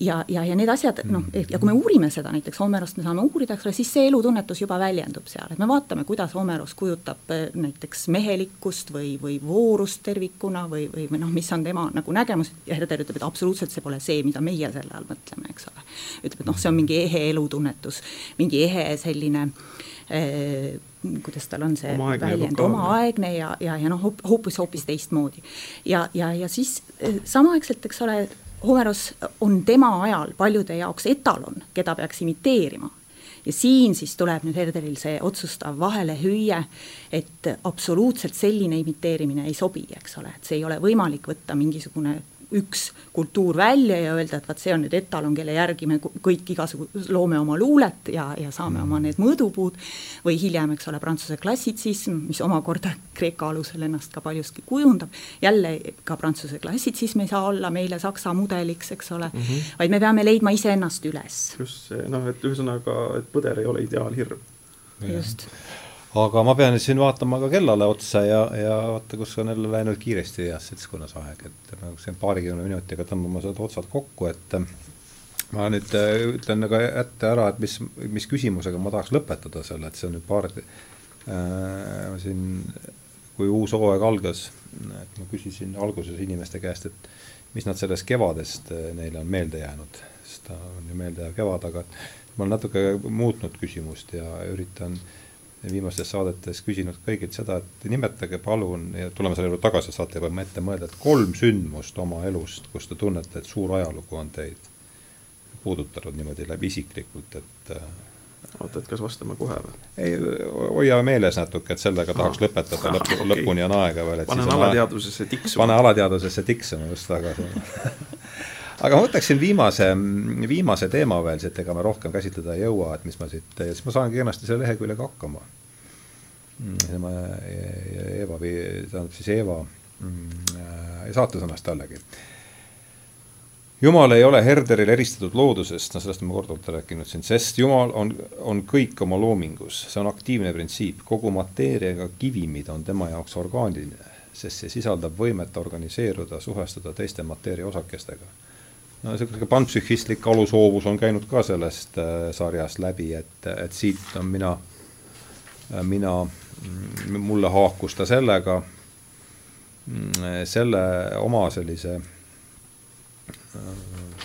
ja, ja, ja need asjad noh, ja kui me uurime seda näiteks Homerost me saame uurida, eks ole, siis see elutunnetus juba väljendub seal, et me vaatame, kuidas Homeros kujutab eh, näiteks mehelikkust või, või voorust tervikuna või, või, või noh, mis on tema nagu nägemus ja Herder ütleb, et absoluutselt see pole see, mida meie selle all mõtleme, eks ole. ütleb, et noh, see on mingi ehe elutunnetus, mingi ehe selline eh, kuidas tal on see omaaegne väljend, omaaegne ja, ja, ja noh, hoopis, hoopis teistmoodi. ja, ja, ja siis eh, samaaegselt, eks ole, Homeros on tema ajal paljude jaoks etalon, keda peaks imiteerima. ja siin siis tuleb nüüd Herderil see otsustav vahelehüüe, et absoluutselt selline imiteerimine ei sobi, eks ole, et see ei ole võimalik võtta mingisugune üks kultuur välja ja öelda, et vot see on nüüd etalon, kelle järgi me kõik igasugu loome oma luulet ja, ja saame oma need mõõdupuud, või hiljem, eks ole, prantsuse klassitsism, mis omakorda Kreeka alusel ennast ka paljuski kujundab, jälle ka prantsuse klassitsism ei saa olla meile saksa mudeliks, eks ole mm, -hmm. vaid me peame leidma iseennast üles. just see, noh, et ühesõnaga, et põder ei ole ideaalhirm. just aga ma pean siin vaatama ka kellale otsa ja, ja vaata, kus on jälle läinud kiiresti heas seltskonnas aeg, et nagu siin paarikümne minutiga tõmbame seda otsad kokku, et ma nüüd äh, ütlen nagu ette ära, et mis, mis küsimusega ma tahaks lõpetada selle, et see on nüüd paar äh,, siin, kui uus hooaeg algas, et ma küsisin alguses inimeste käest, et mis nad sellest kevadest äh, neile on meelde jäänud, sest ta on ju meeldejääv kevad, aga ma olen natuke muutnud küsimust ja üritan äh, viimastes saadetes küsinud kõigilt seda, et nimetage palun ja tuleme selle juurde tagasi, saate juba ette mõelda, et kolm sündmust oma elust, kus te tunnete, et suur ajalugu on teid puudutanud niimoodi läbi isiklikult, et äh, oota, et kas vastame kohe või? ei, hoia meeles natuke, et sellega tahaks ah, lõpetada, lõpp, lõpuni on aega veel. panen alateadvusesse tiksuma. pane alateadvusesse tiksuma, just väga aga ma võtaksin viimase, viimase teema veel siit, ega me rohkem käsitleda ei jõua, et mis ma siit, siis ma saangi kenasti selle leheküljega hakkama. tema Eeva, tähendab siis Eeva mm, saatesõnast jällegi. Jumal ei ole Herderil eristatud loodusest, no sellest ma korduvalt rääkinud siin, sest Jumal on, on kõik oma loomingus, see on aktiivne printsiip, kogu mateeriaga kivimid on tema jaoks orgaaniline, sest see sisaldab võimet organiseeruda, suhestuda teiste mateeria osakestega no niisugune panpsühhistlik alusoovus on käinud ka sellest äh, sarjast läbi, et, et siit on mina äh,, mina, mm, mulle haakus ta sellega, mm, selle oma sellise äh,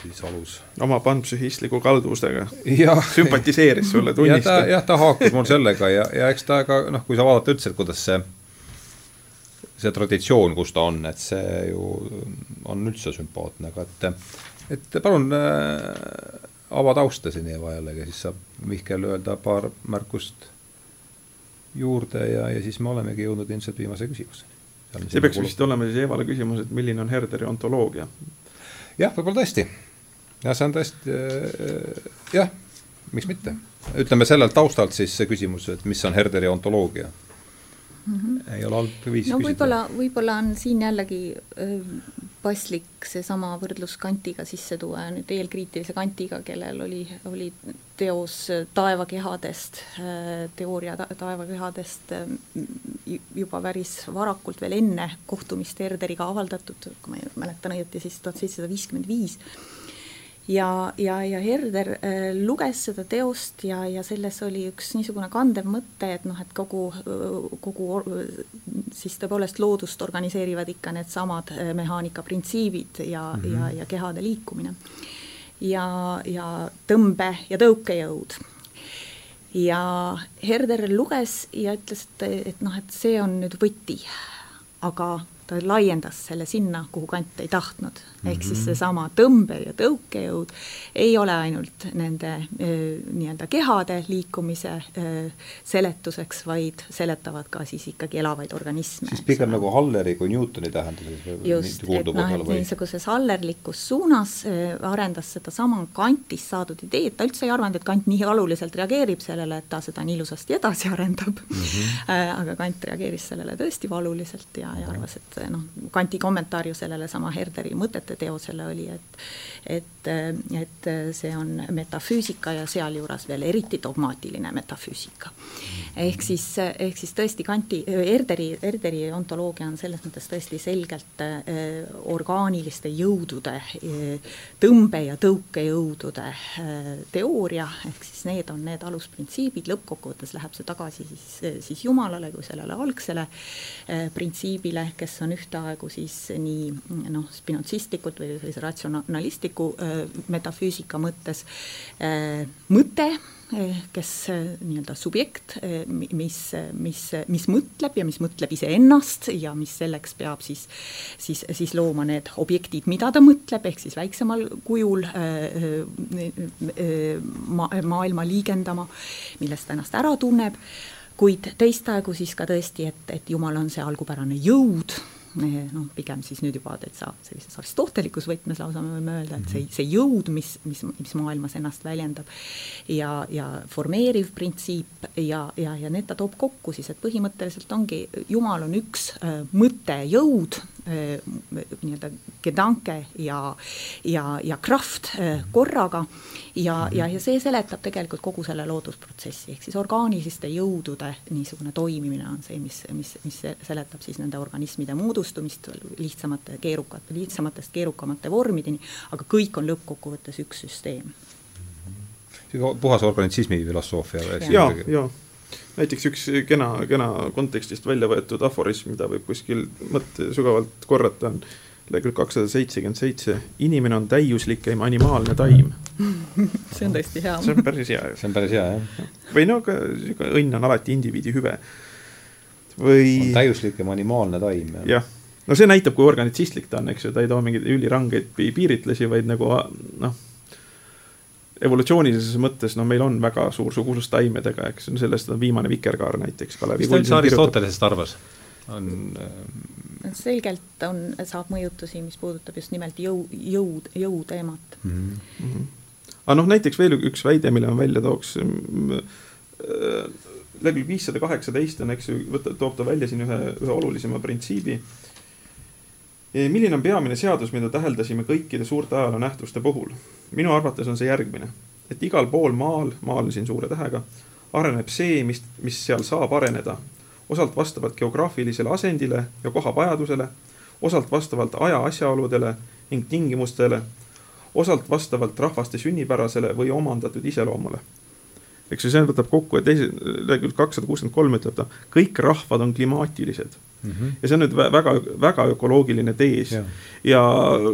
siis alus. oma panpsühhistliku kalduvusega sümpatiseeris sulle, tunnistab. jah, ta haakus mul sellega ja, ja eks ta ka noh, kui sa vaadata üldse, et kuidas see, see traditsioon, kus ta on, et see ju on üldse sümpaatne, aga et et palun äh, ava tausta siin Eeva jällegi, siis saab Mihkel öelda paar märkust juurde ja, ja siis me olemegi jõudnud ilmselt viimase küsimuseni. see peaks vist olema siis Eevale küsimus, et milline on Herderi ontoloogia? jah, võib-olla tõesti. jah, see on tõesti äh, jah, miks mitte. ütleme sellelt taustalt siis see küsimus, et mis on Herderi ontoloogia mm. -hmm. ei ole halb viis no võib-olla, võib-olla on siin jällegi paslik seesama võrdlus Kantiga sisse tuua nüüd eelkriitilise Kantiga, kellel oli, oli teos taevakehadest, teooria ta taevakehadest juba päris varakult, veel enne kohtumist Herderiga avaldatud, kui ma mäletan õieti, siis tuhat seitsesada viiskümmend viis ja, ja, ja Herder äh, luges seda teost ja, ja selles oli üks niisugune kandev mõte, et noh, et kogu, kogu siis tõepoolest loodust organiseerivad ikka needsamad äh, mehaanika printsiibid ja mm, -hmm. ja, ja kehade liikumine. ja, ja tõmbe- ja tõukejõud ja Herder luges ja ütles, et, et noh, et see on nüüd võti, aga ta laiendas selle sinna, kuhu Kant ei tahtnud. Ehk siis mhm. seesama tõmbe- ja tõukejõud ei ole ainult nende nii-öelda kehade liikumise seletuseks, vaid seletavad ka siis ikkagi elavaid organisme. siis pigem nagu Halleri kui Newtoni tähenduses? just, et noh, et niisuguses hallerlikus suunas arendas sedasama Kantist saadud ideed, ta üldse ei arvanud, et Kant nii valuliselt reageerib sellele, et ta seda nii ilusasti edasi arendab mm. -hmm. aga Kant reageeris sellele tõesti valuliselt ja, ja arvas, et et noh, Kanti kommentaar ju sellele sama Herderi mõtete teosele oli, et et, et see on metafüüsika ja sealjuures veel eriti dogmaatiline metafüüsika. ehk siis, ehk siis tõesti Kanti, Herderi, Herderi ontoloogia on selles mõttes tõesti selgelt äh, orgaaniliste jõudude äh,, tõmbe- ja tõukejõudude äh, teooria, ehk siis need on need alusprintsiibid, lõppkokkuvõttes läheb see tagasi siis, siis Jumalale kui sellele algsele printsiibile, kes on ühtaegu siis nii noh, spinotsistlikult või sellise ratsionalistliku äh, metafüüsika mõttes äh, mõte, äh, kes nii-öelda subjekt, mis, mis, mis mõtleb ja mis mõtleb iseennast ja mis selleks peab siis, siis, siis looma need objektid, mida ta mõtleb, ehk siis väiksemal kujul ma, maailma liigendama, millest ta ennast ära tunneb, kuid teistaegu siis ka tõesti, et, et Jumal on see algupärane jõud, noh, pigem siis nüüd juba täitsa sellises aristotelikus võtmes lausa me võime öelda, et see, see jõud, mis, mis, mis maailmas ennast väljendab. Ja, ja formeeriv printsiip ja, ja, ja need ta toob kokku siis, et põhimõtteliselt ongi, Jumal on üks äh, mõttejõud äh,, nii-öelda gedanke ja, ja, ja kraft äh, korraga ja, ja, ja see seletab tegelikult kogu selle loodusprotsessi, ehk siis orgaaniliste jõudude niisugune toimimine on see, mis, mis, mis seletab siis nende organismide moodustumist lihtsamate, keerukate, lihtsamatest keerukamate vormideni, aga kõik on lõppkokkuvõttes üks süsteem. puhas organitsismi filosoofia. ja, ja näiteks üks kena, kena kontekstist välja võetud aforism, mida võib kuskil mõtte sügavalt korrata, on lehekülg kakssada seitsekümmend seitse, inimene on täiuslikem animaalne taim see on tõesti hea. see on päris hea. see on päris hea, jah. või no ka sihuke õnn on alati indiviidi hüve. või. täiuslikem animaalne taim. jah, no see näitab, kui organitsistlik ta on, eks ju, ta ei too mingeid ülirangeid piiritlusi, vaid nagu noh evolutsioonilises mõttes, no meil on väga suur sugulus taimedega, eks, sellest on viimane vikerkaar näiteks. mis ta üldse Aristotelesest arvas? on äh, selgelt on, saab mõjutusi, mis puudutab just nimelt jõu, jõud, jõuteemat mm. -hmm. aga noh, näiteks veel üks väide, mille ma välja tooks äh, lehekülg viissada kaheksateist on, eks ju, võta, toob ta välja siin ühe, ühe olulisema printsiibi. milline on peamine seadus, mida täheldasime kõikide suurte ajaloo nähtuste puhul? minu arvates on see järgmine, et igal pool maal, maal siin suure tähega, areneb see, mis, mis seal saab areneda osalt vastavalt geograafilisele asendile ja koha vajadusele, osalt vastavalt aja asjaoludele ning tingimustele, osalt vastavalt rahvaste sünnipärasele või omandatud iseloomule. eks ju, see võtab kokku, et teise, lehekülg kakssada kuuskümmend kolm ütleb ta, kõik rahvad on klimaatilised mm. -hmm. ja see on nüüd väga, väga ökoloogiline tees ja, ja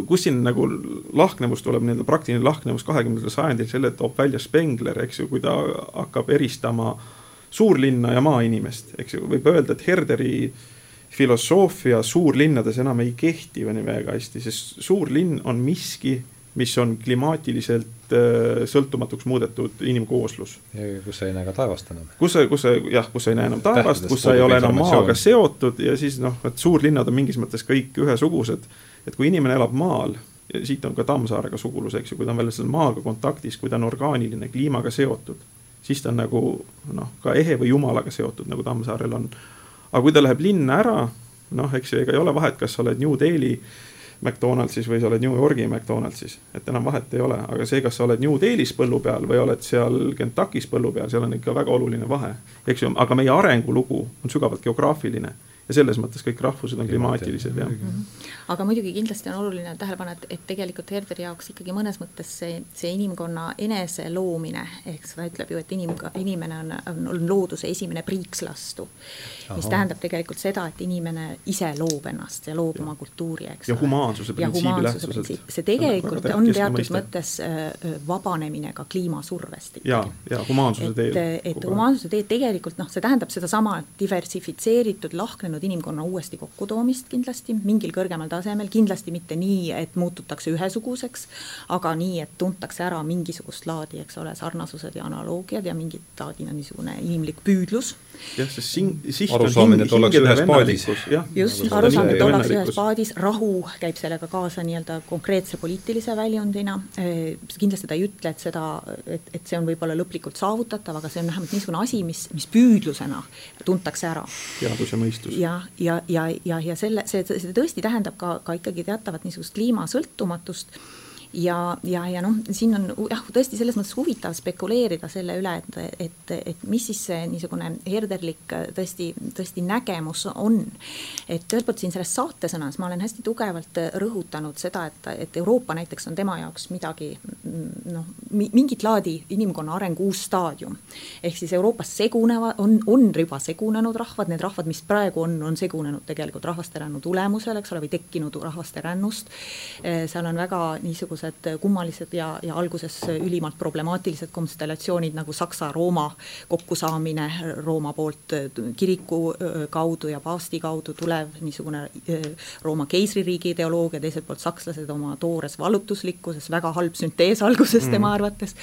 kus siin nagu lahknevus tuleb, nii-öelda praktiline lahknevus kahekümnendal sajandil, selle toob välja Spengler, eks ju, kui ta hakkab eristama äh, suurlinna ja maainimest, eks ju, võib öelda, et Herderi filosoofia suurlinnades enam ei kehti nii väga hästi, sest suurlinn on miski, mis on klimaatiliselt äh, sõltumatuks muudetud inimkooslus. kus sa ei näe ka taevast enam. kus sa, kus sa jah, kus sa ei näe enam taevast, kus sa ei ole enam maaga seotud ja siis noh, et suurlinnad on mingis mõttes kõik ühesugused. et kui inimene elab maal, siit on ka Tammsaarega sugulus, eks ju, kui ta on veel selle maaga kontaktis, kui ta on orgaaniline, kliimaga seotud, siis ta on nagu noh, ka ehe või jumalaga seotud, nagu Tammsaarel on. aga kui ta läheb linna ära, noh, eks ju, ega ei ole vahet, kas sa oled New Delhi McDonaldsis või sa oled New Yorgi McDonaldsis, et enam vahet ei ole, aga see, kas sa oled New Delhis põllu peal või oled seal Kentuckis põllu peal, seal on ikka väga oluline vahe, eks ju, aga meie arengulugu on sügavalt geograafiline ja selles mõttes kõik rahvused on klimaatilised, jah mm. -hmm. aga muidugi kindlasti on oluline tähele panna, et, et tegelikult Herderi jaoks ikkagi mõnes mõttes see, see inimkonna enese loomine, ehk ta ütleb ju, et inim-, inimene on, on, on looduse esimene priikslastu. mis tähendab tegelikult seda, et inimene ise loob ennast ja loob ja. oma kultuuri, eks ja humaansuse printsiibi lähtuselt. see tegelikult on, on teatud mõiste. mõttes äh, vabanemine ka kliimasurvest ikkagi. ja, ja humaansuse teel. et, et humaansuse teel tegelikult noh, see tähendab sedasama diversifitseeritud, lahknenud toimunud inimkonna uuesti kokkutoomist kindlasti mingil kõrgemal tasemel, kindlasti mitte nii, et muututakse ühesuguseks, aga nii, et tuntakse ära mingisugust laadi, eks ole, sarnasused ja analoogiad ja mingit laadi niisugune inimlik püüdlus. jah, sest siin, siht on hing, hingede vennalikkus. just, arusaamine, et ollakse ühes paadis, rahu käib sellega kaasa nii-öelda konkreetse poliitilise väljundina, kindlasti ta ei ütle, et seda, et, et see on võib-olla lõplikult saavutatav, aga see on vähemalt niisugune asi, mis, mis püüdlusena tuntakse ära. teadus ja mõistus ja ja, ja, ja, ja selle, see, see tõesti tähendab ka, ka ikkagi teatavat niisugust kliimasõltumatust ja, ja, ja noh, siin on jah, tõesti selles mõttes huvitav spekuleerida selle üle, et, et, et mis siis see niisugune herderlik tõesti, tõesti nägemus on. et ühelt poolt siin selles saatesõnas ma olen hästi tugevalt rõhutanud seda, et, et Euroopa näiteks on tema jaoks midagi noh, mingit laadi inimkonna arengu uus staadium. ehk siis Euroopas segunevad, on, on juba segunenud rahvad, need rahvad, mis praegu on, on segunenud tegelikult rahvaste rännu tulemusel, eks ole, või tekkinud rahvaste rännust. seal on väga niisugused niisugused kummalised ja, ja alguses ülimalt problemaatilised konstellatsioonid nagu Saksa-Rooma kokkusaamine Rooma poolt kiriku kaudu ja paavsti kaudu tulev niisugune Rooma keisririigi ideoloogia, teiselt poolt sakslased oma toores vallutuslikkuses, väga halb süntees alguses mm. tema arvates.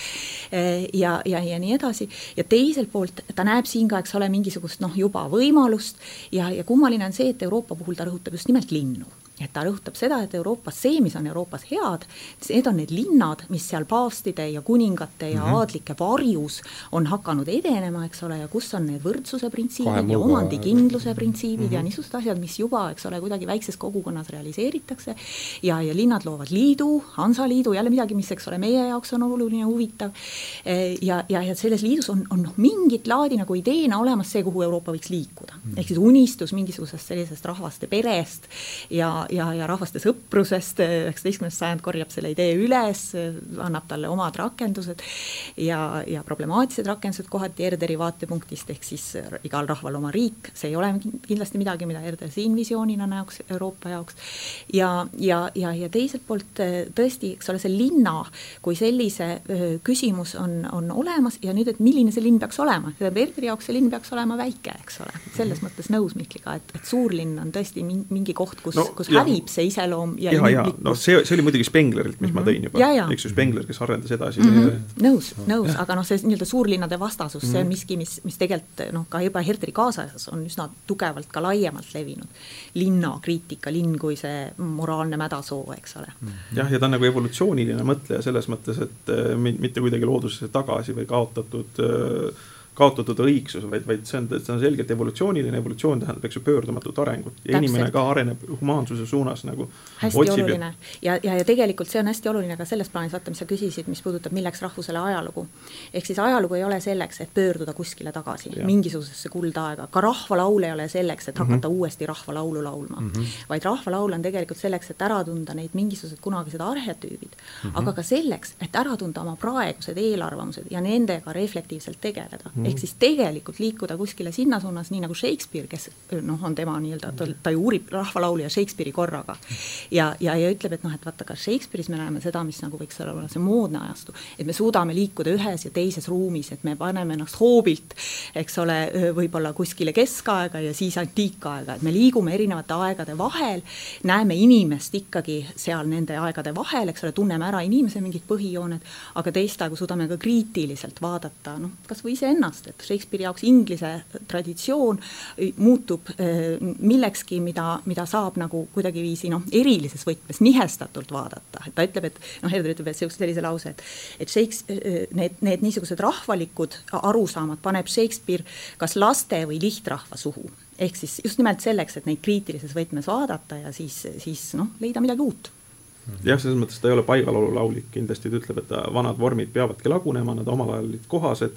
ja, ja, ja nii edasi ja teiselt poolt ta näeb siin ka, eks ole, mingisugust noh, juba võimalust ja, ja kummaline on see, et Euroopa puhul ta rõhutab just nimelt linnu et ta rõhutab seda, et Euroopas see, mis on Euroopas head, need on need linnad, mis seal paavstide ja kuningate ja mm -hmm. aadlike varjus on hakanud edenema, eks ole, ja kus on need võrdsuse printsiibid ja omandikindluse printsiibid mm -hmm. ja mhm. niisugused asjad, mis juba, eks ole, kuidagi väikses kogukonnas realiseeritakse. ja, ja linnad loovad liidu, Hansaliidu, jälle midagi, mis, eks ole, meie jaoks on oluline, huvitav. ja, ja, ja selles liidus on, on noh, mingit laadi nagu ideena olemas see, kuhu Euroopa võiks liikuda mm. -hmm. ehk siis unistus mingisugusest sellisest rahvaste perest ja ja, ja rahvaste sõprusest, üheksateistkümnes sajand korjab selle idee üles, annab talle omad rakendused ja, ja problemaatilised rakendused kohati Erderi vaatepunktist, ehk siis igal rahval oma riik, see ei ole kindlasti midagi, mida Erder siin visioonina näoks Euroopa jaoks. ja, ja, ja, ja teiselt poolt tõesti, eks ole, see linna kui sellise küsimus on, on olemas ja nüüd, et milline see linn peaks olema, tähendab Erderi jaoks see linn peaks olema väike, eks ole, selles mõttes nõus Mihkliga, et, et suurlinn on tõesti mingi koht, kus no,, kus hävib see iseloom ja ja, ja noh, see, see oli muidugi Spenglerilt, mis mm -hmm. ma mhm. tõin juba, eks ju, Spengler, kes arendas edasi mm. -hmm. nõus, nõus, aga noh, see nii-öelda suurlinnade vastasus mm, -hmm. see on mhm. miski, mis, mis tegelikult noh, ka juba Herderi kaasajas on üsna tugevalt ka laiemalt levinud. linnakriitika, linn kui see moraalne mädasoo, eks ole mm. -hmm. jah, ja ta on nagu evolutsiooniline mõtleja selles mõttes, et äh, mitte kuidagi loodusesse tagasi või kaotatud äh, kaotatud õigsus, vaid, vaid see on, see on selgelt evolutsiooniline, evolutsioon tähendab, eks ju, pöördumatut arengut ja Täpselt. inimene ka areneb humaansuse suunas nagu. hästi oluline ja, ja, ja tegelikult see on hästi oluline ka selles plaanis, vaata, mis sa küsisid, mis puudutab, milleks rahvusele ajalugu. ehk siis ajalugu ei ole selleks, et pöörduda kuskile tagasi, mingisugusesse kuldaega, ka rahvalaul ei ole selleks, et hakata mm -hmm. uuesti rahvalaulu laulma mm, -hmm. vaid rahvalaul on tegelikult selleks, et ära tunda neid mingisugused kunagised arhetüübid mm, -hmm. aga ka selleks, et ära tunda oma praegused eelarvamused ja nendega reflektiivselt tegeleda mm. -hmm ehk siis tegelikult liikuda kuskile sinna suunas, nii nagu Shakespeare, kes noh, on tema nii-öelda, ta, ta ju uurib rahvalaulu ja Shakespeare'i korraga. ja, ja, ja ütleb, et noh, et vaata, ka Shakespeare'is me näeme seda, mis nagu võiks olla see moodne ajastu, et me suudame liikuda ühes ja teises ruumis, et me paneme ennast hoobilt, eks ole, võib-olla kuskile keskaega ja siis antiikaega, et me liigume erinevate aegade vahel, näeme inimest ikkagi seal nende aegade vahel, eks ole, tunneme ära inimese mingid põhijooned, aga teist aegu suudame ka kriitiliselt vaadata, noh, kas või iseennast, suunast, et Shakespeare'i jaoks inglise traditsioon muutub millekski, mida, mida saab nagu kuidagiviisi noh, erilises võtmes nihestatult vaadata, et ta ütleb, et noh, Herder ütleb, et sihukese sellise lause, et et Shakespeare, need, need niisugused rahvalikud arusaamad paneb Shakespeare kas laste või lihtrahva suhu. Ehk siis just nimelt selleks, et neid kriitilises võtmes vaadata ja siis, siis noh, leida midagi uut. Jah, selles mõttes ta ei ole paigalolulaulik, kindlasti ta ütleb, et vanad vormid peavadki lagunema, nad omal ajal olid kohased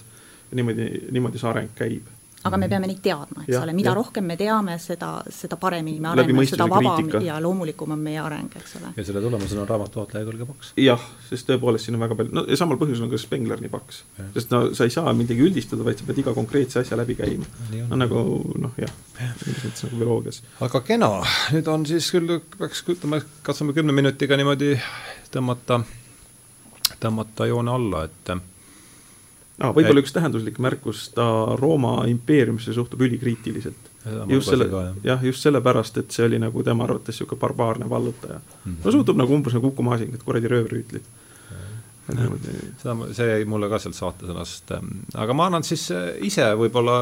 niimoodi, niimoodi see areng käib aga me peame neid teadma, eks ja, ole, mida ja. rohkem me teame, seda, seda paremini me areneme, seda vabam kriitika. ja loomulikum on meie areng, eks ole. ja selle tulemusena on raamat tuhat lehekülge paks. jah, sest tõepoolest siin on väga palju, no ja samal põhjusel on ka Spengler nii paks. sest no sa ei saa midagi üldistada, vaid sa pead iga konkreetse asja läbi käima. no nagu noh, jah, mingis mõttes nagu bioloogias. aga kena, nüüd on siis küll, peaks ütleme, katsume kümne minutiga niimoodi tõmmata, tõmmata joone alla, et ah,. võib-olla üks tähenduslik märkus, ta Rooma impeeriumisse suhtub ülikriitiliselt. just selle, jah, just sellepärast, et see oli nagu tema arvates niisugune barbaarne vallutaja mm. -hmm. no suhtub nagu umbes nagu Uku Masing, et kuradi röövrüütlid seda, see jäi mulle ka sealt saatesõnast, ähm, aga ma annan siis äh, ise võib-olla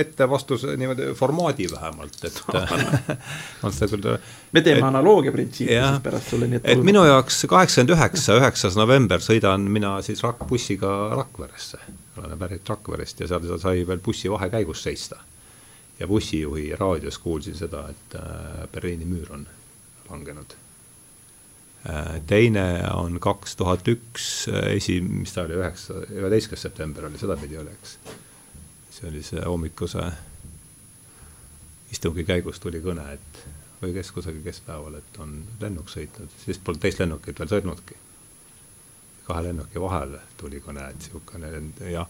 ette vastuse niimoodi formaadi vähemalt, et on seda küll me teeme analoogia printsiipi siis pärast sulle, nii et et minu jaoks kaheksakümmend üheksa, üheksas november sõidan mina siis rak-, bussiga Rakveresse, olen pärit Rakverest ja seal sai veel bussi vahekäigus seista. ja bussijuhi raadios kuulsin seda, et äh, Berliini müür on langenud teine on kaks tuhat üks, äh, esi, mis ta oli, üheksa, üheteistkümnes september oli, sedapidi oli, eks. see oli see hommikuse istungi käigus tuli kõne, et või kes kusagil keskpäeval, et on lennuk sõitnud, siis polnud teist lennukit veel sõitnudki. kahe lennuki vahel tuli kõne, et niisugune ja,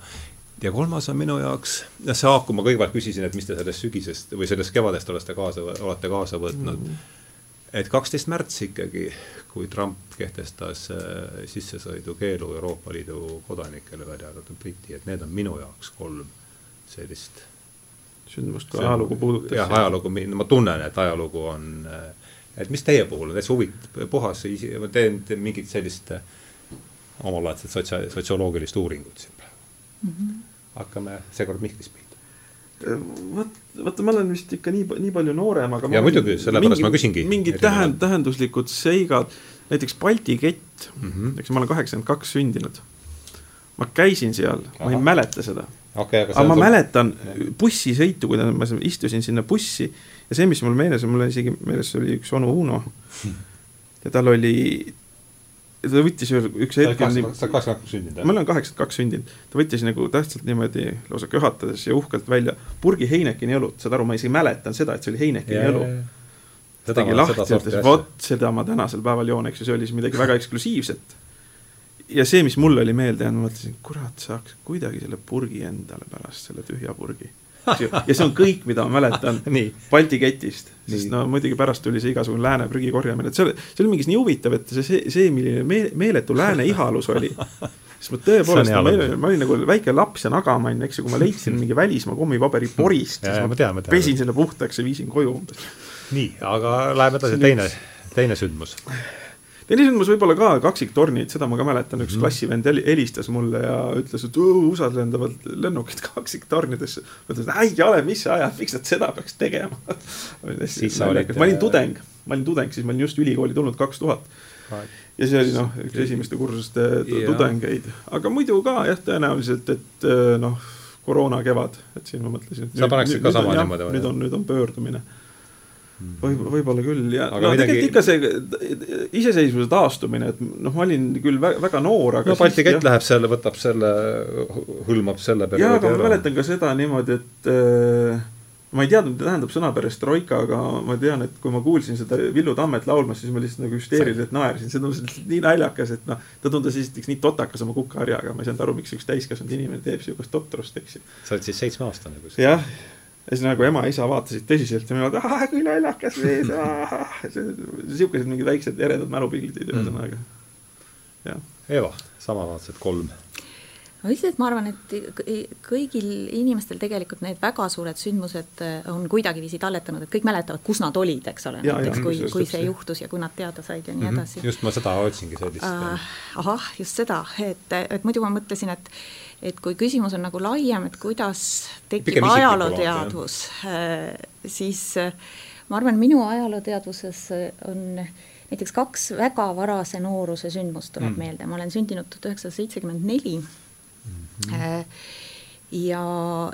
ja kolmas on minu jaoks, noh, see haakub, ma kõigepealt küsisin, et mis te sellest sügisest või sellest kevadest olete kaasa, olete kaasa võtnud mm. -hmm et kaksteist märts ikkagi, kui Trump kehtestas äh, sissesõidukeelu Euroopa Liidu kodanikele, välja arvatud Briti, et need on minu jaoks kolm sellist sündmust, kui ajalugu puudutas. jah, ajalugu, ma tunnen, et ajalugu on, äh, et mis teie puhul on täitsa huvitav, puhas, ma teen, teen mingit sellist äh, omalaadset sotsia-, sotsioloogilist uuringut siin praegu mm. -hmm. hakkame seekord Mihklist pihta vot, vaata, ma olen vist ikka nii, nii palju noorem, aga ja muidugi, sellepärast ma küsingi. mingid tähend-, tähenduslikud seigad, näiteks Balti kett mm, -hmm. eks ma olen kaheksakümmend kaks sündinud. ma käisin seal, ma ei mäleta seda okay,. aga, aga ma sul... mäletan bussisõitu, kui ma istusin sinna bussi ja see, mis mul meeles on, mul on isegi meeles oli üks onu Uno ja tal oli ta võttis ühel, üks hetk. sa oled kaheksakümmend kaks sündinud, jah? ma olen kaheksakümmend kaks sündinud. ta võttis nagu tähtsalt niimoodi lausa köhatades ja uhkelt välja purgi Heinekeni õlut, saad aru, ma isegi mäletan seda, et see oli Heinekeni õlu. ta tegi lahti ütles, vot seda ma tänasel päeval joon, eks ju, see oli siis midagi väga eksklusiivset. ja see, mis mulle oli meelde jäänud, ma mõtlesin, kurat, saaks kuidagi selle purgi endale pärast, selle tühja purgi ja see on kõik, mida ma mäletan Balti ketist, sest no muidugi pärast tuli see igasugune lääne prügi korjamine, et see oli, see oli mingis nii huvitav, et see, see, see, milline me, meeletu lääne ihalus oli. sest ma tõepoolest, ma, ma olin nagu väike laps ja nagamann, eks ju, kui ma leidsin mingi välismaa kommipaberi porist, siis ma, ma tean, pesin selle puhtaks ja viisin koju umbes. nii, aga läheme edasi, teine, teine sündmus teine sündmus võib-olla ka kaksiktornid, seda ma ka mäletan, üks mm. klassivend helistas mulle ja ütles, et USA-s lendavad lennukid kaksiktornidesse. ma ütlesin, ai, Kalev, mis sa ajad, miks nad seda peaks tegema ma olin tudeng, ma olin tudeng, siis ma olin just ülikooli tulnud kaks tuhat ja see oli noh, üks esimeste kursuste tudengeid, aga muidu ka jah, tõenäoliselt, et eh, noh, koroona kevad, et siin ma mõtlesin. sa paneksid ka sama niimoodi või? nüüd on, nüüd on pöördumine võib, võib-olla küll ja aga no midagi... tegelikult ikka see iseseisvuse taastumine, et noh, ma olin küll väga, väga noor, aga no Balti kett läheb selle, võtab selle, hõlmab selle jaa, aga ma mäletan ka seda niimoodi, et äh, ma ei teadnud, mida tähendab sõna perestroika, aga ma tean, et kui ma kuulsin seda Villu Tammet laulmas, siis ma lihtsalt nagu hüsteeriliselt naersin, see tundus lihtsalt nii naljakas, et noh, ta tundus esiteks nii totakas oma kukaharjaga, ma ei saanud aru, miks üks täiskasvanud inimene teeb sihukest totrust, eks ju. sa oled siis seitsmeaastane kuskil? jah ja siis nagu ema-isa vaatasid tõsiselt ja mõtlevad, ah kui naljakas mees, sihukesed mingid väiksed eredad mälupildid mm. ühesõnaga mm., jah. Eva, samalaadsed kolm. ma üldiselt ma arvan, et kõigil inimestel tegelikult need väga suured sündmused äh, on kuidagiviisi talletanud, et kõik mäletavad, kus nad olid, eks ole, näiteks kui, kui see juhtus ja kui nad teada said ja nii mm -hmm. edasi. just ma seda otsingi sellist uh,. ahah, just seda, et, et muidu ma mõtlesin, et et kui küsimus on nagu laiem, et kuidas tekib ajalooteadvus, äh, siis äh, ma arvan, minu ajalooteadvuses on näiteks kaks väga varase nooruse sündmust tuleb mm. meelde, ma olen sündinud tuhat üheksasada seitsekümmend neli. Mhm ja,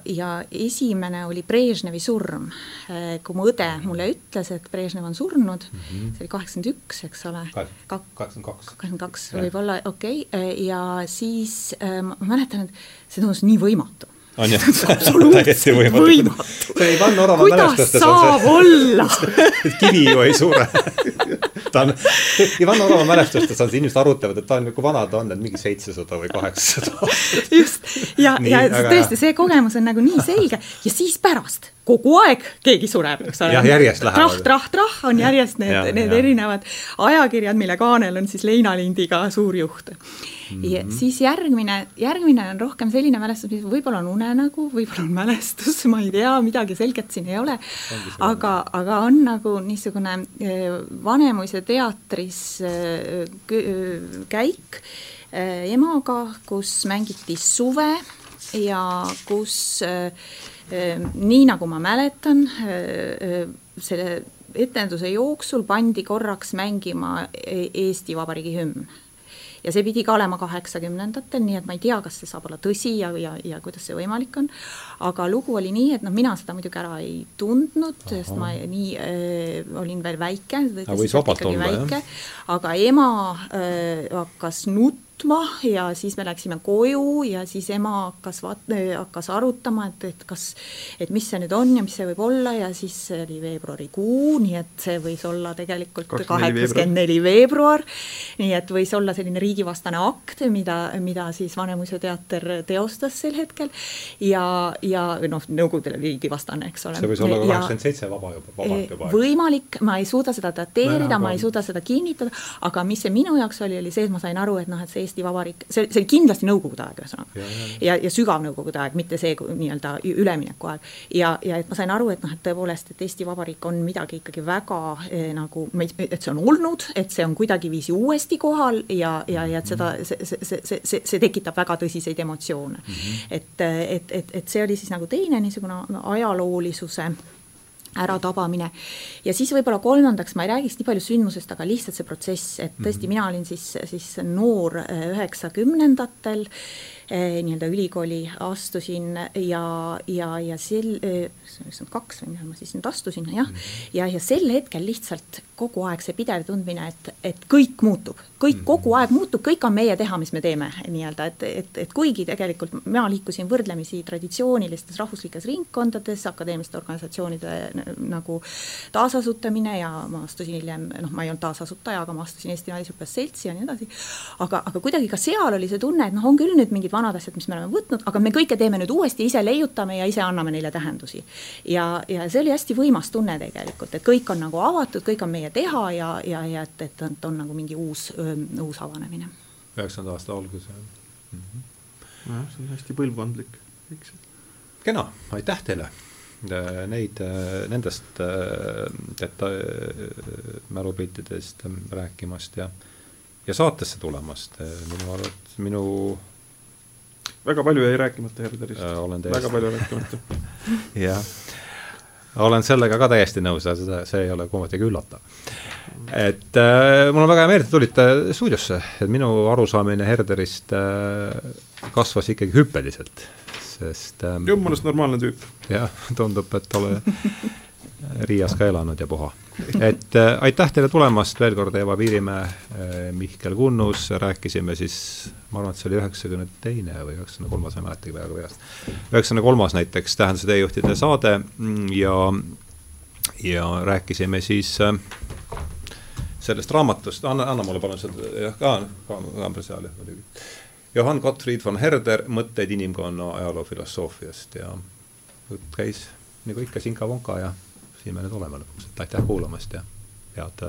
ja esimene oli Brežnevi surm. Eh, kui mu õde mulle ütles, et Brežnev on surnud mm, -hmm. see oli kaheksakümmend üks, eks ole. kaheksakümmend kaks. kaheksakümmend kaks võib-olla, okei okay., eh, ja siis äh, ma mäletan, et see tundus nii võimatu on ju? täiesti võimatu, see Ivan Orava mälestustes kuidas saab olla kivi ju ei sure ta on, Ivan Orava mälestustes on see, inimesed arutavad, et ta on, kui vana ta on, et mingi seitsesada või kaheksasada just, ja, ja tõesti, see kogemus on nagu nii selge ja siis pärast kogu aeg keegi sureb, eks ole. jah, järjest lähevad. trah, trah, trah on järjest need, need ja. erinevad ajakirjad, mille kaanel on siis leinalindiga suur juht mm. -hmm. ja siis järgmine, järgmine on rohkem selline mälestus, mis võib-olla on unenägu, võib-olla on mälestus, ma ei tea, midagi selget siin ei ole. aga, aga on nagu niisugune eh, Vanemuise teatris eh, käik eh, emaga, kus mängiti suve ja kus nii nagu ma mäletan, selle etenduse jooksul pandi korraks mängima Eesti Vabariigi hümn ja see pidi ka olema kaheksakümnendatel, nii et ma ei tea, kas see saab olla tõsi ja, ja, ja kuidas see võimalik on. aga lugu oli nii, et noh, mina seda muidugi ära ei tundnud, sest ma nii äh, olin veel väike. võis vabalt olla, jah. aga ema äh, hakkas nutma nutma ja siis me läksime koju ja siis ema hakkas vaat-, hakkas arutama, et, et kas, et mis see nüüd on ja mis see võib olla ja siis oli veebruarikuu, nii et see võis olla tegelikult kaheksakümmend neli veebruar, nii et võis olla selline riigivastane akt, mida, mida siis Vanemuise teater teostas sel hetkel ja, ja noh, Nõukogude riigivastane, eks ole. see võis olla ka kaheksakümmend seitse vaba juba, vabalt juba. võimalik, ma ei suuda seda dateerida, ma ei suuda seda kinnitada, aga mis see minu jaoks oli, oli see, et ma sain aru, et noh, et see Eesti Vabariik, see, see oli kindlasti Nõukogude aeg, ühesõnaga. ja, ja, ja, ja sügav Nõukogude aeg, mitte see nii-öelda ülemineku aeg. ja, ja et ma sain aru, et noh, et tõepoolest, et Eesti Vabariik on midagi ikkagi väga eh, nagu, et see on olnud, et see on kuidagiviisi uuesti kohal ja, ja, ja et seda, see, see, see, see, see, see tekitab väga tõsiseid emotsioone mm. -hmm. et, et, et, et see oli siis nagu teine niisugune ajaloolisuse äratabamine. ja siis võib-olla kolmandaks, ma ei räägiks nii palju sündmusest, aga lihtsalt see protsess, et tõesti, mhm. mina olin siis, siis noor äh, üheksakümnendatel eh,, nii-öelda ülikooli astusin ja, ja, ja sel eh,, issand, kaks või millal ma siis nüüd astusin, jah, mhm. ja, ja sel hetkel lihtsalt kogu aeg see pidev tundmine, et, et kõik muutub, kõik mhm. kogu aeg muutub, kõik on meie teha, mis me teeme nii-öelda, et, et, et kuigi tegelikult mina liikusin võrdlemisi traditsioonilistes rahvuslikes ringkondades, akadeemiliste organisatsioonide nagu taasasutamine ja ma astusin hiljem, noh, ma ei olnud taasasutaja, aga ma astusin Eesti Naisõppes Seltsi ja nii edasi, aga, aga kuidagi ka seal oli see tunne, et noh, on küll nüüd mingid vanad asjad, mis me oleme võtnud, aga me kõike teeme nüüd uuesti, ise leiutame ja ise anname neile tähendusi. Ja, ja see oli hästi võimas tunne tegelikult, et kõik on nagu avatud, kõik on meie teha ja, ja, ja et, et, et on nagu mingi uus, uus avanemine. üheksakümnenda aasta algus, jah. Mm -hmm.. nojah, see on hästi põlvkondlik, eks. kena, aitäh teile. Neid, nendest deta-, mälupiltidest rääkimast ja, ja saatesse tulemast, minu arvates, minu väga palju jäi rääkimata Herderist äh,. väga palju rääkimata jah, olen sellega ka täiesti nõus, seda, see ei ole kummatigi üllatav. et äh, mul on väga hea meel, et te tulite stuudiosse, et minu arusaamine Herderist äh, kasvas ikkagi hüppeliselt, sest äh, jummalast normaalne tüüp. jah, tundub, et ole Riias ka elanud ja puha. et äh, aitäh teile tulemast veel kord, Eva Piirimäe äh,, Mihkel Kunnus, rääkisime siis, ma arvan, et see oli üheksakümne teine või üheksakümne kolmas, ma ei mäletagi praegu peast. üheksakümne kolmas näiteks Tähenduse teejuhtide saade ja, ja rääkisime siis äh, sellest raamatust, anna, anna mulle palun seda, jah, ka, kaamera seal jah muidugi. Johann Gottfried von Herder, Mõtteid inimkonna ajaloo filosoofiast ja jutt käis nagu ikka sinka-vonka ja siin me nüüd oleme lõpuks, et aitäh kuulamast ja head,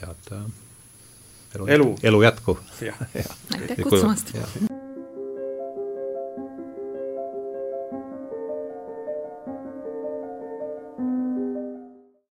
head elu, elu, elu jätku. aitäh kutsumast.